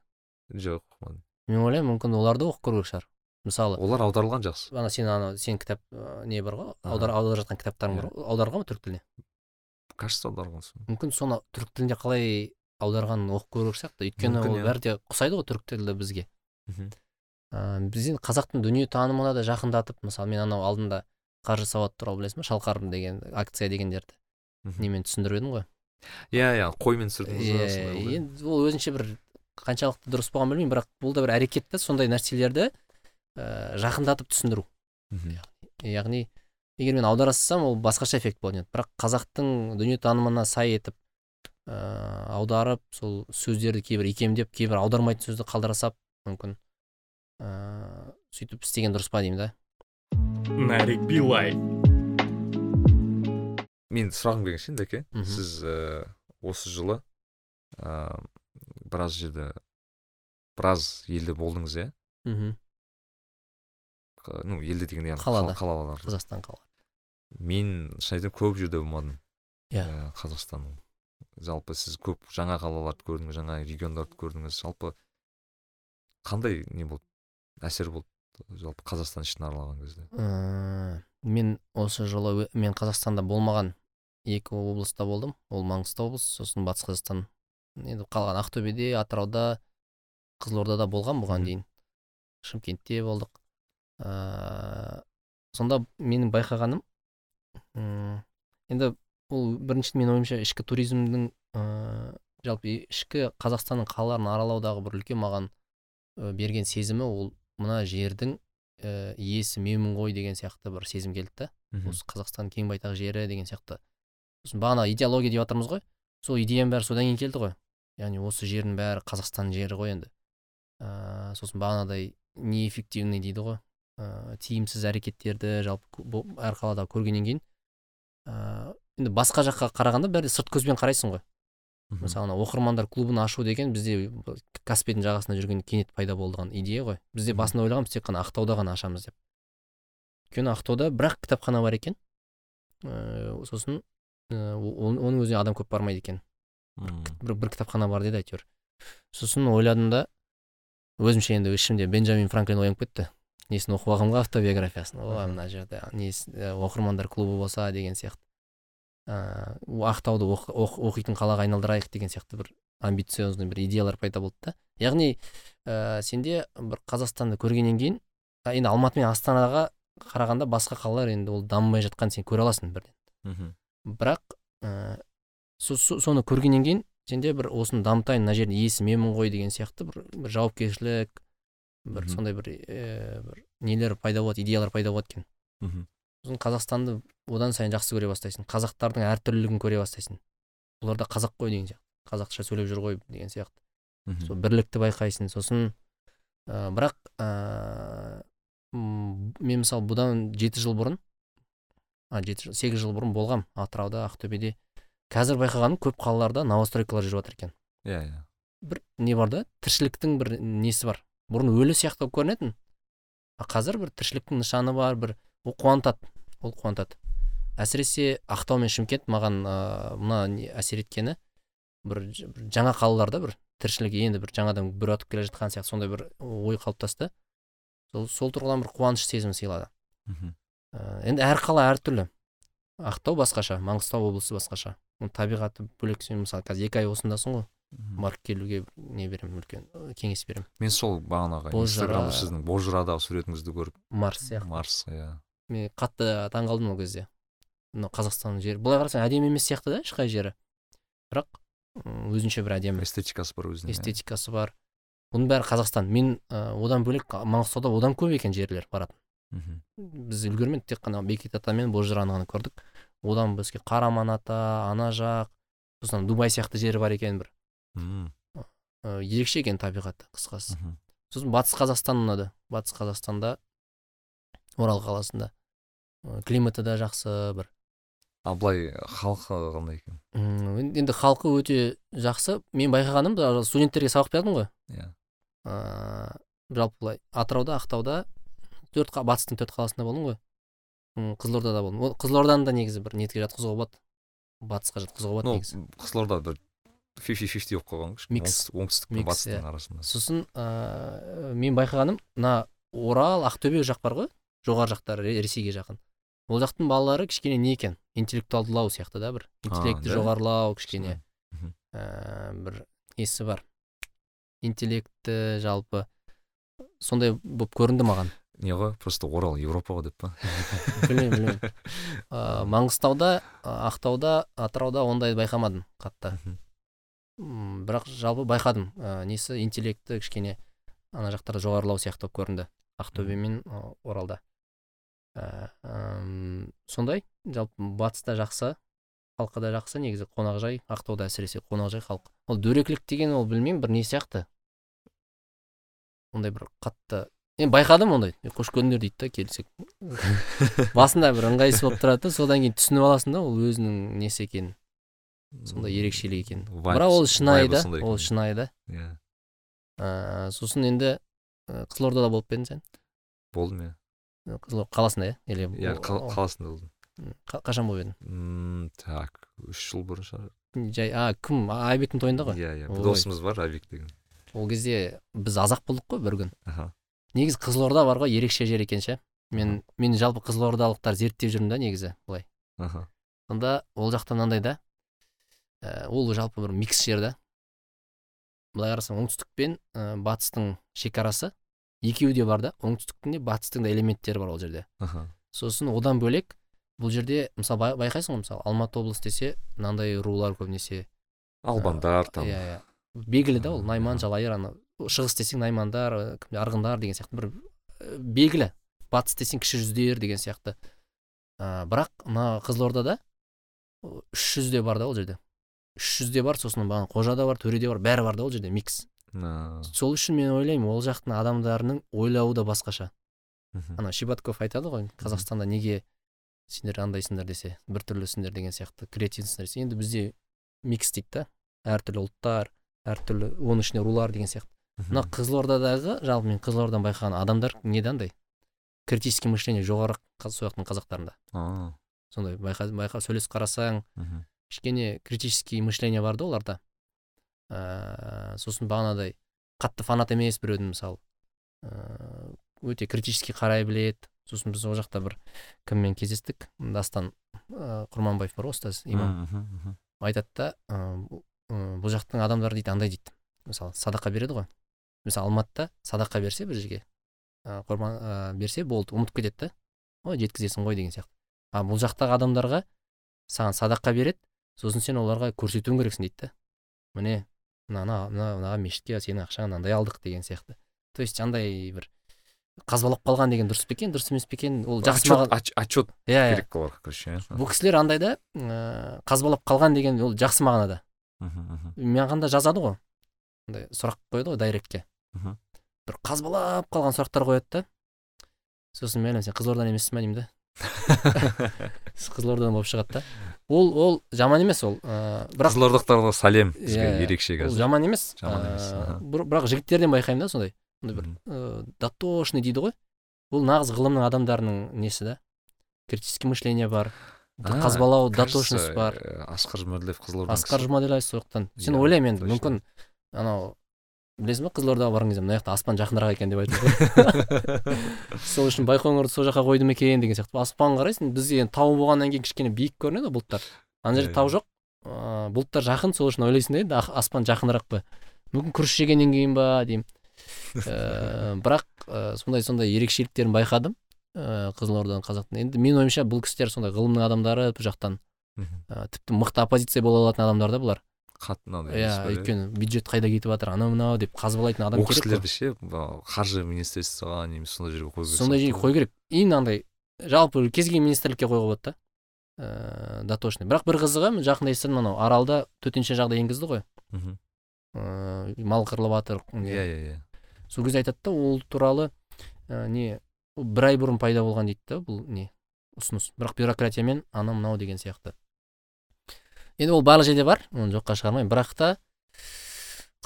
S1: Жоқ оқымадым.
S3: мен ойлаймын мүмкін оларды оқып көру керек шығар. Мысалы
S1: олар аударылған жақсы.
S3: Ана сен ана сен кітап не бар ғой? Аудар аударып жатқан кітаптарың бар ғой аударған ба түрік тіліне
S1: кажется аударылған
S3: мүмкін соны түрік тілінде қалай аударғанын оқып көру сияқты өйткені ол
S1: иә.
S3: бәрі де ұқсайды ғой түрік тілі бізге
S1: мхм.
S3: ыыы біз енді қазақтың дүниетанымына да жақындатып мысалы мен анау алдында қаржы сауаты туралы білесің ба шалқар деген акция дегендерді немен түсіндіріп едім ғой
S1: иә иә қоймен түсірдіңіз
S3: иә
S1: иә?
S3: енді ол өзінше бір қаншалықты дұрыс болғанын білмеймін бірақ бұл да бір әрекет та сондай нәрселерді ыыы жақындатып түсіндіру
S1: Мхм.
S3: яғни егер мен аудара салсам ол басқаша эффект болатын еді бірақ қазақтың дүниетанымына сай етіп ыыы аударып сол сөздерді кейбір икемдеп кейбір аудармайтын сөзді қалдыра сап мүмкін ыыы сөйтіп істеген дұрыс па деймін да?
S2: Нарик Билай.
S1: мен сұрағым келген ше дәке сіз ііі осы жылы ыыы біраз жерде біраз елде болдыңыз иә?
S3: Мхм
S1: ну елде дегенде яғни
S3: Қалада.
S1: қала- қалаларда.
S3: Қазақстан қала
S1: мен шын айтайын көп жерде болмадым
S3: Иә.
S1: Ә, қазақстанның. Жалпы сіз көп жаңа қалаларды көрдіңіз жаңа региондарды көрдіңіз. Жалпы қандай не болды әсер болды жалпы қазақстан ішін аралаған кезде?
S3: Ыыы мен осы жылы мен қазақстанда болмаған екі облыста болдым. Ол маңғыстау облысы сосын батыс қазақстан енді қалған ақтөбеде атырауда қызылордада болған бұған дейін. Шымкентте болдық. Ыыы сонда менің байқағаным енді ол бірінші менің ойымша ішкі туризмнің ыыы жалпы ішкі қазақстанның қалаларын аралаудағы бір үлкен маған ы, берген сезімі ол мына жердің і иесі менмін ғой деген сияқты бір сезім келді да. Осы қазақстан кең байтақ жері деген сияқты. Сосын бағана идеология деп жатырмыз ғой. Сол идеяның бәрі содан кейін келді ғой. Яғни осы жердің бәрі қазақстан жері ғой енді. Ыыы сосын бағанағыдай неэффективный дейді ғой. Ыыы тиімсіз әрекеттерді жалпы әр қалада көргеннен кейін ыыы енді басқа жаққа қарағанда бәрі сырт көзбен қарайсың ғой. Мысалы ана оқырмандар клубын ашу деген бізде каспийдің жағасында жүрген кенет пайда болған идея ғой. Бізде басында ойлағанбыз тек қана ақтауда ғана ашамыз деп. Өйткені ақтауда бір ақ кітапхана бар екен. Ыыы сосын ыыы ол- оның өзіне адам көп бармайды екен. Бір, бір кітапхана бар деді әйтеуір. Сосын ойладым да өзімше енді ішімде бенджамин франклин оянып кетті. Несін оқып алғанмын ғой автобиографиясын. Ой
S1: Мхм.
S3: мына жерде несі ә, оқырмандар клубы болса деген сияқты. Ыыы ақтауды оқ- оқ- оқитын қалаға айналдырайық деген сияқты бір амбициозный бір идеялар пайда болды да яғни ә, сенде бір қазақстанды көргеннен кейін енді алматы мен астанаға қарағанда басқа қалалар енді ол дамымай жатқанын сен көре аласың бірден
S1: Мгм.
S3: бірақ ә, со- со- соны көргеннен кейін сенде бір осыны дамытайын мына жердің иесі менмін ғой деген сияқты бір, бір жауапкершілік бір сондай бір, ә, бір нелер пайда болады идеялар пайда болады екен
S1: Мгм.
S3: Сосын қазақстанды одан сайын жақсы көре бастайсың. Қазақтардың әртүрлілігін көре бастайсың. Олар да қазақ қой деген сияқты. Қазақша сөйлеп жүр ғой деген сияқты.
S1: Мгм.
S3: сол бірлікті байқайсың. Сосын ә, бірақ ә, мен мысалы бұдан жеті жыл бұрын а жеті жыл сегіз жыл бұрын болғам атырауда ақтөбеде. Қазір байқағаным көп қалаларда новостройкалар жүріп жатыр екен.
S1: Иә иә.
S3: Бір не бар да? Тіршіліктің бір несі бар. Бұрын өлі сияқты болып көрінетін. А қазір бір тіршіліктің нышаны бар бір ол қуантады. Ол қуантады. Әсіресе ақтау мен шымкент маған ыыы мына не әсер еткені бір, бір жаңа қалаларда бір тіршілік енді бір жаңадан бүр атып келе жатқан сияқты сондай бір ой қалыптасты. Сол, сол тұрғыдан бір қуаныш сезімі сыйлады.
S1: Мгм.
S3: Ә, енді әр қала әртүрлі ақтау басқаша маңғыстау облысы басқаша. Оның табиғаты бөлек сен мысалы қазір екі ай осындасың ғой. Барып келуге не беремін үлкен кеңес беремін.
S1: Мен сол бағанағы инстаграмда сіздің бозжырадағы суретіңізді көріп
S3: марс сияқты.
S1: Марс иә.
S3: Мен қатты таңқалдым ол кезде. Мынау қазақстанның жері. Былай қарасаң әдемі емес сияқты да ешқай жері. Бірақ өзінше бір әдемі.
S1: Эстетикасы бар өзінің иә.
S3: эстетикасы бар. Бұның бәрі қазақстан. Мен ы, одан бөлек маңғыстауда одан көп екен жерлер баратын.
S1: Мгм.
S3: біз үлгермедік тек қана бекет ата мен бозжыраны ғана көрдік. Одан бізге қараман ата ана жақ сосын дубай сияқты жері бар екен бір.
S1: Мм.
S3: ерекше екен табиғаты қысқасы. Сосын батыс қазақстан ұнады батыс қазақстанда орал қаласында. Климаты да жақсы бір.
S1: Ал былай халқы қандай екен?
S3: Енді халқы өте жақсы. Мен байқағаным студенттерге сабақ бердім ғой?
S1: Иә.
S3: Ыыы жалпы былай атырауда ақтауда төрт батыстың төрт қаласында болдым ғой. Қызылордада болдым. Ол қызылорданы да негізі бір нетке жатқызуға болады. Батысқа жатқызуға болады негізі.
S1: Қызылорда бір фифти фифти болып қалған ғой
S3: Микс.
S1: оңтүстік- пен батыстың
S3: иә.
S1: арасында.
S3: Сосын ыыы мен байқағаным мына орал ақтөбе жақ бар ғой. Жоғары жақтары ре- ресейге жақын. Ол жақтың балалары кішкене не екен? Интеллектуалдылау сияқты да бір. Интеллекті жоғарылау кішкене. Ә, бір несі бар? Интеллекті жалпы. Сондай болып көрінді маған.
S1: Не ғой просто орал европа ғой деп па?
S3: Білмеймін білмеймін. Ә, маңғыстауда ақтауда атырауда ондайды байқамадым қатты. М, бірақ жалпы байқадым. Ә, несі? Интеллекті кішкене ана жақтарда жоғарылау сияқты болып көрінді. Ақтөбе мен оралда. Ә, сондай. Жалпы батыста жақсы халқы да жақсы. Негізі қонақжай ақтауда әсіресе қонақжай халық ол дөрекілік деген ол білмеймін бір не сияқты? Ондай бір қатты. Енді байқадым ондай. «Е, қош келдіңдер дейді да келсек басында бір ыңғайсыз болып тұрады. Да содан кейін түсініп аласың да ол өзінің несі екенін. Сондай ерекшелік екенін. бірақ ол шынайы да ол шынайы да.
S1: Иә.
S3: Ә, сосын енді ә, қызылордада болып па едің сен?
S1: Болдым иә
S3: қызылорда қаласында иә? Или
S1: иә қаласында болдым.
S3: Қа- қашан болып едің?
S1: Так үш жыл бұрын шығар.
S3: Жай а кім? Айбектің тойында ғой?
S1: Иә иә бір досымыз бар авик деген.
S3: Ол кезде біз азақ болдық қой бір күн.
S1: Аха.
S3: Негізі қызылорда бар ғой ерекше жер екен ше. Мен мен жалпы қызылордалықтар зерттеп жүрмін да негізі былай.
S1: Аха.
S3: Сонда ол жақта мынандай да ә, ол жалпы бір микс жер да. Былай қарасаң оңтүстік пен ә, батыстың шекарасы. Екеуі де бар да. Оңтүстіктің де батыстың да элементтері бар ол жерде.
S1: Аха.
S3: Сосын одан бөлек бұл жерде мысалы бай- байқайсың ғой мысалы алматы облысы десе мынандай рулар көбінесе
S1: албандар там.
S3: иә иә. Белгілі да ол. Найман жалайыр ана шығыс десең наймандар арғындар деген сияқты бір белгілі. Батыс десең кіші жүздер деген сияқты. Ә, бірақ мына қызылордада үш жүзде бар да ол жерде. Үш жүзде бар сосын бағана қожа да бар төре де бар. Бәрі бар да ол жерде микс. Сол үшін мен ойлаймын ол жақтың адамдарының ойлауы да басқаша. Ана шибатков айтады ғой қазақстанда неге сендер андайсыңдар десе біртүрлісіңдер деген сияқты кретинсіңдер десе енді бізде микс дейді да әртүрлі ұлттар әртүрлі оның ішінде рулар деген сияқты. Мына қызылордадағы жалпы мен қызылордадан байқаған адамдар неде андай? Критический мышление жоғары сол жақтың қазақтарында. Сондай байқа байқа сөйлесіп қарасаң кішкене критический мышление бар да оларда. Ә, сосын бағанадай қатты фанат емес біреудің мысалы. Ә, өте критический қарай біледі. Сосын біз ол жақта бір кіммен кездестік? Дастан ә, құрманбаев бар ғой ұстаз имам. Айтады да ә, бұл- ә, бұл жақтың адамдары дейді андай дейді мысалы садақа береді ғой. Мысалы алматыда садақа берсе бір жерге ә, құрбан ә, берсе болды ұмытып кетеді да. Ой жеткізесің ғой деген сияқты. А бұл жақтағы адамдарға саған садақа береді сосын сен оларға көрсетуің керексің дейді да. Міне мына мына мешітке сенің ақшаңа мынандай алдық деген сияқты. То есть андай бір қазбалап қалған деген дұрыс па екен дұрыс емес пе екен? Ол жақсы
S1: отчет
S3: маған
S1: отч- отчет
S3: иә иә.
S1: керек оларға короче иә.
S3: Бұл кісілер андай да ә, қазбалап қалған деген ол жақсы мағынада. Маған да жазады ғой. Андай сұрақ қояды ғой дайректке. Бір қазбалап қалған сұрақтар қояды да. Сосын мен сен қызылордадан емессің ба? деймін да. қызылордадан болып шығады да? Ол ол жаман емес ол. Ә, бірақ
S1: қызылордақтарға сәлем бізге
S3: Иә,
S1: ерекше
S3: ол
S1: қазір
S3: жаман емес.
S1: Жаман емес,
S3: бір- бірақ жігіттерден байқаймын да сондай. Сондай бір
S1: Мгм.
S3: ә, дотошный дейді ғой. Ол нағыз ғылымның адамдарының несі да? Критический мышление бар. Қазбалау дотошность бар.
S1: э, асқар жұмаділов қызылорданың
S3: асқар жұмаділдаев сол жақтан сен
S1: Иә,
S3: ойлаймын енді мүмкін анау білесің ба қызылордаға барған кезде мына жақта аспан жақынырақ екен деп айтып ғой сол үшін байқоңырды сол жаққа қойдым екен деген сияқты. Аспан қарайсың бізде енді тау болғаннан кейін кішкене биік көрінеді ғой бұлттар. Ана жерде
S1: Иә,
S3: тау жоқ. Ыыы бұлттар жақын сол үшін ойлайсың да енді аспан жақынырақ па? Мүмкін күріш жегеннен кейін ба деймін. Ііі бірақ ә, сондай сондай ерекшеліктерін байқадым ыыы қызылорданың қазақтың. Енді менің ойымша бұл кісілер сондай ғылымның адамдары бұл жақтан. Ә, тіпті мықты оппозиция бола алатын адамдар да бұлар.
S1: Хат мынандай
S3: иә өйткені бюджет қайда кетіп жатыр? Анау мынау деп қазбалайтын адам
S1: ол кісілерді ше қаржы министерствоға немесе сондай жерге қою керек
S3: сондай жерге қою керек. Именно андай жалпы кез келген министрлікке қоюға болады да. Ыыы дотошный. Бірақ бір қызығы мен жақында естідім анау аралда төтенше жағдай енгізді ғой.
S1: Мгм.
S3: ыыы мал қырылып жатыр
S1: иә иә иә.
S3: Сол кезде айтады да ол туралы ә, не бір ай бұрын пайда болған дейді да бұл не ұсыныс. Бірақ бюрократиямен анау мынау деген сияқты. Енді ол барлық жерде бар оны жоққа шығармаймын. Бірақ та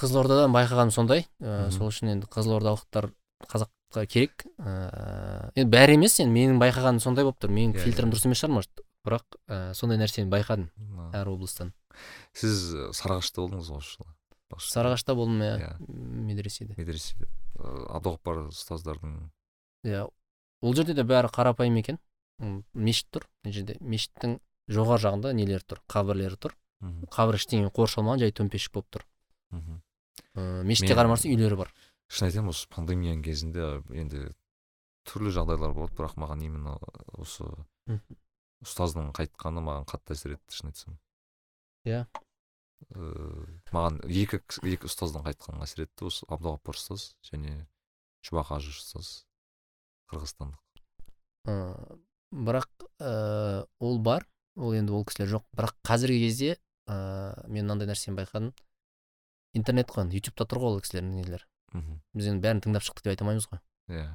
S3: қызылордадан байқағаным сондай. Ә, сол үшін енді қызылордалықтар қазаққа керек. Ә, енді бәрі емес енді менің байқағаным сондай болып тұр. Менің
S1: Иә,
S3: фильтрім
S1: иә.
S3: дұрыс емес шығар может. Бірақ ә, сондай нәрсені байқадым әр облыстан.
S1: Сіз э, сарыағашта болдыңыз ғой осы жылы?
S3: Сарыағашта болдым иә.
S1: Иә.
S3: медреседе.
S1: Медреседе. Э, абдуғаппар ұстаздардың
S3: иә. Ол жерде де бәрі қарапайым екен. Мешіт тұр. Мына жерде мешіттің жоғары жағында нелері тұр қабірлері тұр.
S1: Мхм.
S3: Қабір ештеңе қоршалмаған жай төмпешік болып тұр.
S1: Мхм.
S3: Ыыы мешітке қарама үйлері бар.
S1: шын айтайын осы пандемияның кезінде енді түрлі жағдайлар болды бірақ маған именно осы ұстаздың қайтқаны маған қатты әсер етті шын айтсам.
S3: Иә.
S1: Ыыы, маған екі екі ұстаздың қайтқаны әсер етті осы абдуғаппар ұстаз және шұбақ ажы ұстаз қырғызстандық.
S3: Ыыы бірақ ыыы ол бар. Ол енді ол кісілер жоқ. Бірақ қазіргі кезде ыыы мен мынандай нәрсені байқадым. Интернет қой енді ютубта тұр ғой ол кісілердің нелері
S1: мхм.
S3: Біз енді бәрін тыңдап шықтық деп айта алмаймыз ғой.
S1: Иә.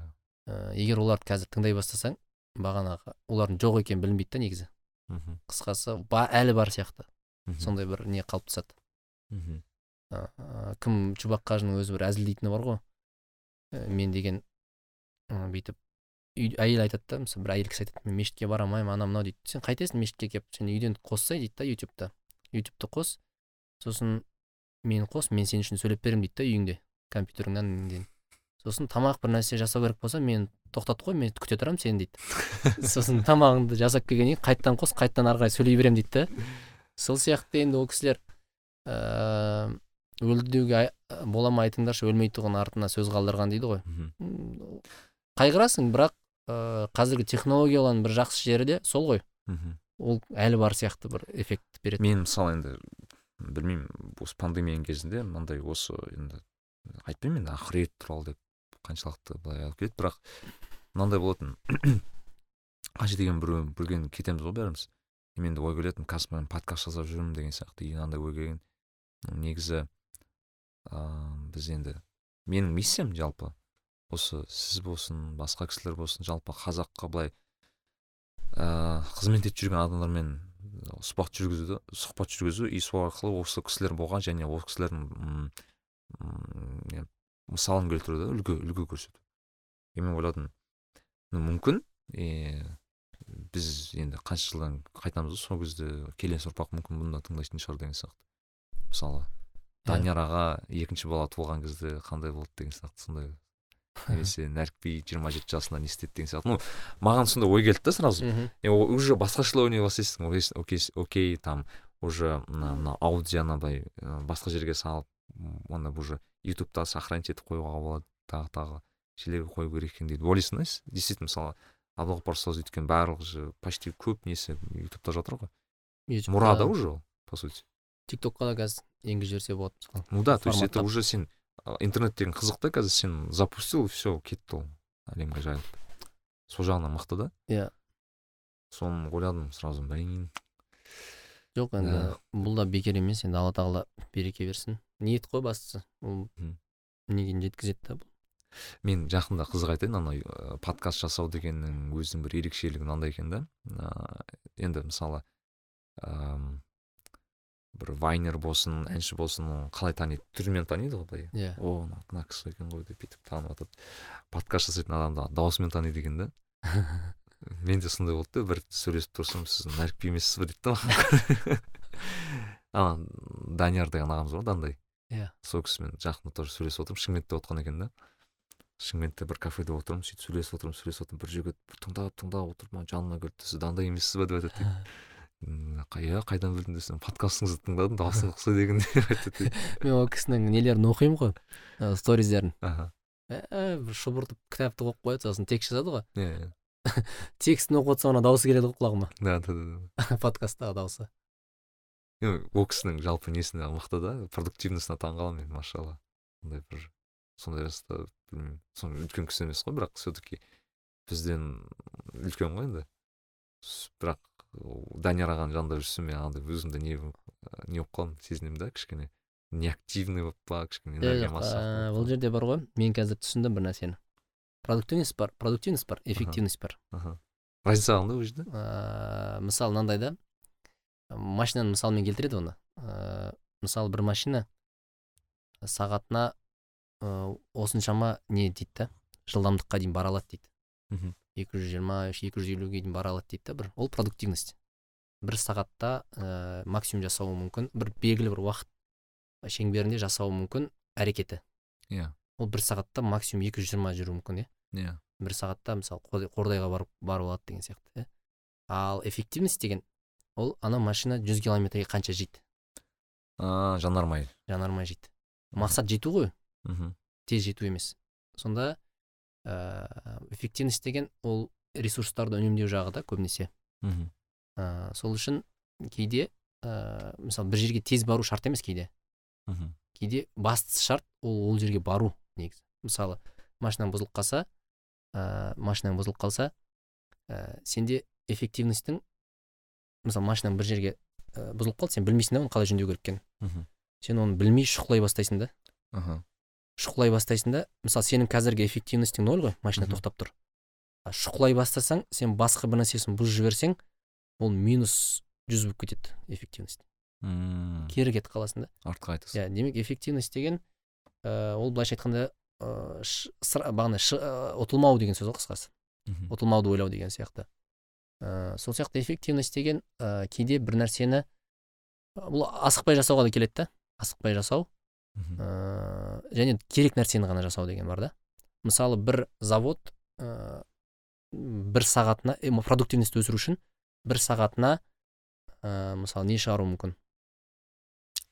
S3: Ыыы егер оларды қазір тыңдай бастасаң бағанағы олардың жоқ екені білінбейді да негізі.
S1: Мхм.
S3: Қысқасы ба, әлі бар сияқты.
S1: Мхм.
S3: сондай бір не қалыптасады
S1: мхм.
S3: Ыыы кім чубақ қажының өзі бір әзілдейтіні бар ғой. Ә, мен деген ы, бүйтіп үй, әйел айтады да мысалы бір әйел кісі айтады мен мешітке бара алмаймын анау мынау дейді сен қайтесің мешітке келіп сен үйден қоссай дейді да ютубта. Ютубты қос. Сосын мені қос мен сен үшін сөйлеп беремін дейді да үйіңде компьютеріңнен неден сосын тамақ бір нәрсе жасау керек болса мен тоқтат қой мен күте тұрамын сені дейді. Сосын тамағыңды жасап келгеннен кейін қайтадан қос қайтадан ары қарай сөйлей беремін дейді да. Сол сияқты енді ол кісілер ыыы өлді деуге бола ма айтыңдаршы өлмейтұғын артына сөз қалдырған дейді ғой. Қайғырасың бірақ ыыы қазіргі технологиялардың бір жақсы жері де сол ғой.
S1: Мхм.
S3: Ол әлі бар сияқты бір эффект береді
S1: мен мысалы енді білмеймін осы пандемияның кезінде мынандай осы енді айтпаймын енді ақырет туралы деп қаншалықты былай алып келеді бірақ мынандай болатын. қанша деген біреу бірген кетеміз ғой бәріміз. И менде ой келетін қазір мен подкаст жасап жүрмін деген сияқты и андай ой келген. Негізі ыыы біз енді менің миссиям жалпы осы сіз болсын басқа кісілер болсын жалпы қазаққа былай ыыы қызмет етіп жүрген адамдармен сұхбат жүргізуді сұхбат жүргізу и сол арқылы осы кісілер болған және осы кісілердің мысалын келтіру да үлгі үлгі көрсету. И мен ойладым мүмкін. И біз енді қанша жылдан қайтамыз ғой сол кезде келесі ұрпақ мүмкін бұны да тыңдайтын шығар деген сияқты. Мысалы данияр аға екінші бала туылған кезде қандай болды деген сияқты сондай немесе нәрікби жиырма жеті жасында не істеді деген сияқты. Ну маған сондай ой келді да сразу.
S3: Мхм.
S1: Уже басқаша ойлай бастайсың. Окей окей там уже мына мына аудионы былай басқа жерге салып оны уже ютубта сохранить етіп қоюға болады. Тағы тағы жерлерге қою керек екен дейді. Ойлайсың да действительно мысалы абдуғаппар ұстаз өйткені барлық же почти көп несі ютубта жатыр ғой. Мұра да уже ол по сути.
S3: Тиктокқа да қазір енгізіп жіберсе болады
S1: ну да то есть это уже сен интернет деген қызық та қазір сен запустил все кетті ол әлемге жайылып сол жағынан мықты да?
S3: Иә.
S1: соны ойладым сразу блин
S3: жоқ енді
S1: Да.
S3: бұл да бекер емес енді алла тағала береке берсін. Ниет қой бастысы. Ол неден жеткізеді да бұл.
S1: Мен жақында қызық айтайын анау ә, подкаст жасау дегеннің өзінің бір ерекшелігі мынандай екен да. Ә, енді мысалы бір вайнер болсын әнші болсын оны қалай таниды? Түрімен таниды ғой былай.
S3: Иә.
S1: О мына кісі екен ғой деп бүйтіп танып жатады подкаст жасайтын адамды дауысымен таниды екен да. Менде сондай болды да бір сөйлесіп тұрсам сіз нәрікби емессіз ба дейді да маған ана данияр деген ағамыз бар дандай
S3: Иә.
S1: сол кісімен жақында тоже сөйлесіп отырмын шымкентте отқан екен да. Шымкентте бір кафеде отырмын сөйтіп сөйлесіп отырмын сөйлесіп отырмын. Бір жігіт тыңдап тыңдап отырып маған жанына келді сіз дандай емессіз ба деп айтады иә қайдан білдің? десем подкастыңызды тыңдадым дауысың ұқсайды екен деп айтады. Дейді
S3: мен ол кісінің нелерін оқимын ғой ә, бір шұбыртып кітапты қойып қояды сосын текст жазады ғой
S1: иә иә.
S3: Текстін оқып отырсам ана дауысы келеді ғой құлағыма.
S1: Да да да
S3: подкасттағы дауысы.
S1: Е, ол кісінің жалпы несіне мықты да продуктивностьына таң қаламын мен машалла. Сондай бір сондай жаста білмеймін соны үлкен кісі емес қой бірақ все таки бізден үлкен ғой енді. Бірақ данияр ағаның жанында жүрсем мен андай өзімді не не болып қалдым сезінемін да кішкене. Неактивный болып па кішкене
S3: бұл жерде бар ғой. Мен қазір түсіндім бір нәрсені. Продуктивность бар продуктивность бар эффективность бар.
S1: Разница қандай ол жерде
S3: мысалы мынандай да. Машинаны мысалмен келтіреді оны. Ыыы мысалы бір машина сағатына ыыы осыншама не дейді да жылдамдыққа дейін бара алады дейді.
S1: Мхм.
S3: Екі жүз жиырма үш екі жүз елуге дейін бара алады дейді да бір. Ол продуктивность. Бір сағатта ә, максимум жасауы мүмкін. Бір белгілі бір уақыт шеңберінде жасауы мүмкін әрекеті.
S1: Иә.
S3: Ол бір сағатта максимум екі жүз жиырма жүруі мүмкін иә.
S1: Иә.
S3: Бір сағатта мысалы қордай- қордайға барып барып алады деген сияқты иә. Ал эффективность деген ол ана машина жүз километрге қанша жейді?
S1: А жанармай.
S3: Жанармай жейді. Мақсат жету ғой.
S1: Мхм
S3: тез жету емес. Сонда ә, эффективность деген ол ресурстарды үнемдеу жағы да көбінесе.
S1: Мхм.
S3: Ә, сол үшін кейде ә, мысалы бір жерге тез бару шарт емес кейде.
S1: Мхм.
S3: Кейде бастысы шарт ол ол жерге бару негізі. Мысалы машинаң бұзылып қалса ә, машинаң бұзылып қалса ә, сенде эффективностьтің мысалы машинаң бір жерге ә, бұзылып қалды сен білмейсің да оны қалай жөндеу керек екенін. Сен оны білмей шұқылай бастайсың да.
S1: Аха.
S3: Шұқылай бастайсың да мысалы сенің қазіргі эффективностьң ноль ғой машина тоқтап тұр. Шұқылай бастасаң сен басқа бір нәрсесін бұзып жіберсең ол минус жүз болып кетеді эффективность.
S1: Мм,
S3: кері кетіп қаласың да.
S1: Артқа айтасың.
S3: Иә демек эффективность деген ә, ол былайша айтқанда ә, ш- сыра- бағана ә, ұтылмау деген сөз ғой қысқасы. Ұтылмауды ойлау деген сияқты. Ә, сол сияқты эффективность деген ә, кейде бір нәрсені бұл асықпай жасауға да келеді да. Асықпай жасау. Ә, және керек нәрсені ғана жасау деген бар да. Мысалы бір завод ә, бір сағатына э, продуктивность өсіру үшін бір сағатына ә, мысалы не шығару мүмкін?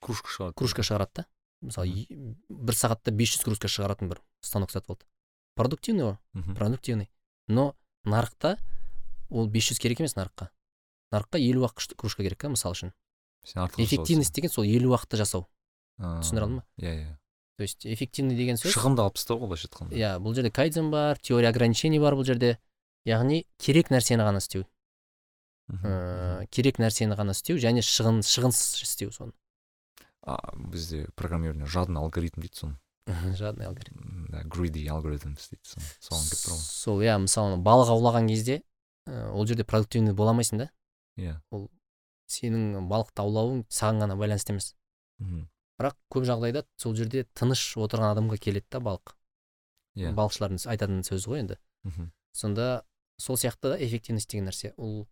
S1: Кружка шығады.
S3: Кружка шығарады да. Мысалы бір сағатта 500 кружка шығаратын бір станок сатып алды. Продуктивный ғой. Продуктивный. Но нарықта ол 500 керек емес нарыққа. Нарыққа елу ақ кружка керек та мысалы үшін. Эффективность деген сол елу ақты жасау. Түсіндіре алдым ба
S1: иә иә.
S3: То есть эффективный деген сөз?
S1: Шығынды алып тастау ғой былайша айтқанда.
S3: Иә бұл жерде кайдзен бар теория ограничений бар бұл жерде. Яғни керек нәрсені ғана істеу. Ә, керек нәрсені ғана істеу және шығын шығынсыз істеу соны.
S1: А бізде программирование жадный алгоритм дейді соны.
S3: Жадный алгоритм.
S1: Да greedy algorithms дейді соны. Соған келіп тұр ғой.
S3: Сол иә мысалы балық аулаған кезде ол жерде продуктивный бола алмайсың да.
S1: Иә.
S3: Сенің балықты аулауың саған ғана байланысты емес.
S1: Мхм.
S3: Бірақ көп жағдайда сол жерде тыныш отырған адамға келеді да балық.
S1: Иә.
S3: Балықшылардың айтатын сөзі ғой енді.
S1: Мхм.
S3: Сонда сол сияқты да эффективность деген нәрсе. Ол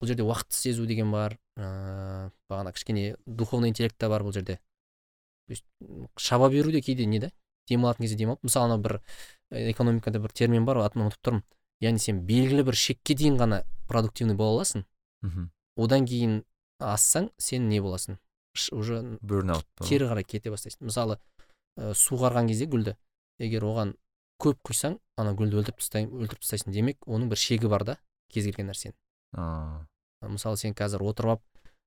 S3: бұл жерде уақытты сезу деген бар ыыы бағана кішкене духовный интеллект та бар бұл жерде. То есть шаба беру де кейде не да? Демалатын кезде демалып мысалы анау бір э, экономикада бір термин бар атын ұмытып тұрмын. Яғни сен белгілі бір шекке дейін ғана продуктивный бола аласың.
S1: Мхм.
S3: Одан кейін ассаң сен не боласың? Уже
S1: burnout
S3: кері қарай кете бастайсың. Мысалы ә, суғарған кезде гүлді. Егер оған көп құйсаң ана гүлді өлтіріп тастай өлтіріп тастайсың демек оның бір шегі бар да кез келген нәрсенің. Мысалы сен қазір отырып алып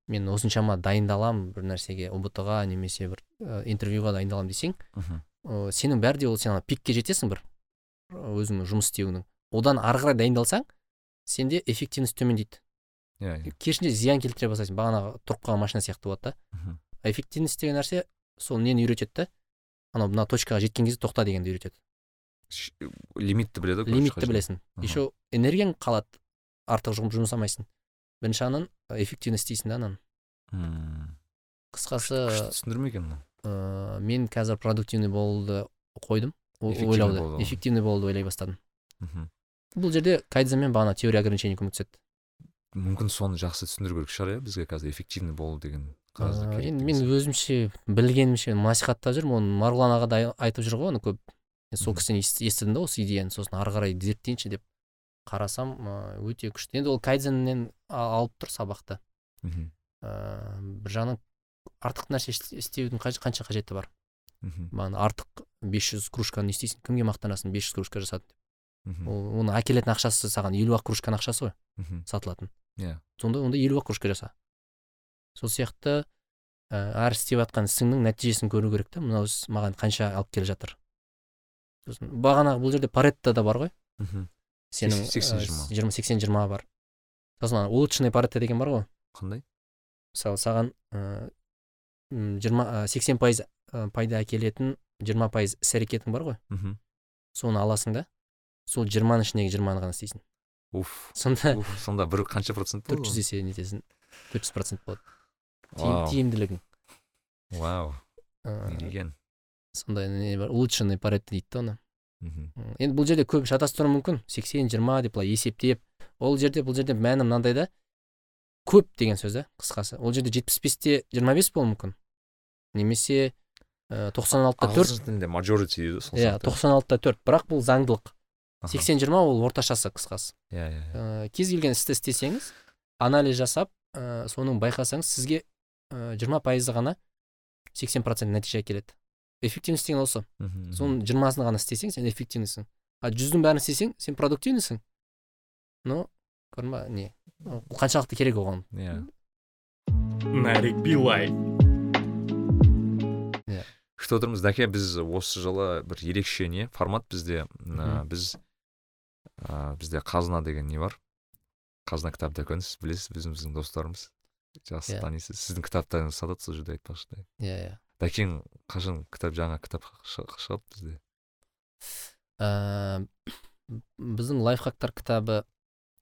S3: мен осыншама дайындаламын бір нәрсеге ұбт ға немесе бір ә, интервьюға дайындаламын десең
S1: мхм.
S3: ә, сенің бәрі де ол сен ана пикке жетесің бір өзіңнің жұмыс істеуіңнің. Одан ары қарай дайындалсаң сенде эффективность төмендейді.
S1: Иә иә.
S3: керісінше зиян келтіре бастайсың. Бағанағы тұрып қалған машина сияқты болады да. Эффективность деген нәрсе сол нені үйретеді да? Анау мына точкаға жеткен кезде тоқта дегенді үйретеді.
S1: Лимитті біледі ғой
S3: лимитті білесің. еще энергияң қалады. Артық жұмыс жұмсамайсың. Бірінші жағынан эффективность дейсің да ананы
S1: Мм.
S3: қысқасы
S1: күшті түсіндірме екен мынау.
S3: ә, мен қазір продуктивный болуды қойдым. Ойлауды эффективный болуды ойлай бастадым.
S1: Мхм.
S3: Бұл жерде кайдзен мен бағана теория ограничений көмектеседі.
S1: Мүмкін соны жақсы түсіндіру керек шығар иә бізге қазір эффективный болу деген
S3: енді мен өзімше білгенімше насихаттап жүрмін. оны марғұлан аға да айтып жүр ғой оны көп. Сол кісіден ес- естідім да осы идеяны сосын ары қарай зерттейінші деп қарасам өте күшті. Енді ол кайдзеннен алып тұр сабақты.
S1: Мхм.
S3: Ә, бір жағынан артық нәрсе іс- істеудің қанша қажеті бар?
S1: Мхм.
S3: Артық 500 кружканы не істейсің? Кімге мақтанасың? 500 кружка
S1: мхм
S3: ол оның әкелетін ақшасы саған елу ақ кружканың ақшасы ғой
S1: мхм.
S3: сатылатын.
S1: Иә.
S3: Сонда онда елу ақ кружка жаса. Сол сияқты ә, әр істеп жатқан ісіңнің нәтижесін көру керек та. Мынау іс маған қанша алып келе жатыр. Сосын бағанағы бұл жерде паретто да бар ғой.
S1: Мхм.
S3: Сенің
S1: Сексен-
S3: ә,
S1: жиырма.
S3: сексен жиырма бар. Сосын ана улучшенный паретто деген бар ғой.
S1: Қандай?
S3: Мысалы саған м, жиырма сексен пайыз пайда әкелетін жиырма пайыз іс әрекетің бар ғой.
S1: Мхм.
S3: Соны аласың да. Сол жиырманың ішіндегі жиырманы ғана істейсің.
S1: Уф
S3: сонда
S1: уф, сонда бір қанша процент
S3: төрт жүз есе нетесің. төрт жүз процент болады. Тиімділігің.
S1: Вау. Не деген
S3: сондай не бар? Улучшенный паретто дейді да оны.
S1: Мхм
S3: енді бұл жерде көп шатастыру мүмкін. Сексен жиырма деп былай есептеп. Ол жерде бұл жерде мәні мынандай да. Көп деген сөз да қысқасы. Ол жерде жетпіс бесте жиырма бес болуы мүмкін. Немесе тоқсан алтыда төрт.
S1: Ағылшын тілінде majority дейді сол
S3: иә тоқсан алтыда төрт. Бірақ бұл заңдылық. Сексен жиырма ол орташасы қысқасы.
S1: Иә иә иә.
S3: Ә, кез келген істі істесеңіз анализ жасап ә, соның байқасаңыз сізге жиырма пайызы ғана сексен процент нәтиже әкеледі. Эффективность деген осы. Соның жиырмасын ғана істесең сен эффективныйсың а жүздің бәрін істесең сен продуктивныйсың ну көрдің ба не? Ол қаншалықты керек оған.
S1: Иә.
S2: Нарик билай
S1: күтіп отырмыз. Дәке біз осы жылы бір ерекше не? Формат бізде. Біз ә, бізде қазына деген не бар? Қазына кітап дүкені білесіз біздің біздің достарымыз. Жақсы
S3: Иә.
S1: танисыз. Сіздің кітаптарыңызды сатады сол жерде айтпақшы
S3: иә иә.
S1: Дәкең қашан кітап жаңа кітап шы- шығады бізде?
S3: Ә, біздің лайфхактар кітабы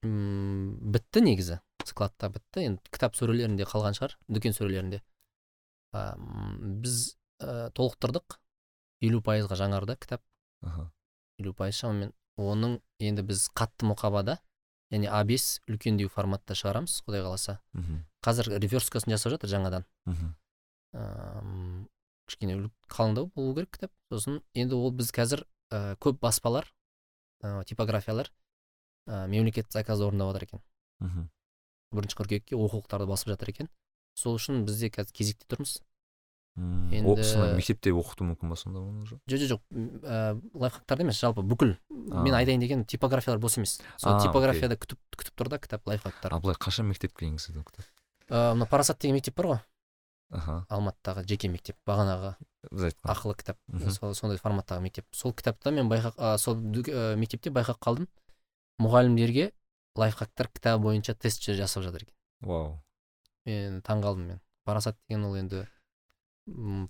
S3: м, бітті негізі. Складта бітті. Енді кітап сөрелерінде қалған шығар дүкен сөрелерінде. Ә, біз ә, толықтырдық. Елу пайызға жаңарды кітап. Елу пайыз шамамен. Оның енді біз қатты мұқабада және а бес үлкендеу форматта шығарамыз құдай қаласа.
S1: Мхм,
S3: қазір реверскасын жасап жатыр жаңадан.
S1: Мхм,
S3: Ам, кішкене қалыңдау болу керек кітап. Сосын енді ол біз қазір ә, көп баспалар ә, типографиялар ә, мемлекет заказды орындап жатыр екен.
S1: Мхм.
S3: бірінші қыркүйекке оқулықтарды басып жатыр екен. Сол үшін бізде қазір кезекте тұрмыз. Енді-
S1: сонда мектепте оқыту мүмкін ба сонда оны уже?
S3: Жоқ жоқ жоқ м, ә, лайфхактарды емес жалпы бүкіл. Мен айтайын деген типографиялар бос емес. Сол типографияда күтіп күтіп тұр да кітап лайфхактар.
S1: А былай қашан мектепке енгізілді ол кітап?
S3: Ә, мына парасат деген мектеп бар ғой.
S1: Аха.
S3: Алматыдағы жеке мектеп бағанағы
S1: біз айтқан
S3: ақылы кітап. Сол сондай форматтағы мектеп. Сол кітапта мен байқап а, сол ә, мектепте байқап қалдым. Мұғалімдерге лайфхактар кітабы бойынша тест жасап жатыр екен.
S1: Вау.
S3: Мен таң қалдым мен. Парасат деген ол енді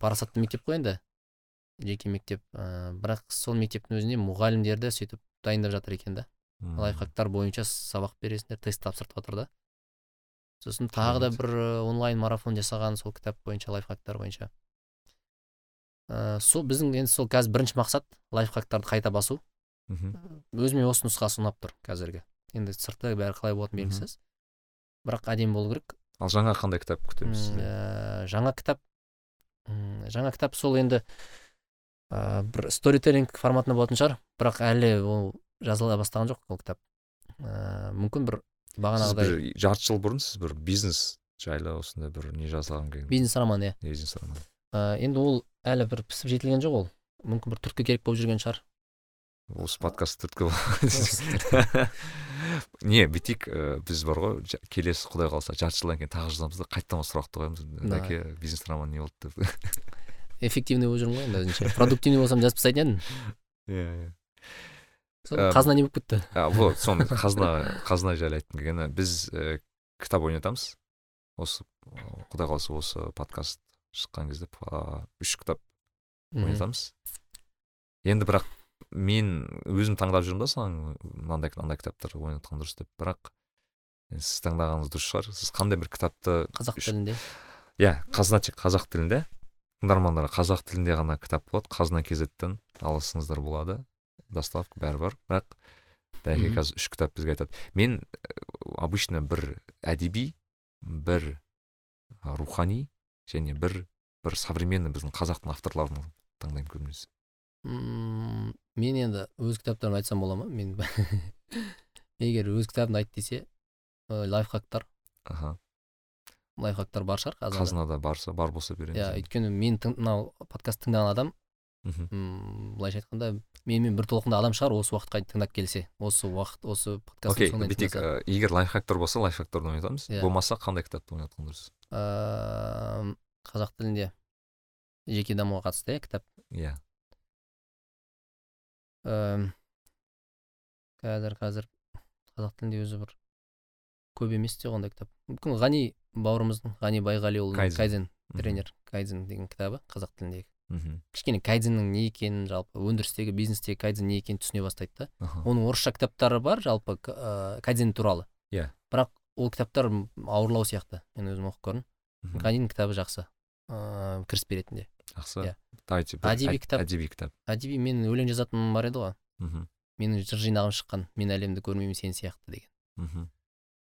S3: парасатты мектеп қой енді. Жеке мектеп. Ә, бірақ сол мектептің өзінде мұғалімдерді сөйтіп дайындап жатыр екен да. Лайфхактар бойынша сабақ бересіңдер тест тапсыртып жатыр да. Сосын тағы да бір ә, онлайн марафон жасаған сол кітап бойынша лайфхактар бойынша. Ә, сол біздің енді сол қазір бірінші мақсат лайфхактарды қайта басу.
S1: Мхм,
S3: өзіме осы нұсқасы ұнап тұр қазіргі. Енді сырты бәрі қалай болатыны белгісіз. Бірақ әдемі болу керек.
S1: Ал жаңа қандай кітап күтеміз
S3: ә, жаңа кітап жаңа кітап сол енді ә, бір сторителлинг форматында болатын шығар. Бірақ әлі ол жазыла бастаған жоқ ол кітап. Ә, мүмкін бір бағанағыдай
S1: бір жарты жыл бұрын сіз бір бизнес жайлы осындай бір не жазған екен
S3: бизнес роман иә.
S1: Бизнес роман.
S3: Ә, енді ол әлі бір пісіп жетілген жоқ ол. Мүмкін бір түрткі керек болып жүрген шығар.
S1: Осы подкаст түрткі не бүйтейік ә, біз бар ғой келесі құдай қаласа жарты жылдан кейін тағы жазамыз да қайтадан осы сұрақты қоямыз.
S3: Да.
S1: дәке бизнес роман не болды деп.
S3: Эффективный болып жүрмін ғой енді өзінше продуктивный болсам жазып тастайтын едім.
S1: Иә иә.
S3: Қазына не болып кетті?
S1: а, вот соны қазына қазына жайлы айтқым келгені біз ә, кітап ойнатамыз. Осы құдай қаласа осы подкаст шыққан кезде үш кітап ойнатамыз. Енді бірақ мен өзім таңдап жүрмін да саған мынандай мынандай кітаптар ойнатқан дұрыс деп. Бірақ сіз таңдағаныңыз дұрыс шығар. Сіз қандай бір кітапты
S3: қазақ тілінде.
S1: Иә қазына тек қазақ тілінде. Тыңдармандар қазақ тілінде ғана кітап болады. Қазына кезеттен аласыңыздар болады. Доставка бәрі бар. Бірақ дәке қазір үш кітап бізге айтады. Мен э, обычно бір әдеби бір а, рухани және бір бір современный біздің қазақтың авторларын таңдаймын көбінесе.
S3: М, мен енді өз кітаптарымды айтсам бола ма? Мен егер өз кітабымды айт десе ә, лайфхактар.
S1: Аха.
S3: Лайфхактар бар шығар қазір
S1: қазынада барса бар болса береміз
S3: иә өйткені мен мынау подкаст тыңдаған адам
S1: мхм.
S3: былайша айтқанда менімен бір толқында адам шығар осы уақытқа дейін тыңдап келсе. Осы уақыт осы подкаст
S1: окей бүйтейік егер лайфхактар болса лайфхактарды ойнатамыз
S3: Иә.
S1: болмаса қандай кітапты ойнатқан дұрыс
S3: қазақ тілінде жеке дамуға қатысты иә кітап.
S1: Иә.
S3: Қазір қазір қазақ тілінде өзі бір көп емес те ондай кітап. Мүмкін ғани бауырымыздың ғани байғалиұлының
S1: Кайдзен.
S3: тренер кайдзен деген кітабы қазақ тіліндегі.
S1: Мхм.
S3: кішкене кайдзеннің не екенін жалпы өндірістегі бизнестегі кайдзен не екенін түсіне бастайды да. Оның орысша кітаптары бар жалпы к- ә, кайдзен туралы.
S1: Иә.
S3: бірақ ол кітаптар ауырлау сияқты. Мен өзім оқып көрдім. Ғанинің кітабы жақсы. Ыыы кіріспе ретінде
S1: жақсы
S3: Иә.
S1: давайте
S3: Әдеби
S1: әд-
S3: кітап.
S1: әдеби кітап
S3: әдеби мен өлең жазатыным бар еді ғой.
S1: Мхм.
S3: менің жыр жинағым шыққан. Мен әлемді көрмеймін сен сияқты деген.
S1: Мхм.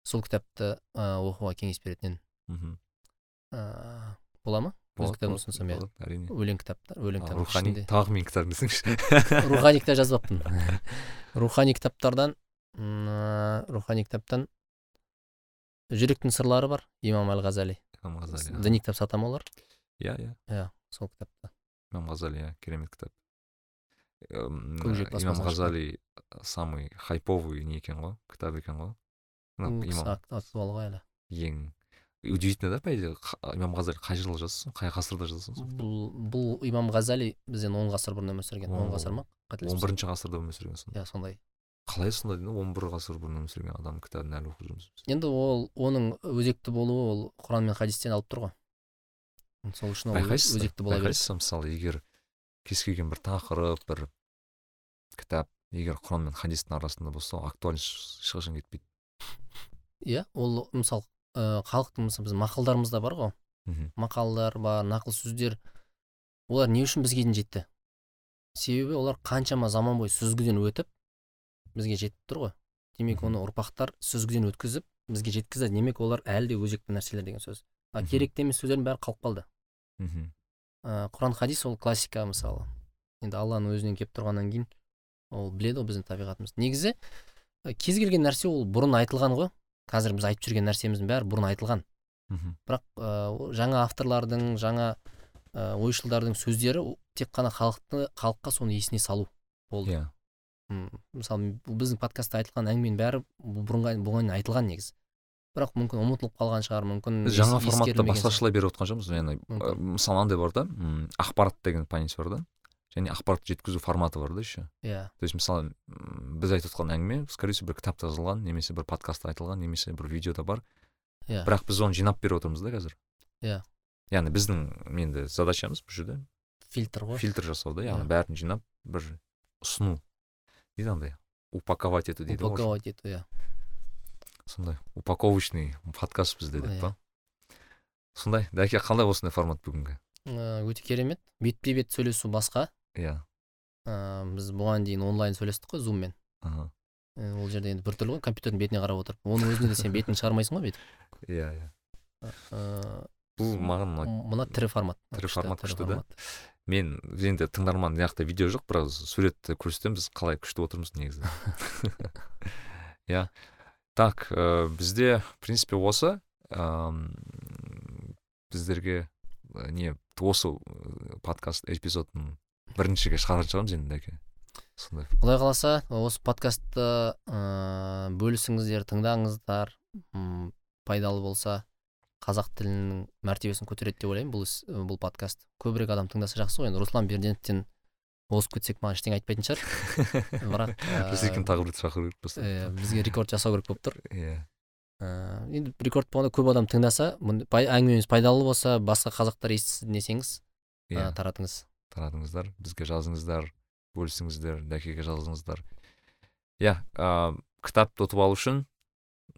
S3: сол кітапты ә, оқуға кеңес беретін едім
S1: мхм.
S3: ә, бола ма? Өз кітабымды ұсынсам иә.
S1: әрине.
S3: Өлең кітаптар өлең кітап
S1: рухани тағы менің кітабымды десеңізші
S3: рухани кітап жазбаппын. Рухани кітаптардан м, рухани кітаптан жүректің сырлары бар. Имам әл ғазали діни кітап сатамын олар.
S1: Иә иә
S3: сол кітапты
S1: имам ғазали иә керемет кітап
S3: Көкжиек
S1: имам ғазали самый хайповый не екен ғой кітап екен ғой
S3: актуал ғой әлі
S1: ең. Удивительно да по идее имам ғазали қай жылы жазсын қай ғасырда жазсын
S3: бұл бұл имам ғазали бізден он ғасыр бұрын өмір сүрген. Он ғасыр ма?
S1: Он
S3: қателеспесем
S1: бірінші ғасырда өмір сүрген сонда
S3: иә сондай.
S1: Қалай сондай дейді? Он бір ғасыр бұрын өмір сүрген адамның кітабын әлі оқып жүрміз.
S3: Енді ол оның өзекті болуы ол құран мен хадистен алып тұр ғой. Сол үшін ол өзекті бола береді
S1: мысалы егер кез келген бір тақырып бір кітап егер құран мен хадистің арасында болса ол актуальность ешқашан кетпейді.
S3: Иә ол мысалы ә, халықтың мысалы біздің мақалдарымызда бар ғой.
S1: Мхм.
S3: Мақалдар бар нақыл сөздер. Олар не үшін бізге дейін жетті? Себебі олар қаншама заман бойы сүзгіден өтіп бізге жетіп тұр ғой. Демек оны ұрпақтар сүзгіден өткізіп бізге жеткізді. Демек олар әлі де өзекті нәрселер деген сөз. А
S1: Мгм.
S3: керекті емес сөздердің бәрі қалып қалды.
S1: Мхм
S3: ә, құран хадис ол классика мысалы. Енді алланың өзінен келіп тұрғаннан кейін ол біледі ғой біздің табиғатымыз негізі ә, кез келген нәрсе ол бұрын айтылған ғой. Қазір біз айтып жүрген нәрсеміздің бәрі бұрын айтылған.
S1: Мхм
S3: бірақ ә, жаңа авторлардың жаңа ә, ойшылдардың сөздері тек қана халықты халыққа соны есіне салу болды.
S1: Иә.
S3: М, мысалы біздің подкастта айтылған әңгіменің бәрі бұл бұрынға бұған дейін айтылған негізі. Бірақ мүмкін ұмытылып қалған шығар мүмкін
S1: жаңа форматта басқашалай беріп отқан жоқпыз яғни мысалы андай бар да ақпарат деген понятие бар да. Және ақпаратты жеткізу форматы бар да еще.
S3: Иә.
S1: То есть мысалы біз айтып отқан әңгіме скорее всего бір кітапта жазылған немесе бір подкастта айтылған немесе бір видеода бар.
S3: Иә.
S1: Бірақ біз оны жинап беріп отырмыз да қазір.
S3: Иә.
S1: яғни біздің енді задачамыз бұл жерде
S3: фильтр ғой.
S1: Фильтр жасау да яғни
S3: Иә.
S1: бәрін жинап бір ұсыну. Дейді андай упаковать ету дейді ғой
S3: упаковать ету иә.
S1: Сондай упаковочный подкаст бізде деп па? Сондай? Дәке қандай осындай формат бүгінгі?
S3: Ә, өте керемет. Бетпе бет сөйлесу басқа.
S1: Иә.
S3: Ә, біз бұған дейін онлайн сөйлестік қой зуммен. Ә, ол жерде енді біртүрлі ғой компьютердің бетіне қарап отырып. Оның өзінде де сен бетіңді шығармайсың ғой бүйтіп
S1: иә иә. Бұл маған ұнайды
S3: мына тірі формат.
S1: Тірі формат күшті да? мен енді тыңдарман мына жақта видео жоқ бірақ суретті көрсетемін. Біз қалай күшті отырмыз негізі. Иә. Так ә, бізде в принципе осы ам, біздерге ә, не осы ә, подкаст эпизодын біріншіге шығаратын шығарамыз енді дәке сондай.
S3: Құдай қаласа осы подкастты ә, бөлісіңіздер тыңдаңыздар. М, пайдалы болса қазақ тілінің мәртебесін көтереді деп ойлаймын бұл бұл подкаст. Көбірек адам тыңдаса жақсы ғой енді руслан берденовтен озып кетсек маған ештеңе айтпайтын шығар бірақ
S1: біз екеуін тағы бір шақыру керек просто
S3: ә, бізге рекорд жасау керек болып тұр
S1: иә
S3: ә, енді рекорд болғанда көп адам тыңдаса әңгімеміз пайдалы болса басқа қазақтар естісін десеңіз
S1: иә
S3: таратыңыз
S1: таратыңыздар бізге жазыңыздар бөлісіңіздер дәкеге жазыңыздар иә ә, кітапты ұтып алу үшін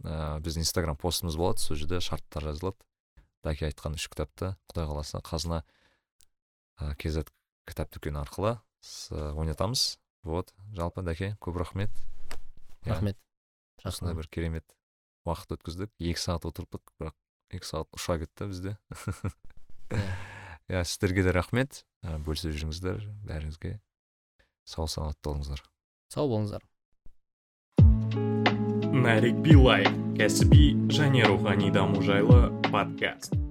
S1: ә, біздің инстаграм постымыз болады сол жерде шарттар жазылады дәке айтқан үш кітапты құдай қаласа қазына kz кітап дүкені арқылы ойнатамыз вот жалпы дәке көп рахмет.
S3: Рахмет.
S1: Осындай бір керемет уақыт өткіздік. Екі сағат отырдық бірақ екі сағат ұша кетті бізде.
S3: Иә.
S1: иә сіздерге де рахмет. Ә, бөлісе жүріңіздер бәріңізге сау саламатта болыңыздар.
S3: Сау болыңыздар.
S2: Нарик билай кәсіби және рухани даму жайлы подкаст.